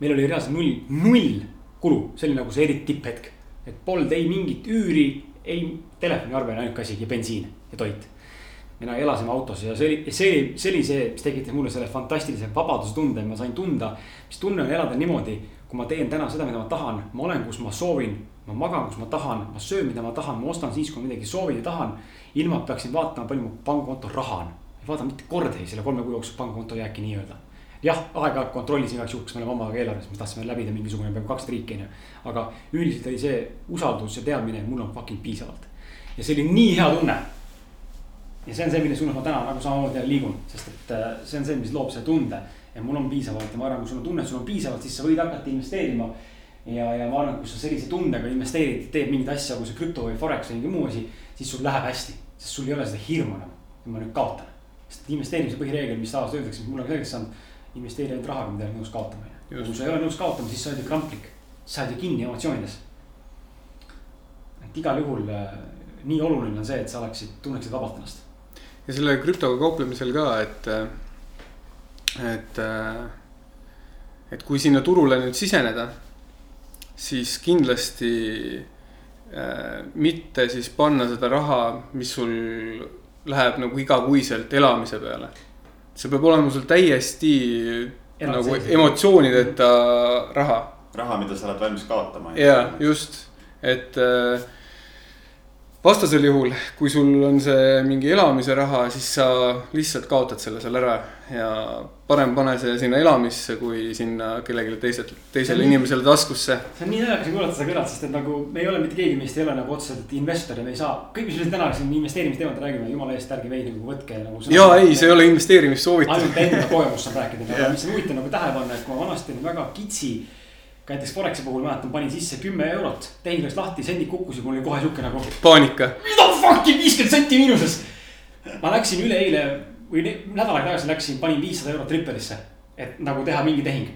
meil oli reaalselt null, null kulu, see oli nagu see eriti tipphetk. et polnud ei mingit üüri, ei telefoniarve, ainuke asi ja bensiin ja toit mina elasime autos ja see oli, see oli, see oli see, mis tekitas mulle selle fantastilise vabadustunde, ma sain tunda. mis tunne on elada niimoodi, kui ma teen täna seda, mida ma tahan, ma olen, kus ma soovin. ma magan, kus ma tahan, ma söön, mida ma tahan, ma ostan siis, kui midagi soovin ja tahan. ilma, et peaksin vaatama, palju mu pangakontol raha on. ei vaata mitte kordagi selle kolme kuu jooksul pangakonto jääki nii-öelda. jah, aeg-ajalt kontrollisin igaks juhuks, me oleme omaga eelarves, me tahtsime läbida mingisugune peaaegu kaks riiki on ju. aga üldiselt oli see usaldus ja teadmine, mul on fucking piisavalt. ja see oli nii hea tunne ja see on see, mille suunas ma täna nagu samamoodi liigun, sest et äh, see on see, mis loob selle tunde. ja mul on piisavalt ja ma arvan, kui sul on tunne, et sul on piisavalt, siis sa võid hakata investeerima. ja, ja ma arvan, kui sa sellise tundega investeerid, teed mingit asja, olgu see krüpto või forex või mingi muu asi, siis sul läheb hästi. sest sul ei ole seda hirmu enam, et ma nüüd kaotan. sest investeerimise põhireegel, mis tavaliselt öeldakse, mis mulle ka selgeks saanud, investeeri ainult rahaga, mida oled nõus kaotama. kui sa ei ole nõus kaotama, siis sa oled ju kramplik, sa oled ju kinni emotsioonides. et igal juhul äh, nii oluline on see, et sa oleksid, tunneksid vabalt ennast ja selle krüptoga kauplemisel ka, et, et, et kui sinna turule nüüd siseneda, siis kindlasti äh, mitte siis panna seda raha, mis sul läheb nagu igakuiselt elamise peale. see peab olema sul täiesti Eraldi nagu emotsioonideta raha raha, mida sa oled valmis kaotama. ja just, et äh, vastasel juhul, kui sul on see mingi elamise raha, siis sa lihtsalt kaotad selle seal ära ja parem pane see sinna elamisse, kui sinna kellelegi teiselt, teisele Nii. inimesele taskusse. see on nii naljakas kuulata seda kõrvalt, sest et nagu me ei ole mitte keegi meist ei ole nagu otseselt investor ja me ei saa, kõik, mis me täna siin investeerimisteemadel räägime, jumala eest, ärge meid nagu võtke nagu. ja ei, see ei ole investeerimissoovitus. ainult enda kogemust saab rääkida, mis on huvitav nagu tähele panna, et kui ma vanasti olin väga kitsi. Ka näiteks Foreksi puhul mäletan, panin sisse kümme eurot, tehing läks lahti, sendid kukkusid, mul oli kohe sihuke nagu. paanika. mida fuck'i viiskümmend senti miinuses. ma läksin üleeile või nädal aega tagasi läksin, panin viissada eurot Ripperisse, et nagu teha mingi tehing.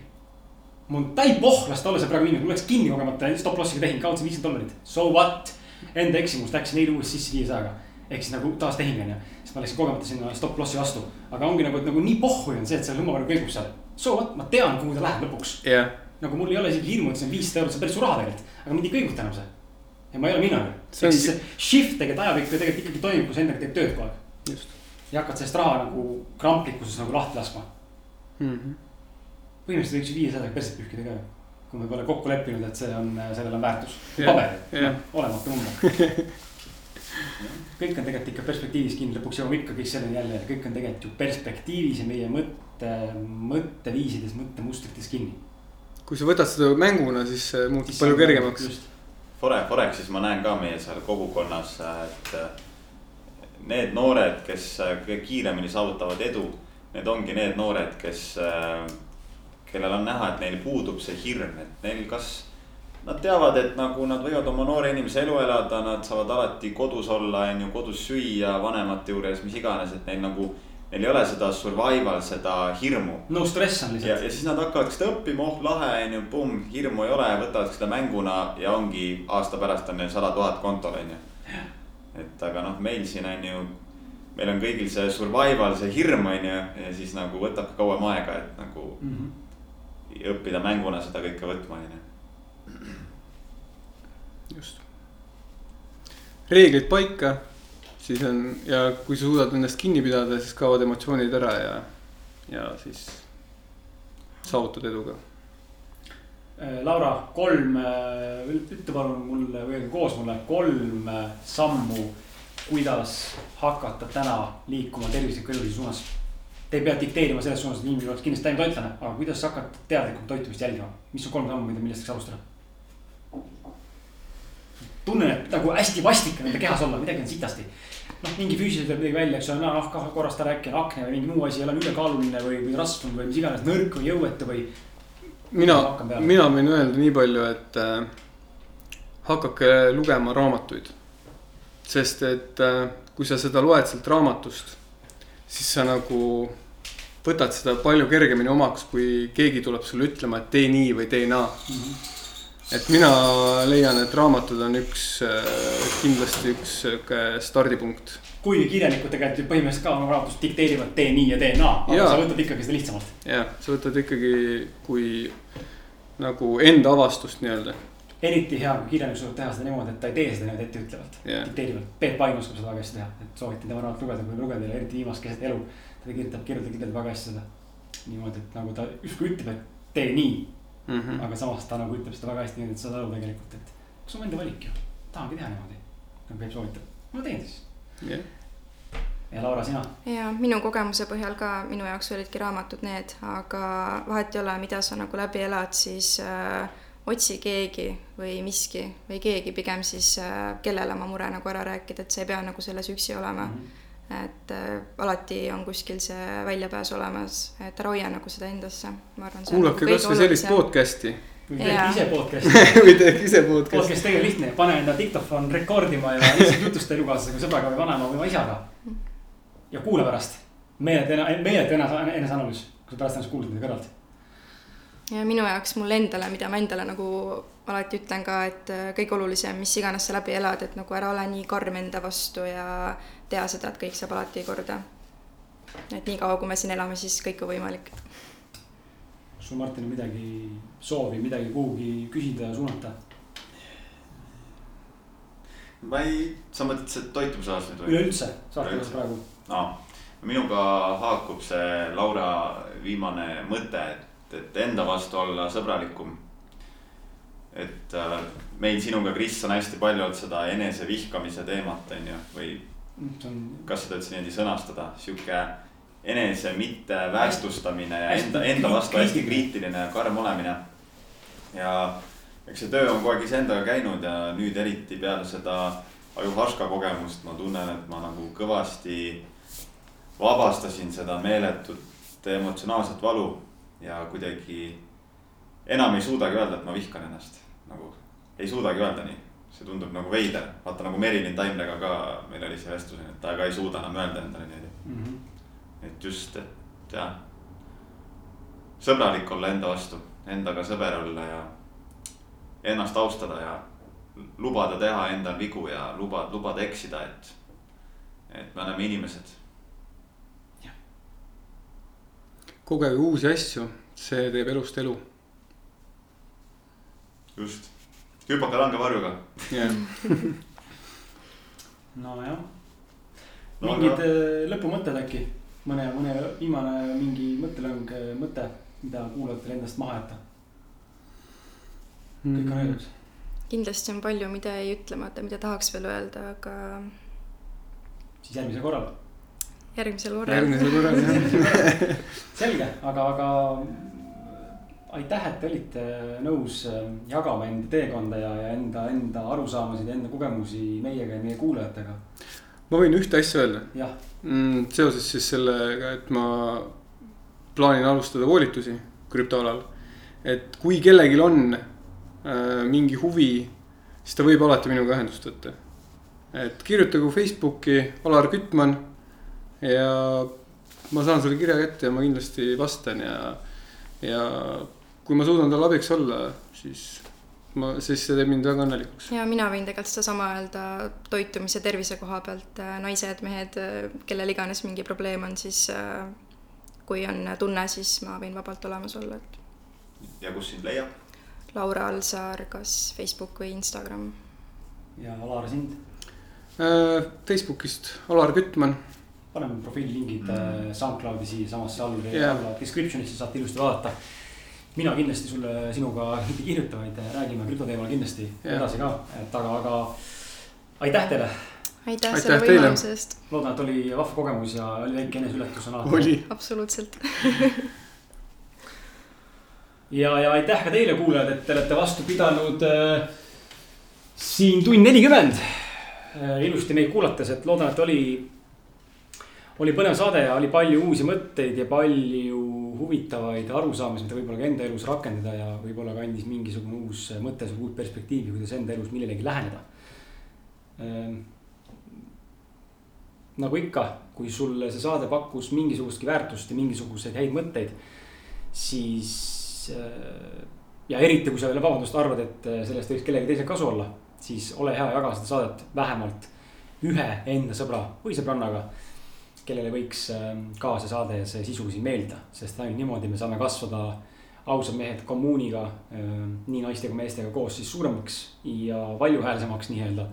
mul täi pohh lasta olla see praegu miinus, mul läks kinni kogemata stop loss'iga tehing, kaotasin viiskümmend dollarit, so what. Enda eksimus läksin eile uuesti sisse viiesajaga, ehk siis nagu taas tehing on ju, siis ma läksin kogemata sinna stop loss'i vastu. aga ongi nagu, et nagu nii pohhui on see, et see lummavarju kõigub seal. So what, ma tean, kuhu ta läheb lõpuks jah, nagu mul ei ole isegi hirmu, et see on viissada eurot, see on päris suur raha tegelikult, aga mind ei kõiguta enam see. ja ma ei ole mina. See ehk siis see shift tegelikult ajab ikka tegelikult ikkagi toimib, kui sa endaga teed tööd kogu aeg. just ja hakkad sellest raha nagu kramplikkuses nagu lahti laskma. mm. -hmm. põhimõtteliselt võiks ju viiesajaga perset pühkida ka ju. kui me pole kokku leppinud, et see on, sellel on väärtus. Jah, paberil jah., olematu number. kõik on tegelikult ikka perspektiivis kinni, lõpuks jõuame ikka kõik selleni jälle, kõik on tegelikult ju perspektiivis ja meie mõtte, mõtteviisides, mõttemustrites kinni. Kui sa võtad seda mänguna, siis see muutub palju kergemaks. Fore, Forexis ma näen ka meie seal kogukonnas, et äh, need noored, kes äh, kõige kiiremini saavutavad edu, need ongi need noored, kes, kellel on näha, et neil puudub see hirm, et neil kas Nad teavad, et nagu nad võivad oma noore inimese elu elada, nad saavad alati kodus olla, on ju, kodus süüa vanemate juures, mis iganes, et neil nagu. Neil ei ole seda survival, seda hirmu no stress on ja, lihtsalt. ja siis nad hakkavad seda õppima, oh lahe on ju, pumm, hirmu ei ole, võtavad seda mänguna ja ongi aasta pärast on neil sada tuhat kontol on ju. et aga noh, meil siin on ju, meil on kõigil see survival, see hirm on ju ja siis nagu võtab kauem aega, et nagu Mhm. õppida mänguna seda kõike võtma on ju. just. reeglid paika, siis on ja kui sa suudad nendest kinni pidada, siis kaovad emotsioonid ära ja, ja siis saavutad edu ka. Äh, Laura, kolm, ütle palun mulle või koos mulle kolm äh, sammu, kuidas hakata täna liikuma tervisliku eluviisi suunas. Te ei pea dikteerima selles suunas, et inimesed oleks kindlasti täiendtoitlane, aga kuidas hakata teadlikult toitumist jälgima, mis on kolm sammu, millest võiks alustada? tunnen, et nagu hästi vastik on enda kehas olla, midagi on sitasti. noh, mingi füüsiliselt tuleb midagi välja, eks ole, nahk korrast ära äkki on akne või mingi muu asi, olen ülekaaluline või, või rasvunud või mis iganes, nõrk või jõuetu või mina mina võin öelda nii palju, et äh, hakake lugema raamatuid. sest et äh, kui sa seda loed sealt raamatust, siis sa nagu võtad seda palju kergemini omaks, kui keegi tuleb sulle ütlema, et tee nii või tee naa. Et mina leian, et raamatud on üks, kindlasti üks sihuke stardipunkt. kuigi kirjanikud tegelikult ju põhimõtteliselt ka oma raamatust dikteerivad tee nii ja tee naa, aga Jaa. sa võtad ikkagi seda lihtsamalt. jah, sa võtad ikkagi kui nagu enda avastust nii-öelda. eriti hea, kui kirjanik suudab teha seda niimoodi, et ta ei tee seda niimoodi etteütlevalt Jah. dikteerivalt. Peep Pain oskab seda väga hästi teha, et soovitan tema raamatut lugeda, kui lugeda ja eriti viimast keset elu. ta kirjutab, kirjutab, kirjutab väga hästi seda. niimoodi, et nagu ta justkui ütleb, et tee nii, Mm -hmm. aga samas ta nagu ütleb seda väga hästi niimoodi, et sa saad aru tegelikult, et see on mu enda valik ju. tahangi teha niimoodi, nagu Peep soovitab, ma teen siis. jah, ja Laura, sina? ja minu kogemuse põhjal ka minu jaoks olidki raamatud need, aga vahet ei ole, mida sa nagu läbi elad, siis äh, otsi keegi või miski või keegi pigem siis äh,, kellele oma mure nagu ära rääkida, et sa ei pea nagu selles üksi olema mm. -hmm. Et äh, alati on kuskil see väljapääs olemas, et ära hoia nagu seda endasse, ma arvan. kuulake kasvõi sellist. podcast'i või tehke ise podcast'i või tehke ise podcast'i. podcast tegelikult lihtne, pane enda diktofon rekordima ja lihtsalt jutusta elukaaslasega, sõbraga või vanema või oma isaga. ja kuula pärast, meeletu, meeletu enese, eneseanalüüs, kui sa pärast ennast kuulad mida kõrvalt. ja minu jaoks mulle endale, mida ma endale nagu alati ütlen ka, et äh, kõige olulisem, mis iganes sa läbi elad, et nagu ära ole nii karm enda vastu ja tea seda, et kõik saab alati korda. et niikaua, kui me siin elame, siis kõik on võimalik. sul, Martin, on midagi soovi, midagi kuhugi küsida ja suunata? ma ei, sa mõtled see toitumise osas nüüd või? üleüldse, saate Üleüldse. praegu. no minuga haakub see Laura viimane mõte, et, et enda vastu olla sõbralikum. et äh, meil sinuga, Kris, on hästi palju olnud seda enesevihkamise teemat, on ju, või kas seda üldse niimoodi sõnastada, sihuke enese mitte väärtustamine ja enda, enda vastu hästi kriitiline. kriitiline ja karm olemine. ja eks see töö on kogu aeg iseendaga käinud ja nüüd eriti peale seda ajuhaška kogemust ma tunnen, et ma nagu kõvasti vabastasin seda meeletut emotsionaalset valu ja kuidagi enam ei suudagi öelda, et ma vihkan ennast, nagu ei suudagi öelda nii see tundub nagu veider, vaata nagu Merilin Taimlega ka meil oli see vestlus, et ta ka ei suuda enam öelda endale niimoodi. mm. -hmm. et just, et jah. sõbralik olla enda vastu, endaga sõber olla ja ennast austada ja lubada teha endal vigu ja lubada, lubada eksida, et, et me oleme inimesed. kogege uusi asju, see teeb elust elu. just, hüpake langevarjuga. jah, nojah No mingid aga- äh, lõpumõtted äkki, mõne, mõne viimane mingi mõttelõng, mõte, mida kuulajatele endast maha jätta, kõik on öeldud. kindlasti on palju, mida jäi ütlemata, mida tahaks veel öelda, aga siis järgmisel korral. järgmisel korral. järgmisel korral jah. selge, aga, aga aitäh, et te olite nõus äh, jagama enda teekonda ja, ja enda, enda arusaamasid enda kogemusi meiega ja meie kuulajatega. ma võin ühte asja öelda jah, mm,, seoses siis sellega, et ma plaanin alustada koolitusi krüptoalal. et kui kellelgi on äh, mingi huvi, siis ta võib alati minuga ühendust võtta. et kirjutagu Facebooki Alar Kütman ja ma saan sulle kirja kätte ja ma kindlasti vastan ja, ja kui ma suudan talle abiks olla, siis ma, siis see teeb mind väga õnnelikuks. ja mina võin tegelikult sedasama öelda toitumise tervise koha pealt, naised, mehed, kellel iganes mingi probleem on, siis äh, kui on tunne, siis ma võin vabalt olemas olla, et ja kus sind leiab? Laura Alsaar, kas Facebook või Instagram. ja Alar sind, Äh, Facebookist Alar Kütman paneme profiililingid Mm. mm. SoundCloudi siiasamasse alla Jah. alla description'isse saate ilusti vaadata. Mina kindlasti sulle, sinuga mitte ei kirjuta, vaid räägime krüptoteemal kindlasti Jah. edasi ka, et aga, aga aitäh teile. aitäh Aitäh selle võimaluse eest, loodan, et oli vahva kogemus ja oli väike eneseületus on alati. oli. absoluutselt. ja, ja aitäh ka teile, kuulajad, et te olete vastu pidanud äh, siin tund nelikümmend äh, ilusti meid kuulates, et loodan, et oli, oli põnev saade ja oli palju uusi mõtteid ja palju huvitavaid arusaamisi, mida võib-olla ka enda elus rakendada ja võib-olla ka andis mingisugune uus mõte, uut perspektiivi, kuidas enda elus millelegi läheneda ähm,. nagu ikka, kui sulle see saade pakkus mingisugustki väärtust ja mingisuguseid häid mõtteid, siis äh, ja eriti, kui sa veel, vabandust, arvad, et äh, sellest võiks kellelgi teisel kasu olla, siis ole hea, jaga seda saadet vähemalt ühe enda sõbra või sõbrannaga, kellele võiks äh, ka see saade ja see sisu siin meeldida, sest ainult niimoodi me saame kasvada ausad mehed kommuuniga, nii naiste kui meestega koos siis suuremaks ja valjuhäälsemaks nii-öelda.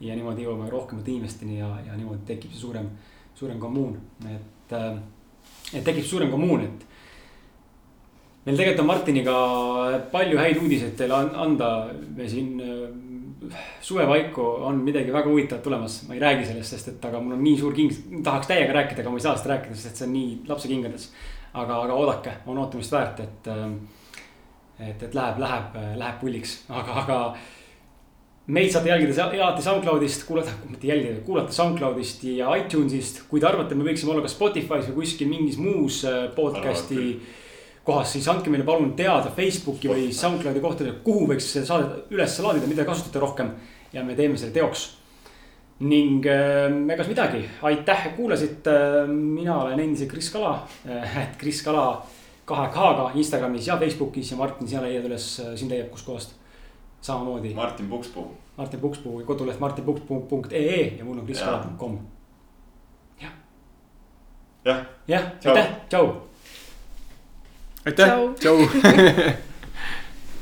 ja niimoodi jõuame rohkemate inimesteni ja, ja niimoodi tekib see suurem, suurem kommuun, et, et tekib suurem kommuun, et meil tegelikult on Martiniga palju häid uudiseid teile an- anda, me siin äh, suve paiku on midagi väga huvitavat tulemas, ma ei räägi sellest, sest et aga mul on nii suur king, tahaks täiega rääkida, aga ma ei saa sellest rääkida, sest et see on nii lapsekingades. aga, aga oodake, on ootamist väärt, et, et, et läheb, läheb, läheb pulliks, aga, aga meid saate jälgida alati SoundCloudist, kuulata, mitte jälgida, kuulata SoundCloudist ja iTunesist. kui te arvate, me võiksime olla ka Spotify's või kuskil mingis muus äh, podcast'i Arvate. kohas, siis andke meile palun teada Facebooki või. SoundCloudi kohtadel, kuhu võiks saadet üles laadida, mida kasutate rohkem. ja me teeme selle teoks. ning äh, egas midagi, aitäh, et kuulasite. mina olen endiselt Kris Kala, et Kris Kala kahe K-ga Instagramis ja Facebookis ja Martin, sina leiad üles, sind leiab kuskohast samamoodi Martin Pukspuu Martin Pukspuu ja koduleht martinpukspuu.ee ja mul on kriskala.com. jah, jah, Tšau. aitäh, tšau aitäh Tšau., tšau.